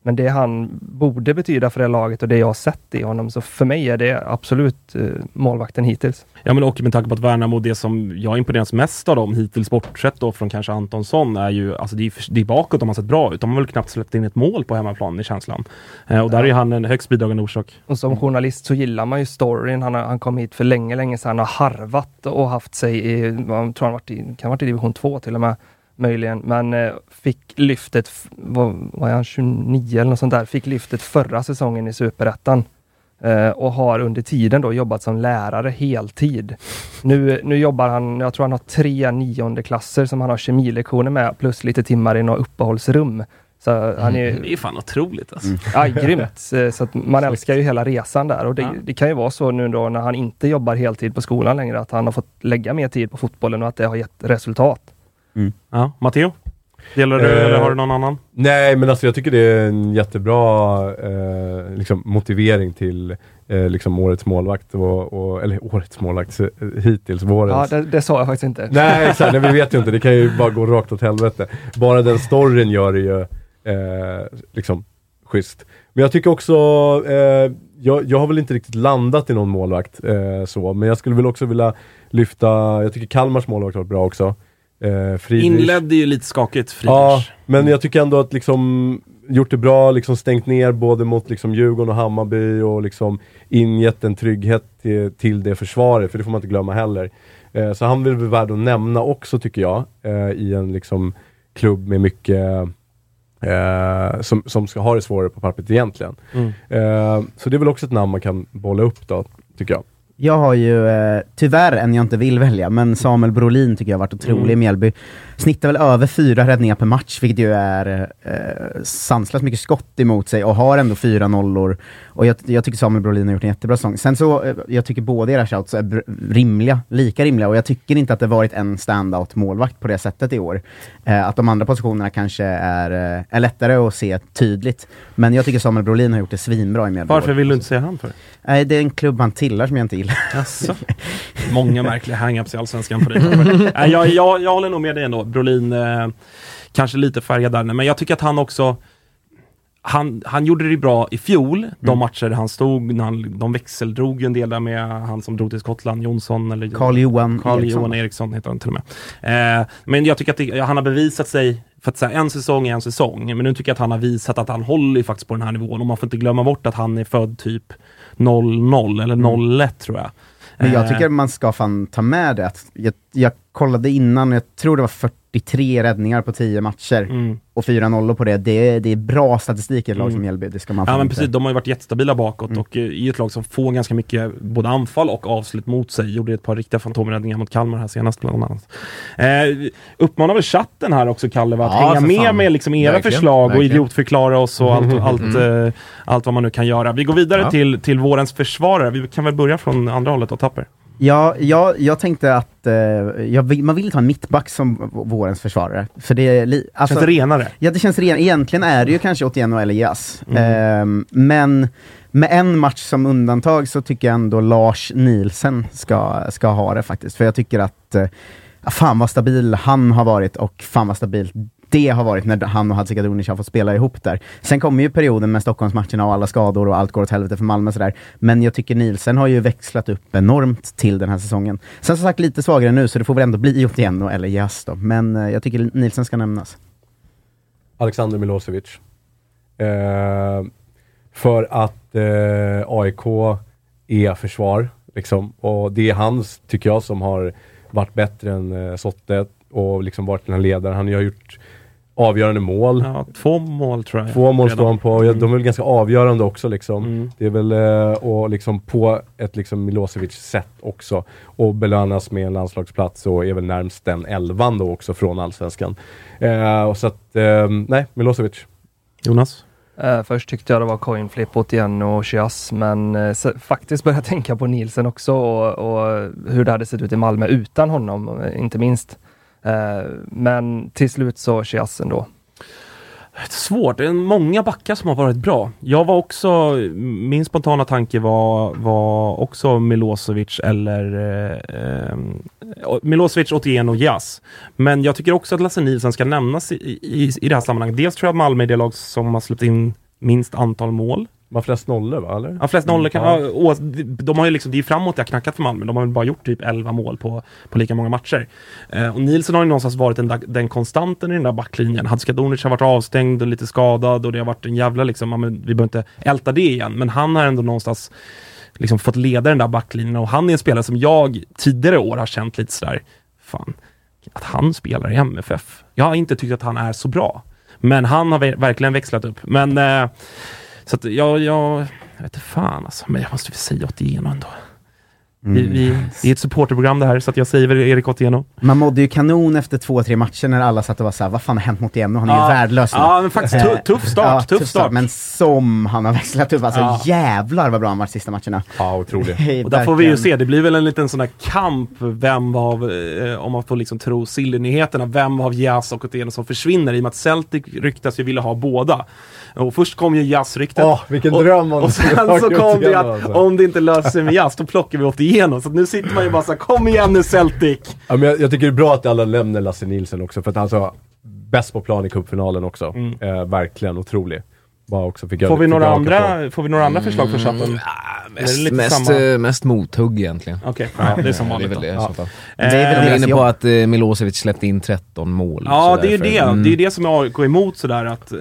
men det han borde betyda för det laget och det jag har sett i honom, så för mig är det absolut eh, målvakten hittills. Ja men och med tanke på att Värnamo, det som jag imponerats mest av dem hittills, bortsett då från kanske Antonsson, är ju, alltså det är, det är bakåt de har sett bra ut. De har väl knappt släppt in ett mål på hemmaplan i känslan. Eh, och där är han en högst bidragande orsak. Och som journalist så gillar man ju storyn. Han, har, han kom hit för länge, länge sedan och harvat och haft sig i, vad tror han varit i, kan ha varit i division 2 till och med, möjligen. Men eh, fick lyftet, vad, är han, 29 eller något sånt där, fick lyftet förra säsongen i Superettan. Eh, och har under tiden då jobbat som lärare heltid. Nu, nu jobbar han, jag tror han har tre niondeklasser som han har kemilektioner med plus lite timmar i något uppehållsrum. Så han är, Det är fan otroligt alltså. Ja, grymt. Eh, Så att man älskar ju hela resan där och det, Ja. det kan ju vara så nu då när han inte jobbar heltid på skolan längre att han har fått lägga mer tid på fotbollen och att det har gett resultat. Ja, Matteo? Delar du Eh, eller har du någon annan? Nej, men alltså jag tycker det är en jättebra eh, liksom motivering till eh, liksom årets målvakt, och, och, eller årets målvakt, eh, hittills Ja, vårens. det, det sa jag faktiskt inte. Nej, *laughs* exakt, nej, vi vet ju inte, det kan ju bara gå rakt åt helvete. Bara den storyn gör det ju eh, liksom schysst. Men jag tycker också, eh, jag, jag har väl inte riktigt landat i någon målvakt eh, så, men jag skulle väl också vilja lyfta, jag tycker Kalmars målvakt har varit bra också. Eh, Friedrich. Inledde ju lite skakigt, Friedrich. Ja, men jag tycker ändå att liksom gjort det bra, liksom stängt ner både mot liksom Djurgården och Hammarby och liksom ingett en trygghet till, till det försvaret, för det får man inte glömma heller. Eh, så han vill väl värd att nämna också tycker jag, eh, i en liksom klubb med mycket eh, som, som ska ha det svårare på pappret egentligen. Mm. Eh, så det är väl också ett namn man kan bolla upp då, tycker jag. Jag har ju, eh, tyvärr en jag inte vill välja, men Samuel Brolin tycker jag har varit otrolig Mm. i Mjällby. Snittar väl över fyra räddningar per match, vilket ju är eh, sanslöst mycket skott emot sig och har ändå fyra nollor. Och jag, jag tycker Samuel Brolin har gjort en jättebra säsong. Sen så, eh, jag tycker båda era shouts är rimliga, lika rimliga, och jag tycker inte att det varit en standout målvakt på det sättet i år. Eh, att de andra positionerna kanske är, eh, är lättare att se tydligt. Men jag tycker Samuel Brolin har gjort det svinbra i i Varför vill du inte säga han för? Nej, det är en klubb han tillhör som jag inte gillar. Jaså? Många märkliga hang-ups i Allsvenskan på dig. *laughs* Nej, jag, jag, jag håller nog med dig ändå. Brolin, eh, kanske lite färgad där, men jag tycker att han också han, han gjorde det bra i fjol, de Mm. matcher där han stod, när han, de växeldrog ju en del där med han som drog till Skottland, Jonsson eller Carl Johan Carl Eriksson. Johan Eriksson heter han till och med. Eh, men jag tycker att det, han har bevisat sig, för att säga en säsong är en säsong, men nu tycker jag att han har visat att han håller faktiskt på den här nivån och man får inte glömma bort att han är född typ 00 eller 01 tror jag. Men jag Eh, tycker man ska fan ta med det. Jag, jag kollade innan, jag tror det var 43 räddningar på 10 matcher mm. och 4 nollor på det. Det är, det är bra statistik i ett lag Mm. som Mjällby, det ska man Ja men inte- precis, de har ju varit jättestabila bakåt Mm. och eh, i ett lag som får ganska mycket både anfall och avslut mot sig. Gjorde ett par riktiga fantomräddningar mot Kalmar här senast bland annat. Eh, uppmanar väl chatten här också Kalle va, att Ja, hänga med fan. med liksom era Verkligen, förslag och verkligen. idiotförklara oss och allt, *laughs* allt, eh, allt vad man nu kan göra. Vi går vidare Ja. till, till vårens försvarare. Vi kan väl börja från andra hållet och Tapper. Ja, ja, jag tänkte att eh, jag vill, man vill ha en mittback som vårens försvarare. För det är li, alltså, Känns det renare? Ja, det känns ren. Egentligen är det ju kanske Otieno eller Elias. Mm. Ehm, men med en match som undantag så tycker jag ändå Lars Nielsen ska, ska ha det faktiskt. För jag tycker att, eh, fan vad stabil han har varit och fan vad stabilt det har varit när han och Hadzikadunic har fått spela ihop där. Sen kommer ju perioden med Stockholmsmatcherna och alla skador och allt går åt helvete för Malmö sådär. Men jag tycker Nielsen har ju växlat upp enormt till den här säsongen. Sen som sagt lite svagare nu så det får väl ändå bli Otieno eller Jas då. Men eh, jag tycker Nielsen ska nämnas. Alexander Milosevic. Eh, för att eh, AIK är försvar, liksom. Och det är hans, tycker jag, som har varit bättre än eh, Sotte och liksom varit den här ledaren. Han har gjort avgörande mål. Ja, två mål tror jag. Två mål står han på, Mm. de är väl ganska avgörande också liksom. Mm. Det är väl, eh, och liksom på ett liksom Milosevic-sätt också. Och belönas med en landslagsplats och är väl närmst den elvan då också från Allsvenskan. Eh, och så att, eh, nej, Milosevic. Jonas? Eh, först tyckte jag det var coin flip igen och Chias, men eh, så, faktiskt började jag *laughs* tänka på Nielsen också och, och hur det hade sett ut i Malmö utan honom, inte minst. Eh, men till slut så Chias ändå. Svårt, det är många backar som har varit bra. Jag var också, min spontana tanke var, var också Milosevic eller eh, eh Milosevic, Otieno, Jas. Men jag tycker också att Lasse Nielsen ska nämnas i, i, i det här sammanhanget. Dels tror jag att Malmö är det lag som har släppt in minst antal mål. Var flest nollor va, eller? Ja, flest nollor kan, Ja. å- de har ju liksom, det är framåt det har knackat för Malmö. De har väl bara gjort typ 11 mål på, på lika många matcher. Eh, och Nielsen har ju någonstans varit den, den konstanten i den där backlinjen. Hadskadunic har varit avstängd och lite skadad och det har varit en jävla liksom, ja, men vi behöver inte älta det igen, men han har ändå någonstans liksom fått leda den där backlinjen och han är en spelare som jag tidigare år har känt lite sådär, fan, att han spelar i MFF. Jag har inte tyckt att han är så bra. Men han har ver- verkligen växlat upp. Men eh, så att jag, jag, jag vet inte fan alltså, men jag måste väl säga Otieno ändå. Vi, Mm. vi, det är ett supporterprogram det här, så att jag säger väl Erik Otieno. Man mådde ju kanon efter två, tre matcher när alla satt och var såhär, vad fan har hänt mot Eno? Han är Ja. ju värdelös nu." Ja, men faktiskt tu- Eh, tuff start, tuff start. Men som han har växlat upp, alltså Ja. jävlar vad bra han varit sista matcherna. Ja, otroligt. *laughs* Och där får vi ju se, det blir väl en liten sån här kamp, vem av, eh, om man får liksom tro Silly-nyheterna, vem av Jas och Otieno som försvinner i och med att Celtic ryktas ju vilja ha båda. Och först kom ju Jas-ryktet. Åh, vilken och, dröm om Och sen så kom det att alltså. om det inte löser sig med Jas, då plockar vi Otieno. Så att nu sitter man ju bara såhär, kom igen nu Celtic! Ja, men jag, jag tycker det är bra att alla nämner Lasse Nilsson också, för att han var bäst på plan i cupfinalen också. Eh, verkligen otrolig. Bara också fick Får vi några på. andra, får vi några andra förslag för chatten? Det Mest, samma? eh, mest mothugg egentligen. Okej, ja, det är som Ja, vanligt det är väl det Ja. fall. Det är Eh, inne på att eh, Milosevic släppte in 13 mål. Ja, så det är ju det. Mm. Det är det som är AIK emot sådär att eh,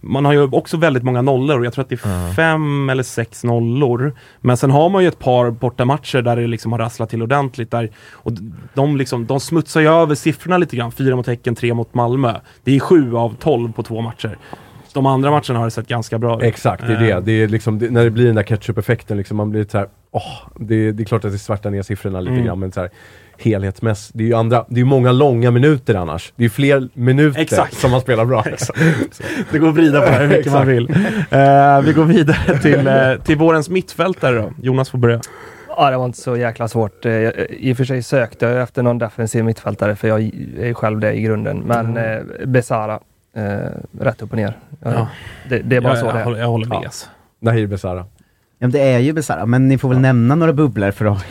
man har ju också väldigt många nollor och jag tror att det är fem eller sex nollor. Men sen har man ju ett par bortamatcher där det liksom har rasslat till ordentligt där och de, liksom, de smutsar ju över siffrorna lite grann. Fyra mot Häcken, tre mot Malmö. Det är sju av tolv på två matcher. De andra matcherna har det sett ganska bra ut. Exakt, det är Eh, det. det, är liksom, det när det blir den där ketchup-effekten, liksom, man blir så här, åh, det, det är klart att det svärtar ner siffrorna lite Mm. grann, men så här, helhetsmässigt, det är ju andra, det är många långa minuter annars. Det är ju fler minuter Exakt. som man spelar bra. *laughs* Det går att vrida på det här hur mycket man vill. Eh, vi går vidare till, eh, till vårens mittfältare då. Jonas får börja. Ja, det var inte så jäkla svårt. Jag- I och för sig sökte jag efter någon defensiv mittfältare, för jag är själv det i grunden. Men eh, Besara, eh, rätt upp och ner. Ja, Ja. Det, det är bara jag, så det jag, är. håller, jag håller med. Ja. alltså. Nahir Besara. Ja, men det är ju bisarra, men ni får väl nämna några bubblor för att,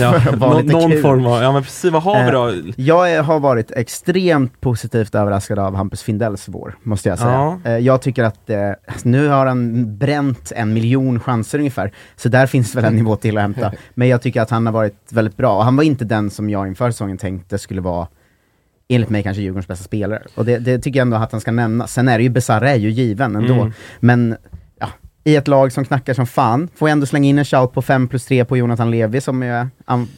Ja, *laughs* för att vara nå- lite någon kul. form av, ja men precis, vad har vi då? Jag är- har varit extremt positivt överraskad av Hampus Findells vår, måste jag säga. Ja. Eh, Jag tycker att eh, nu har han bränt en miljon chanser ungefär, så där finns väl en nivå till att hämta. *laughs* Men jag tycker att han har varit väldigt bra, och han var inte den som jag inför säsongen tänkte skulle vara enligt mig kanske Djurgårdens bästa spelare. Och det, det tycker jag ändå att han ska nämna. Sen är det ju, Besara är ju given ändå. Mm. Men ja, i ett lag som knackar som fan, får jag ändå slänga in en shout på 5 plus 3 på Jonathan Levi som är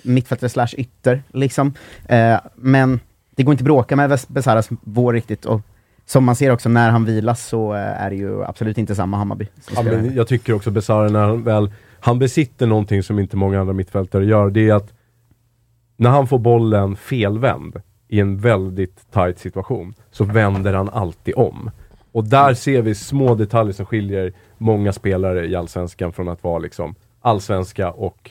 mittfältare slash ytter, liksom. Eh, men det går inte att bråka med Besaras vår riktigt. Och som man ser också när han vilas så eh, är det ju absolut inte samma Hammarby. Ja, men jag tycker också Besara när han väl, han besitter någonting som inte många andra mittfältare gör, det är att när han får bollen felvänd i en väldigt tight situation, så vänder han alltid om. Och där ser vi små detaljer som skiljer många spelare i Allsvenskan från att vara liksom allsvenska och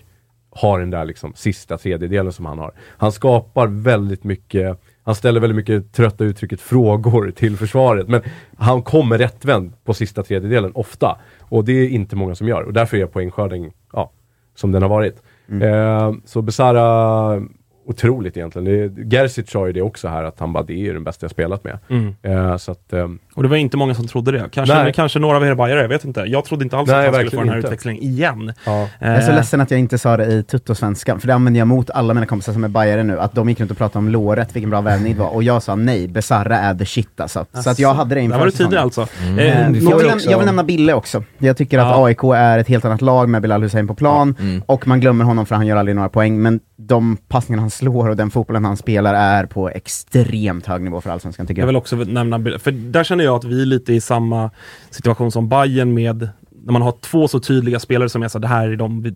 ha den där liksom sista tredjedelen som han har. Han skapar väldigt mycket, han ställer väldigt mycket, trötta uttrycket, frågor till försvaret. Men han kommer rättvänd på sista tredjedelen ofta. Och det är inte många som gör. Och därför är poängskörden, ja, som den har varit. Eh, så Besara, otroligt egentligen. Det, Gerzic sa ju det också här, att han bara, det är ju den bästa jag spelat med. Mm. Eh, så att, ehm, Och det var inte många som trodde det. Kanske, Nej. kanske några av er bajare, jag vet inte. Jag trodde inte alls Nej, att han skulle verkligen få den här inte. utväxlingen igen. ja. Jag är så Eh, ledsen att jag inte sa det i tuttosvenskan, för det använder jag mot alla mina kompisar som är bajare nu, att de gick runt och pratade om låret, vilken bra värvning det var, och jag sa nej, Besarra är the shit alltså. Så att jag hade det Där inför var du tidig alltså. Mm. Eh, Eh, jag, får vill jag vill nämna Bille också. Jag tycker att Ja. AIK är ett helt annat lag med Bilal Hussein på plan, Mm. och man glömmer honom för han gör aldrig några poäng, men de passningarna han slår och den fotbollen han spelar är på extremt hög nivå för Allsvenskan tycker Jag jag. vill också nämna, för där känner jag att vi är lite i samma situation som Bayern med, när man har två så tydliga spelare som är så det här är de vi,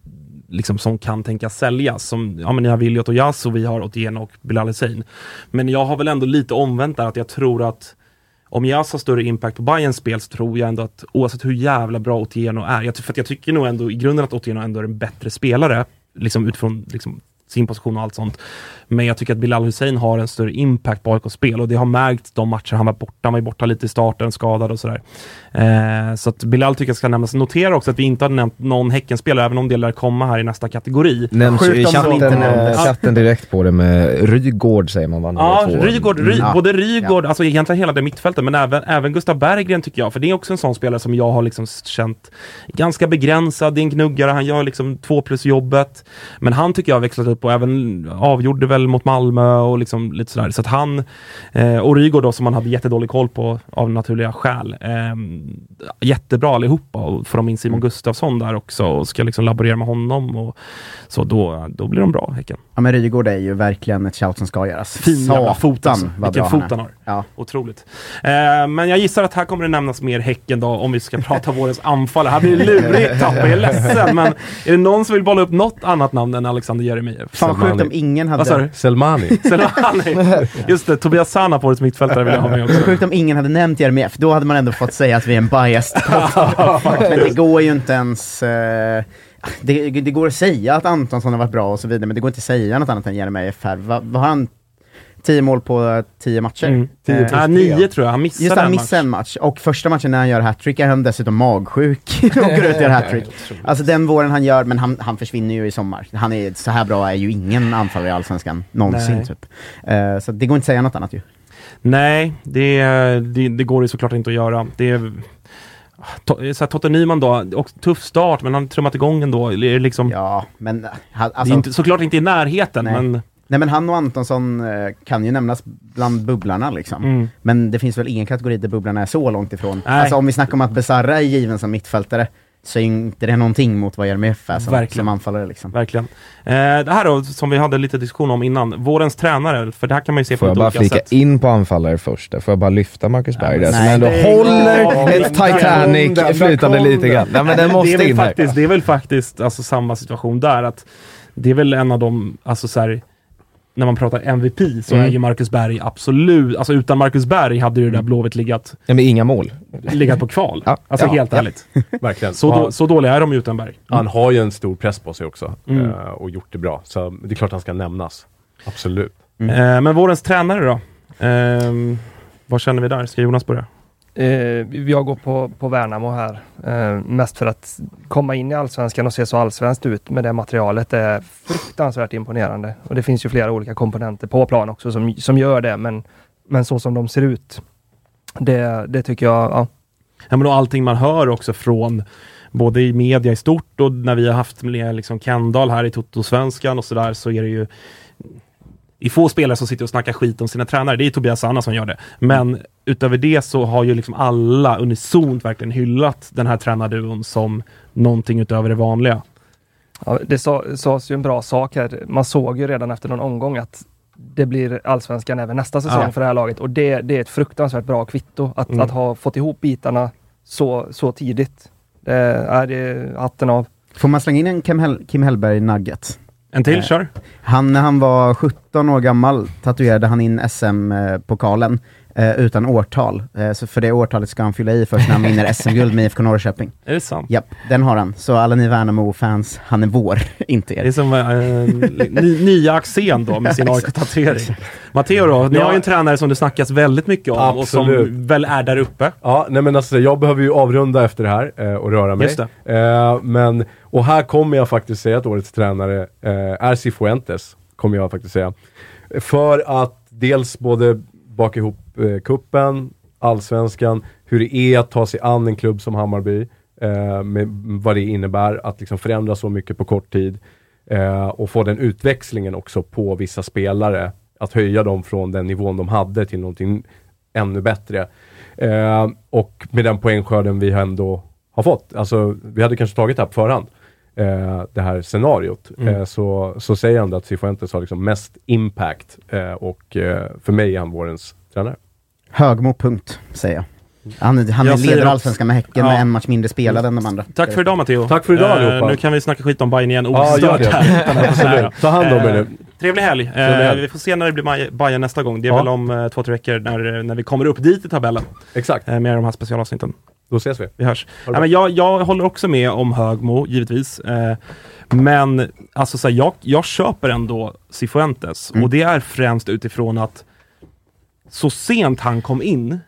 liksom, som kan tänkas säljas. Som, ja men ni har Viljot och Jas och vi har Otieno och Bilal Hussein. Men jag har väl ändå lite omvänt där, att jag tror att om Jas har större impact på Bayerns spel så tror jag ändå att oavsett hur jävla bra Otieno är, jag, för jag tycker nog ändå i grunden att Otieno ändå är en bättre spelare, liksom utifrån liksom, sin position och allt sånt. Men jag tycker att Bilal Hussein har en större impact på AIKs spel och det har märkts de matcher han var borta. Han var borta lite i starten, skadad och sådär. Eh, så att Bilal tycker jag ska nämnas. Notera också att vi inte har nämnt någon Häckenspelare, även om det lär komma här i nästa kategori. Nämns i de inte chatten, nämndes. chatten direkt på det med Rygård säger man va? Ja. Rygård, Ry, Ja. både Rygård, alltså egentligen hela det mittfältet, men även, även Gustav Berggren tycker jag, för det är också en sån spelare som jag har liksom känt ganska begränsad, det är en gnuggare, han gör liksom två plus jobbet. Men han tycker jag har växlat upp och även avgjorde väl mot Malmö och liksom lite sådär. Så att han, eh, Rygård då som man hade jättedålig koll på av naturliga skäl. Eh, jättebra allihopa och får de in Simon Gustafsson där också och ska liksom laborera med honom och så då, då blir de bra Häcken. Ja men Rygaard är ju verkligen ett shout som ska göras. Fin jävla fot alltså. Vilken fot han har. Ja. Otroligt. Eh, men jag gissar att här kommer det nämnas mer Häcken då, om vi ska prata vårens anfallare. Här blir det lurigt Tapper, jag är ledsen. Men är det någon som vill bolla upp något annat namn än Alexander Jeremejeff? Fan vad sjukt om ingen hade... Vad sa du? Selmani. *laughs* Selmani. Just det, Tobias Sana på årets mittfältare vill jag ha med också. Sjukt om ingen hade nämnt Jeremejeff, då hade man ändå fått säga att vi är en biased. *laughs* Men det går ju inte ens... eh, det, det går att säga att Antonsson har varit bra och så vidare, men det går inte att säga något annat än Jeremejeff här. Vad vad har han? 10 mål på eh, 10 matcher? Mm. Eh, Ja, nio tror jag, han missade Just det, han en missade match. en match. Och första matchen när han gör hattrick är han dessutom magsjuk *laughs* och går ut och gör *laughs* hattrick. Alltså den våren han gör, men han, han försvinner ju i sommar. Han är, så här bra är ju ingen anfallare i Allsvenskan någonsin Nej. typ. Eh, så det går inte att säga något annat ju. Nej, det, det, det går det såklart inte att göra. Det så Totte Nyman då, och tuff start, men han har trummat igång ändå. Det är liksom, Ja, men ha- det alltså, är inte, såklart inte i närheten, Nej. men Nej men han och Antonsson eh, kan ju nämnas bland bubblarna liksom. Mm. Men det finns väl ingen kategori där bubblarna är så långt ifrån. Nej. Alltså om vi snackar om att Besarra är given som mittfältare, så är inte det någonting mot vad Jeremejeff är som, Verkligen. som anfallare liksom. verkligen. Eh, det här då, som vi hade lite diskussion om innan, vårens tränare, för det här kan man ju se på Får jag bara olika flika sätt. in på anfallare först? Där Får jag bara lyfta Marcus Berg där, som ändå det är- håller Ja, ett Titanic flytande lite grann. Nej, men den det, måste är väl in här. faktiskt, det är väl faktiskt alltså, samma situation där, att det är väl en av de, alltså så här, när man pratar MVP så Mm. är ju Marcus Berg absolut, alltså utan Marcus Berg hade ju det där Blåvitt legat, Ja, men inga mål. legat på kval. Ja, Alltså ja, helt ja. ärligt. *laughs* Verkligen. Så, då, så dåliga är de utan Berg. han har ju en stor press på sig också Mm. eh, och gjort det bra. Så det är klart han ska nämnas. Absolut. Eh, men vårens tränare då? Eh, vad känner vi där? Ska Jonas börja? Eh, jag går på, på Värnamo här. Eh, mest för att komma in i Allsvenskan och se så allsvenskt ut med det materialet är fruktansvärt imponerande. Och det finns ju flera olika komponenter på plan också som, som gör det, men, men så som de ser ut. Det, det tycker jag, ja. Ja, men och allting man hör också från både i media i stort och när vi har haft med liksom Kendall här i Toto-svenskan och sådär så är det ju i få spelare som sitter och snackar skit om sina tränare. Det är Tobias Sanna som gör det. Men utöver det så har ju liksom alla unisont verkligen hyllat den här tränarduon som någonting utöver det vanliga. Ja, det sa, sades ju en bra sak här. Man såg ju redan efter någon omgång att det blir allsvenskan även nästa säsong Ja. för det här laget och det, det är ett fruktansvärt bra kvitto att, Mm. att ha fått ihop bitarna så, så tidigt. Det är, det är hatten av. Får man slänga in en Kim, Hell- Kim Hellberg nugget? En till, Eh, kör! Han, när han var 17 år gammal tatuerade han in SM-pokalen eh, utan årtal. Eh, så för det årtalet ska han fylla i först när han vinner *laughs* SM-guld med IFK Norrköping. Är det sant? Japp, den har han. Så alla ni Värnamo-fans, han är vår, *laughs* inte Det är er. som eh, ny, nya Axén då med *laughs* sin AIK-tatuering. Matteo då, ni Ja. har ju en tränare som det snackas väldigt mycket om och Absolut. som väl är där uppe. Ja, nej men alltså jag behöver ju avrunda efter det här eh, och röra mig. Just det. Eh, men, och här kommer jag faktiskt säga att årets tränare eh, är Cifuentes, kommer jag faktiskt säga. För att dels både baka ihop eh, kuppen, allsvenskan, hur det är att ta sig an en klubb som Hammarby, eh, med vad det innebär att liksom förändra så mycket på kort tid. Eh, och få den utväxlingen också på vissa spelare, att höja dem från den nivån de hade till någonting ännu bättre. Eh, och med den poängskörden vi ändå har fått, alltså vi hade kanske tagit det här på förhand, eh, det här scenariot, Mm. eh, så, så säger han att Cifuentes har liksom mest impact eh, och eh, för mig är han vårens tränare. Högmo, punkt, säger jag. Han, han Jag leder allsvenskan med Häcken Ja. med en match mindre spelad än de andra. Tack för idag Matteo. Tack för idag, allihopa. Nu kan vi snacka skit om Bayern igen ostört det. här. *laughs* Ta hand om er nu. Eh, Trevlig helg. Eh, Trevlig helg. vi får se när det blir Bayern nästa gång. Det är Ja. väl om eh, två, tre veckor när, när vi kommer upp dit i tabellen Exakt. eh, med de här specialavsnitten. Då ses vi. Vi hörs. Ja, men jag, jag håller också med om Högmo, givetvis. Eh, men alltså, så här, jag, jag köper ändå Cifuentes. Mm. Och det är främst utifrån att så sent han kom in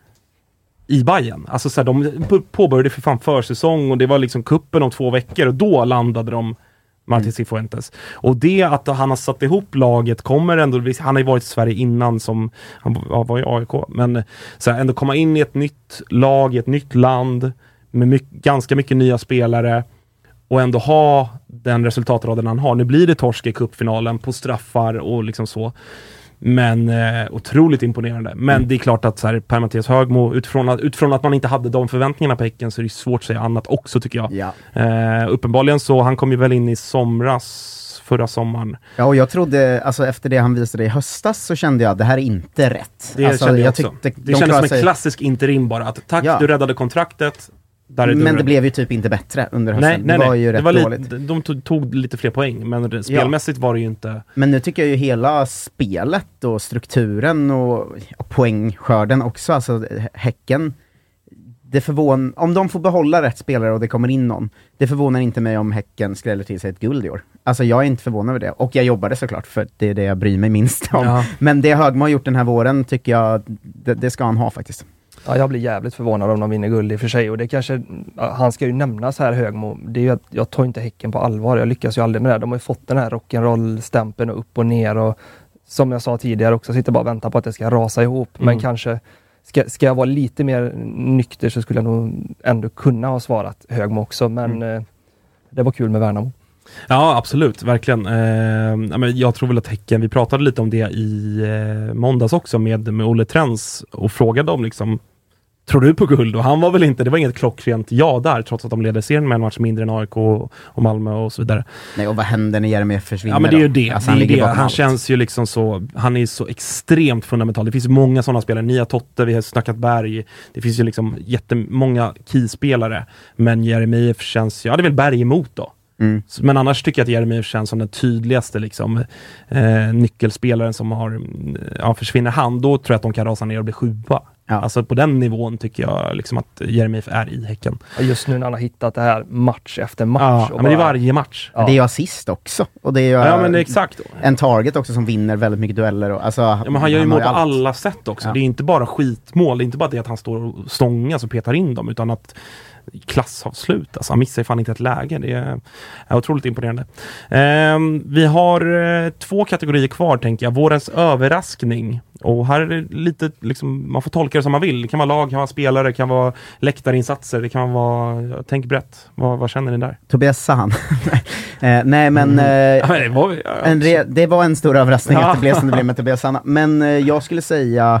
i Bayern. Alltså så här, de påbörjade för fan försäsong och det var liksom kuppen om två veckor och då landade de Martin Cifuentes. Och det att han har satt ihop laget kommer ändå, han har ju varit i Sverige innan som, han var i AIK, men så här, ändå komma in i ett nytt lag, i ett nytt land med mycket, ganska mycket nya spelare och ändå ha den resultatraden han har. Nu blir det torsk i cupfinalen på straffar och liksom så. Men eh, otroligt imponerande. Men det är klart att så här, Per-Mattias Högmo, utifrån att, utifrån att man inte hade de förväntningarna på Häcken så är det svårt att säga annat också tycker jag. Ja. Eh, uppenbarligen så, han kom ju väl in i somras, förra sommaren. Ja, och jag trodde, alltså efter det han visade i höstas så kände jag att det här är inte rätt. Det alltså, kände jag, också. tyckte det de kändes som en sig- klassisk interim bara. Att, tack, Ja. du räddade kontraktet. Men det blev ju typ inte bättre under hösten. Nej, nej, det var nej. ju det rätt var dåligt. de tog, tog lite fler poäng, men spelmässigt var det ju inte... Men nu tycker jag ju hela spelet och strukturen och, och poängskörden också, alltså Häcken, det förvån, om de får behålla rätt spelare och det kommer in någon, det förvånar inte mig om Häcken skräller till sig ett guld i år. Alltså jag är inte förvånad över det, och jag jobbade såklart, för det är det jag bryr mig minst om. Ja. Men det Högmo har gjort den här våren tycker jag, det, det ska han ha faktiskt. Ja, jag blir jävligt förvånad om de vinner guld i och för sig och det kanske, han ska ju nämnas här Högmo, det är ju att jag tar inte Häcken på allvar, jag lyckas ju aldrig med det. De har ju fått den här rock'n'roll-stämpeln och upp och ner och som jag sa tidigare också, sitter bara och väntar på att det ska rasa ihop. Men Mm. kanske, ska, ska jag vara lite mer nykter så skulle jag nog ändå kunna ha svarat Högmo också, men eh, det var kul med Värnamo. Ja, absolut, verkligen. Eh, ja, men jag tror väl att Häcken, vi pratade lite om det i eh, måndags också med, med Olle Trens och frågade om liksom Tror du på guld? Och han var väl inte, det var inget klockrent ja där, trots att de leder serien med en match mindre än AIK och, och Malmö och så vidare. Nej, och vad händer när Jeremejeff försvinner Ja men det är ju det. Alltså, det, han det. Han allt. känns ju liksom så, han är så extremt fundamental. Det finns ju många sådana spelare, Nia Totte, vi har snackat Berg. Det finns ju liksom jättemånga keyspelare. Men Jeremejeff känns, ja det är väl Berg emot då. Mm. Men annars tycker jag att Jeremejeff känns som den tydligaste liksom, eh, nyckelspelaren som har, mm, ja försvinner han, då tror jag att de kan rasa ner och bli sjua. Ja. Alltså på den nivån tycker jag liksom att Jeremejeff är i Häcken. Ja, Just nu när han har hittat det här match efter match. Ja, och men det är bara- varje match. Ja. Det är ju assist också. Och det är ju Ja, men det är exakt. en target också som vinner väldigt mycket dueller. Och, alltså, Ja, men han gör ju mål på allt. alla sätt också. Ja. Det är inte bara skitmål. Det är inte bara det att han står och stångas och petar in dem, utan att klassavslut. Alltså, han missar ju fan inte ett läge. Det är, är otroligt imponerande. Ehm, vi har eh, två kategorier kvar, tänker jag. Vårens överraskning. Och här är det lite, liksom, man får tolka det som man vill. Det kan vara lag, kan vara spelare, kan vara läktarinsatser, det kan vara... Tänk brett. Vad, vad känner ni där? Tobias Sahan. *laughs* eh, nej men, eh, Ja, men det, var, ja, en det var en stor överraskning Ja. att det blev som det blev med Tobias Sahan. Men eh, jag skulle säga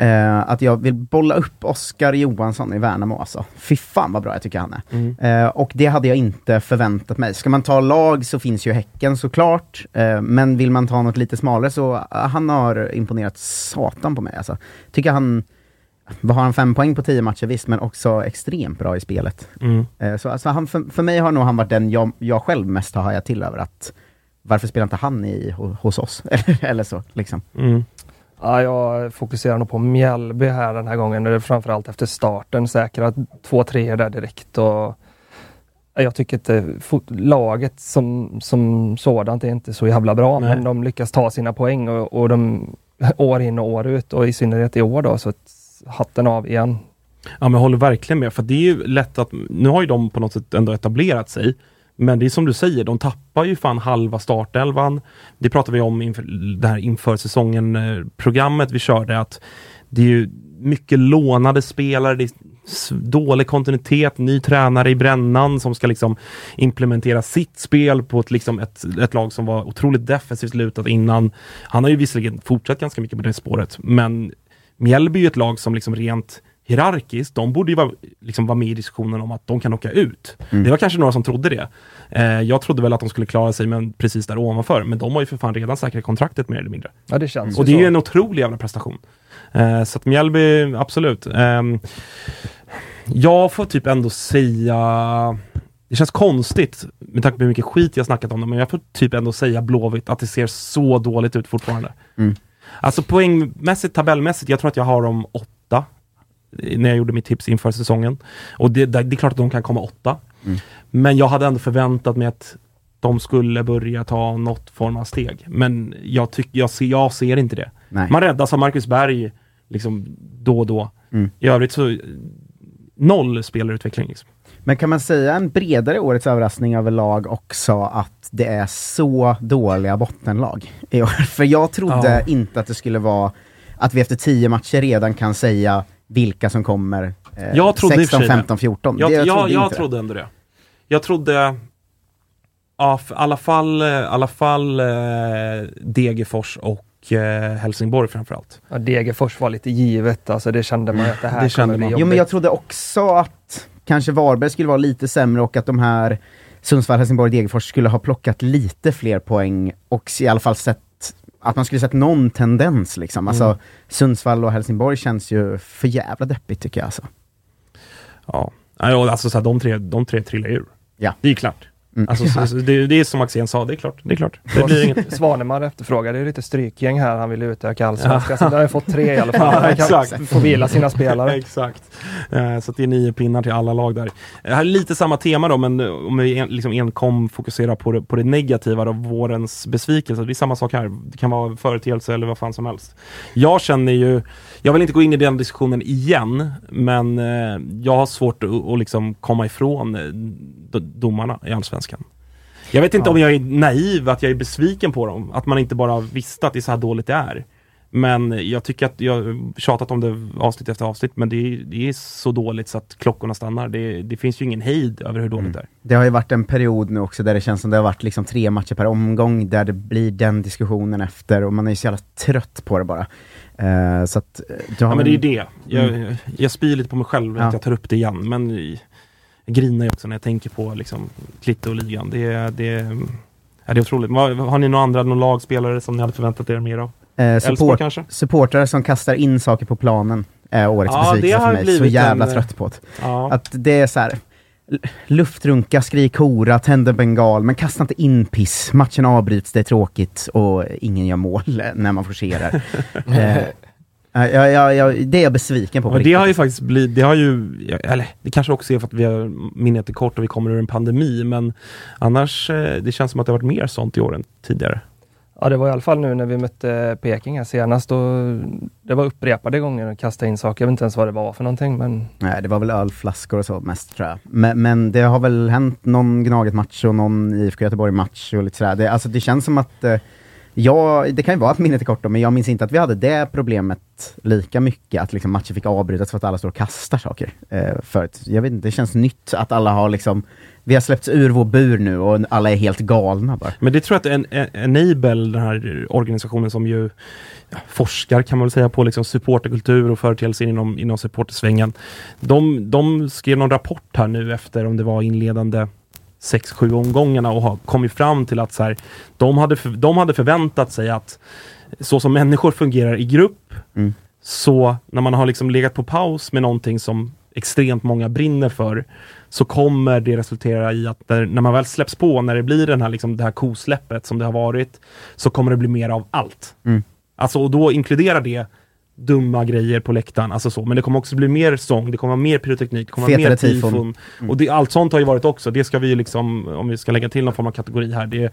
eh, att jag vill bolla upp Oskar Johansson i Värnamo alltså. Fy fan vad bra jag tycker han är. Mm. Eh, och det hade jag inte förväntat mig. Ska man ta lag så finns ju Häcken såklart, eh, men vill man ta något lite smalare så uh, han har imponerat satan på mig alltså. Tycker han, vad har han, fem poäng på tio matcher visst, men också extremt bra i spelet. Mm. Eh, så alltså han, för, för mig har nog han varit den jag, jag själv mest har hajat till över att varför spelar inte han i, ho- hos oss? *laughs* Eller så, liksom. Mm. Ja, jag fokuserar nog på Mjällby här den här gången. Det är framförallt efter starten. Säkra två treor där direkt. Och jag tycker att det, fot- laget som, som sådant är inte så jävla bra, Nej. men de lyckas ta sina poäng och, och de *laughs* år in och år ut och i synnerhet i år då, så att hatten av igen. Ja men jag håller verkligen med, för det är ju lätt att, nu har ju de på något sätt ändå etablerat sig. Men det är som du säger, de tappar ju fan halva startelvan. Det pratade vi om inför, det här inför säsongen-programmet vi körde, att det är ju mycket lånade spelare, det är dålig kontinuitet, ny tränare i brännan som ska liksom implementera sitt spel på ett, liksom ett, ett lag som var otroligt defensivt lutat innan. Han har ju visserligen fortsatt ganska mycket på det spåret, men Mjällby är ju ett lag som liksom rent hierarkiskt, de borde ju vara, liksom vara med i diskussionen om att de kan åka ut. Det var kanske några som trodde det. Eh, jag trodde väl att de skulle klara sig men precis där ovanför, men de har ju för fan redan säkrat kontraktet mer eller mindre. Ja, det känns Och det är ju en otrolig jävla prestation. Eh, så att Mjällby, absolut. Ehm, jag får typ ändå säga, det känns konstigt med tanke på hur mycket skit jag snackat om dem, men jag får typ ändå säga Blåvitt att det ser så dåligt ut fortfarande. Mm. Alltså poängmässigt, tabellmässigt, jag tror att jag har dem åtta. När jag gjorde mitt tips inför säsongen. Och det, det, det är klart att de kan komma åtta. Mm. Men jag hade ändå förväntat mig att de skulle börja ta något form av steg. Men jag, tyck, jag, ser, jag ser inte det. Nej. Man räddas av Marcus Berg liksom då och då. Mm. I övrigt så noll spelarutveckling. Liksom. Men kan man säga en bredare årets överraskning överlag också att det är så dåliga bottenlag i år? *laughs* För jag trodde Ja. inte att det skulle vara att vi efter tio matcher redan kan säga vilka som kommer eh, Jag trodde i och för 16, sig det. 15, 14. Jag, Det- jag, jag, inte det. trodde ändå det. Jag trodde, ja, i alla fall, i alla fall eh, Degerfors och eh, Helsingborg framförallt. Ja, Degerfors var lite givet, alltså det kände man att det här Det kände man. Jo men jag trodde också att kanske Varberg skulle vara lite sämre och att de här Sundsvall, Helsingborg, Degerfors skulle ha plockat lite fler poäng och i alla fall sett att man skulle sett någon tendens liksom. Alltså Mm. Sundsvall och Helsingborg känns ju för jävla deppigt tycker jag alltså. Ja, alltså så här, de, tre, de tre trillar ur. Ja. Det är klart. Mm. Alltså, så, så, det, det är som Axén sa, det är klart. Det är klart. Det blir inget. *laughs* Svanemar efterfrågade ju lite strykgäng här, han ville utöka allsvenskan, så där har jag fått tre i alla fall. *laughs* Ja, Han kan exakt. få vila sina spelare. *laughs* Exakt. Eh, så att det är nio pinnar till alla lag där. Det här är lite samma tema då, men eh, om vi en, liksom enkom fokuserar på det, på det negativa då, vårens besvikelse. Det är samma sak här. Det kan vara företeelse eller vad fan som helst. Jag känner ju, jag vill inte gå in i den diskussionen igen, men jag har svårt att, att liksom komma ifrån domarna i Allsvenskan. Jag vet inte Ja. om jag är naiv, att jag är besviken på dem. Att man inte bara visste att det är så här dåligt det är. Men jag tycker att jag har tjatat om det avsnitt efter avsnitt, men det är, det är så dåligt så att klockorna stannar. Det, det finns ju ingen hejd över hur dåligt det är. Det har ju varit en period nu också där det känns som det har varit liksom tre matcher per omgång där det blir den diskussionen efter och man är ju så jävla trött på det bara. Eh, så att, eh, Ja men det är ju det. Jag, jag spyr lite på mig själv Ja. att jag tar upp det igen, men jag grinar ju också när jag tänker på liksom, Klitte och ligan. Det, det, ja, det är otroligt. Har ni några andra någon lagspelare som ni hade förväntat er mer av? Eh, support, kanske? supportrar som kastar in saker på planen är årets Ja, besvikelse för mig. Så jävla en, eh, trött på det. Ja. Att det är så här. luftrunka, skrik hora, tänder bengal, men kasta inte in piss. Matchen avbryts, det är tråkigt och ingen gör mål när man forcerar. *laughs* eh, ja, ja, ja, det är jag besviken på. på Och det riktigt. har ju faktiskt blivit, det har ju, eller det kanske också är för att vi har minnet är kort och vi kommer ur en pandemi, men annars, eh, det känns som att det har varit mer sånt i år än tidigare. Ja, det var i alla fall nu när vi mötte Peking här senast. Och det var upprepade gånger att kasta in saker. Jag vet inte ens vad det var för någonting. Men Nej, det var väl ölflaskor och så mest tror jag. Men, men det har väl hänt någon Gnaget-match och någon IFK Göteborg-match och lite sådär. Det, alltså det känns som att, eh, ja, det kan ju vara att minnet är kort då, men jag minns inte att vi hade det problemet lika mycket, att liksom matcher fick avbrytas för att alla står och kastar saker. Eh, förut. Jag vet inte, det känns nytt att alla har liksom, vi har släppts ur vår bur nu och alla är helt galna bara. Men det tror jag att en, en, Enable, den här organisationen som ju ja, forskar kan man väl säga på liksom supporterkultur och företeelser inom, inom supportersvängen. De, de skrev någon rapport här nu efter om det var inledande 6-7 omgångarna och har kommit fram till att så här, de, hade för, de hade förväntat sig att så som människor fungerar i grupp, Mm. så när man har liksom legat på paus med någonting som extremt många brinner för, så kommer det resultera i att när, när man väl släpps på, när det blir den här, liksom, det här kosläppet som det har varit, så kommer det bli mer av allt. Mm. Alltså, och då inkluderar det dumma grejer på läktaren, alltså så. men det kommer också bli mer sång, det kommer vara mer pyroteknik, det kommer vara mer tifon. tifon. Mm. Och det, allt sånt har ju varit också, det ska vi ju liksom, om vi ska lägga till någon form av kategori här, det är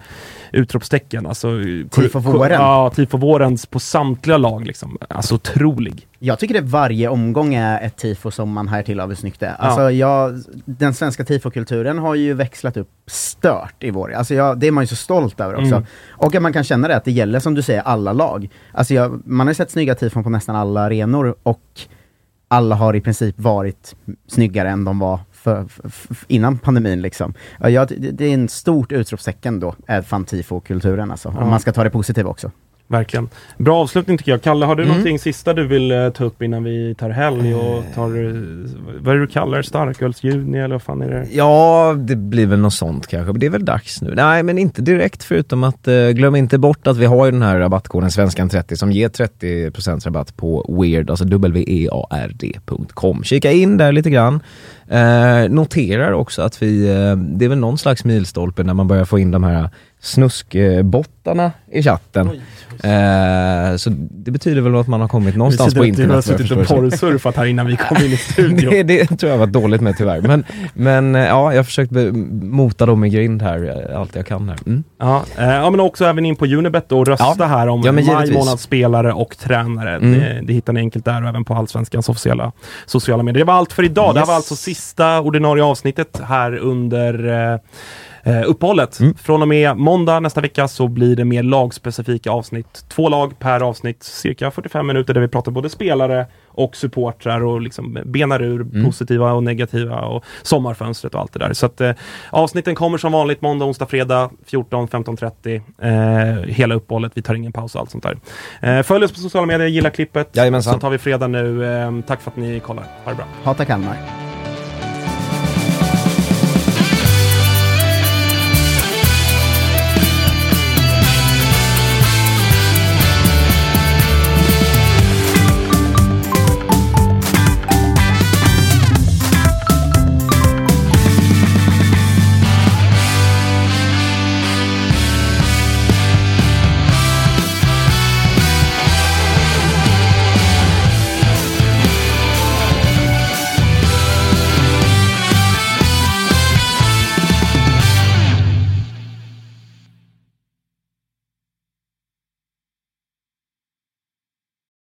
utropstecken. Alltså, Tifo-våren. Ja, tifo-vårens på samtliga lag liksom. Alltså otrolig. Jag tycker det varje omgång är ett tifo som man hajar till av hur snyggt det är. Alltså jag, den svenska tifokulturen har ju växlat upp stört i vår. Alltså jag, det är man ju så stolt över också. Mm. Och att man kan känna det, att det gäller som du säger alla lag. Alltså jag, man har ju sett snygga tifon på nästan alla arenor och alla har i princip varit snyggare än de var för, för, för, innan pandemin liksom. Ja, det, det är en stort utropstecken då, fan tifokulturen alltså. Ja. Om man ska ta det positiva också. Verkligen. Bra avslutning tycker jag. Kalle, har du Mm. någonting sista du vill eh, ta upp innan vi tar helg och tar, eh, vad är det du kallar det? Starkölsjuni eller vad fan är det? Ja, det blir väl något sånt kanske. Det är väl dags nu. Nej, men inte direkt förutom att eh, glöm inte bort att vi har ju den här rabattkoden Svenskan30 som ger 30% rabatt på weird, alltså w-e-a-r-d.com. Kika in där lite grann. Eh, noterar också att vi, eh, det är väl någon slags milstolpe när man börjar få in de här snuskbottarna i chatten. Eh, så det betyder väl att man har kommit någonstans på Du har internet. vad jag suttit och porrsurfat här innan vi kom in i *laughs* studion. det, det tror jag var dåligt med tyvärr. Men, men eh, ja, jag har försökt mota dem i grind här, eh, allt jag kan här. Mm. Ja, eh, ja, men också även in på Unibet och rösta Ja. här om Ja, maj månads spelare och tränare. Mm. Det, det hittar ni enkelt där och även på Allsvenskans officiella sociala medier. Det var allt för idag. Det här var Yes. alltså sista ordinarie avsnittet här under eh, eh, uppehållet. Mm. Från och med måndag nästa vecka så blir det mer lagspecifika avsnitt. Två lag per avsnitt, cirka 45 minuter där vi pratar både spelare och supportrar och liksom benar ur Mm. positiva och negativa och sommarfönstret och allt det där. Så att eh, avsnitten kommer som vanligt måndag, onsdag, fredag 14, 15.30. Eh, hela uppehållet, vi tar ingen paus och allt sånt där. Eh, följ oss på sociala medier, gilla klippet. Jajamensan. Så tar vi fredag nu. Eh, tack för att ni kollar. Ha det bra. Hata Kalmar.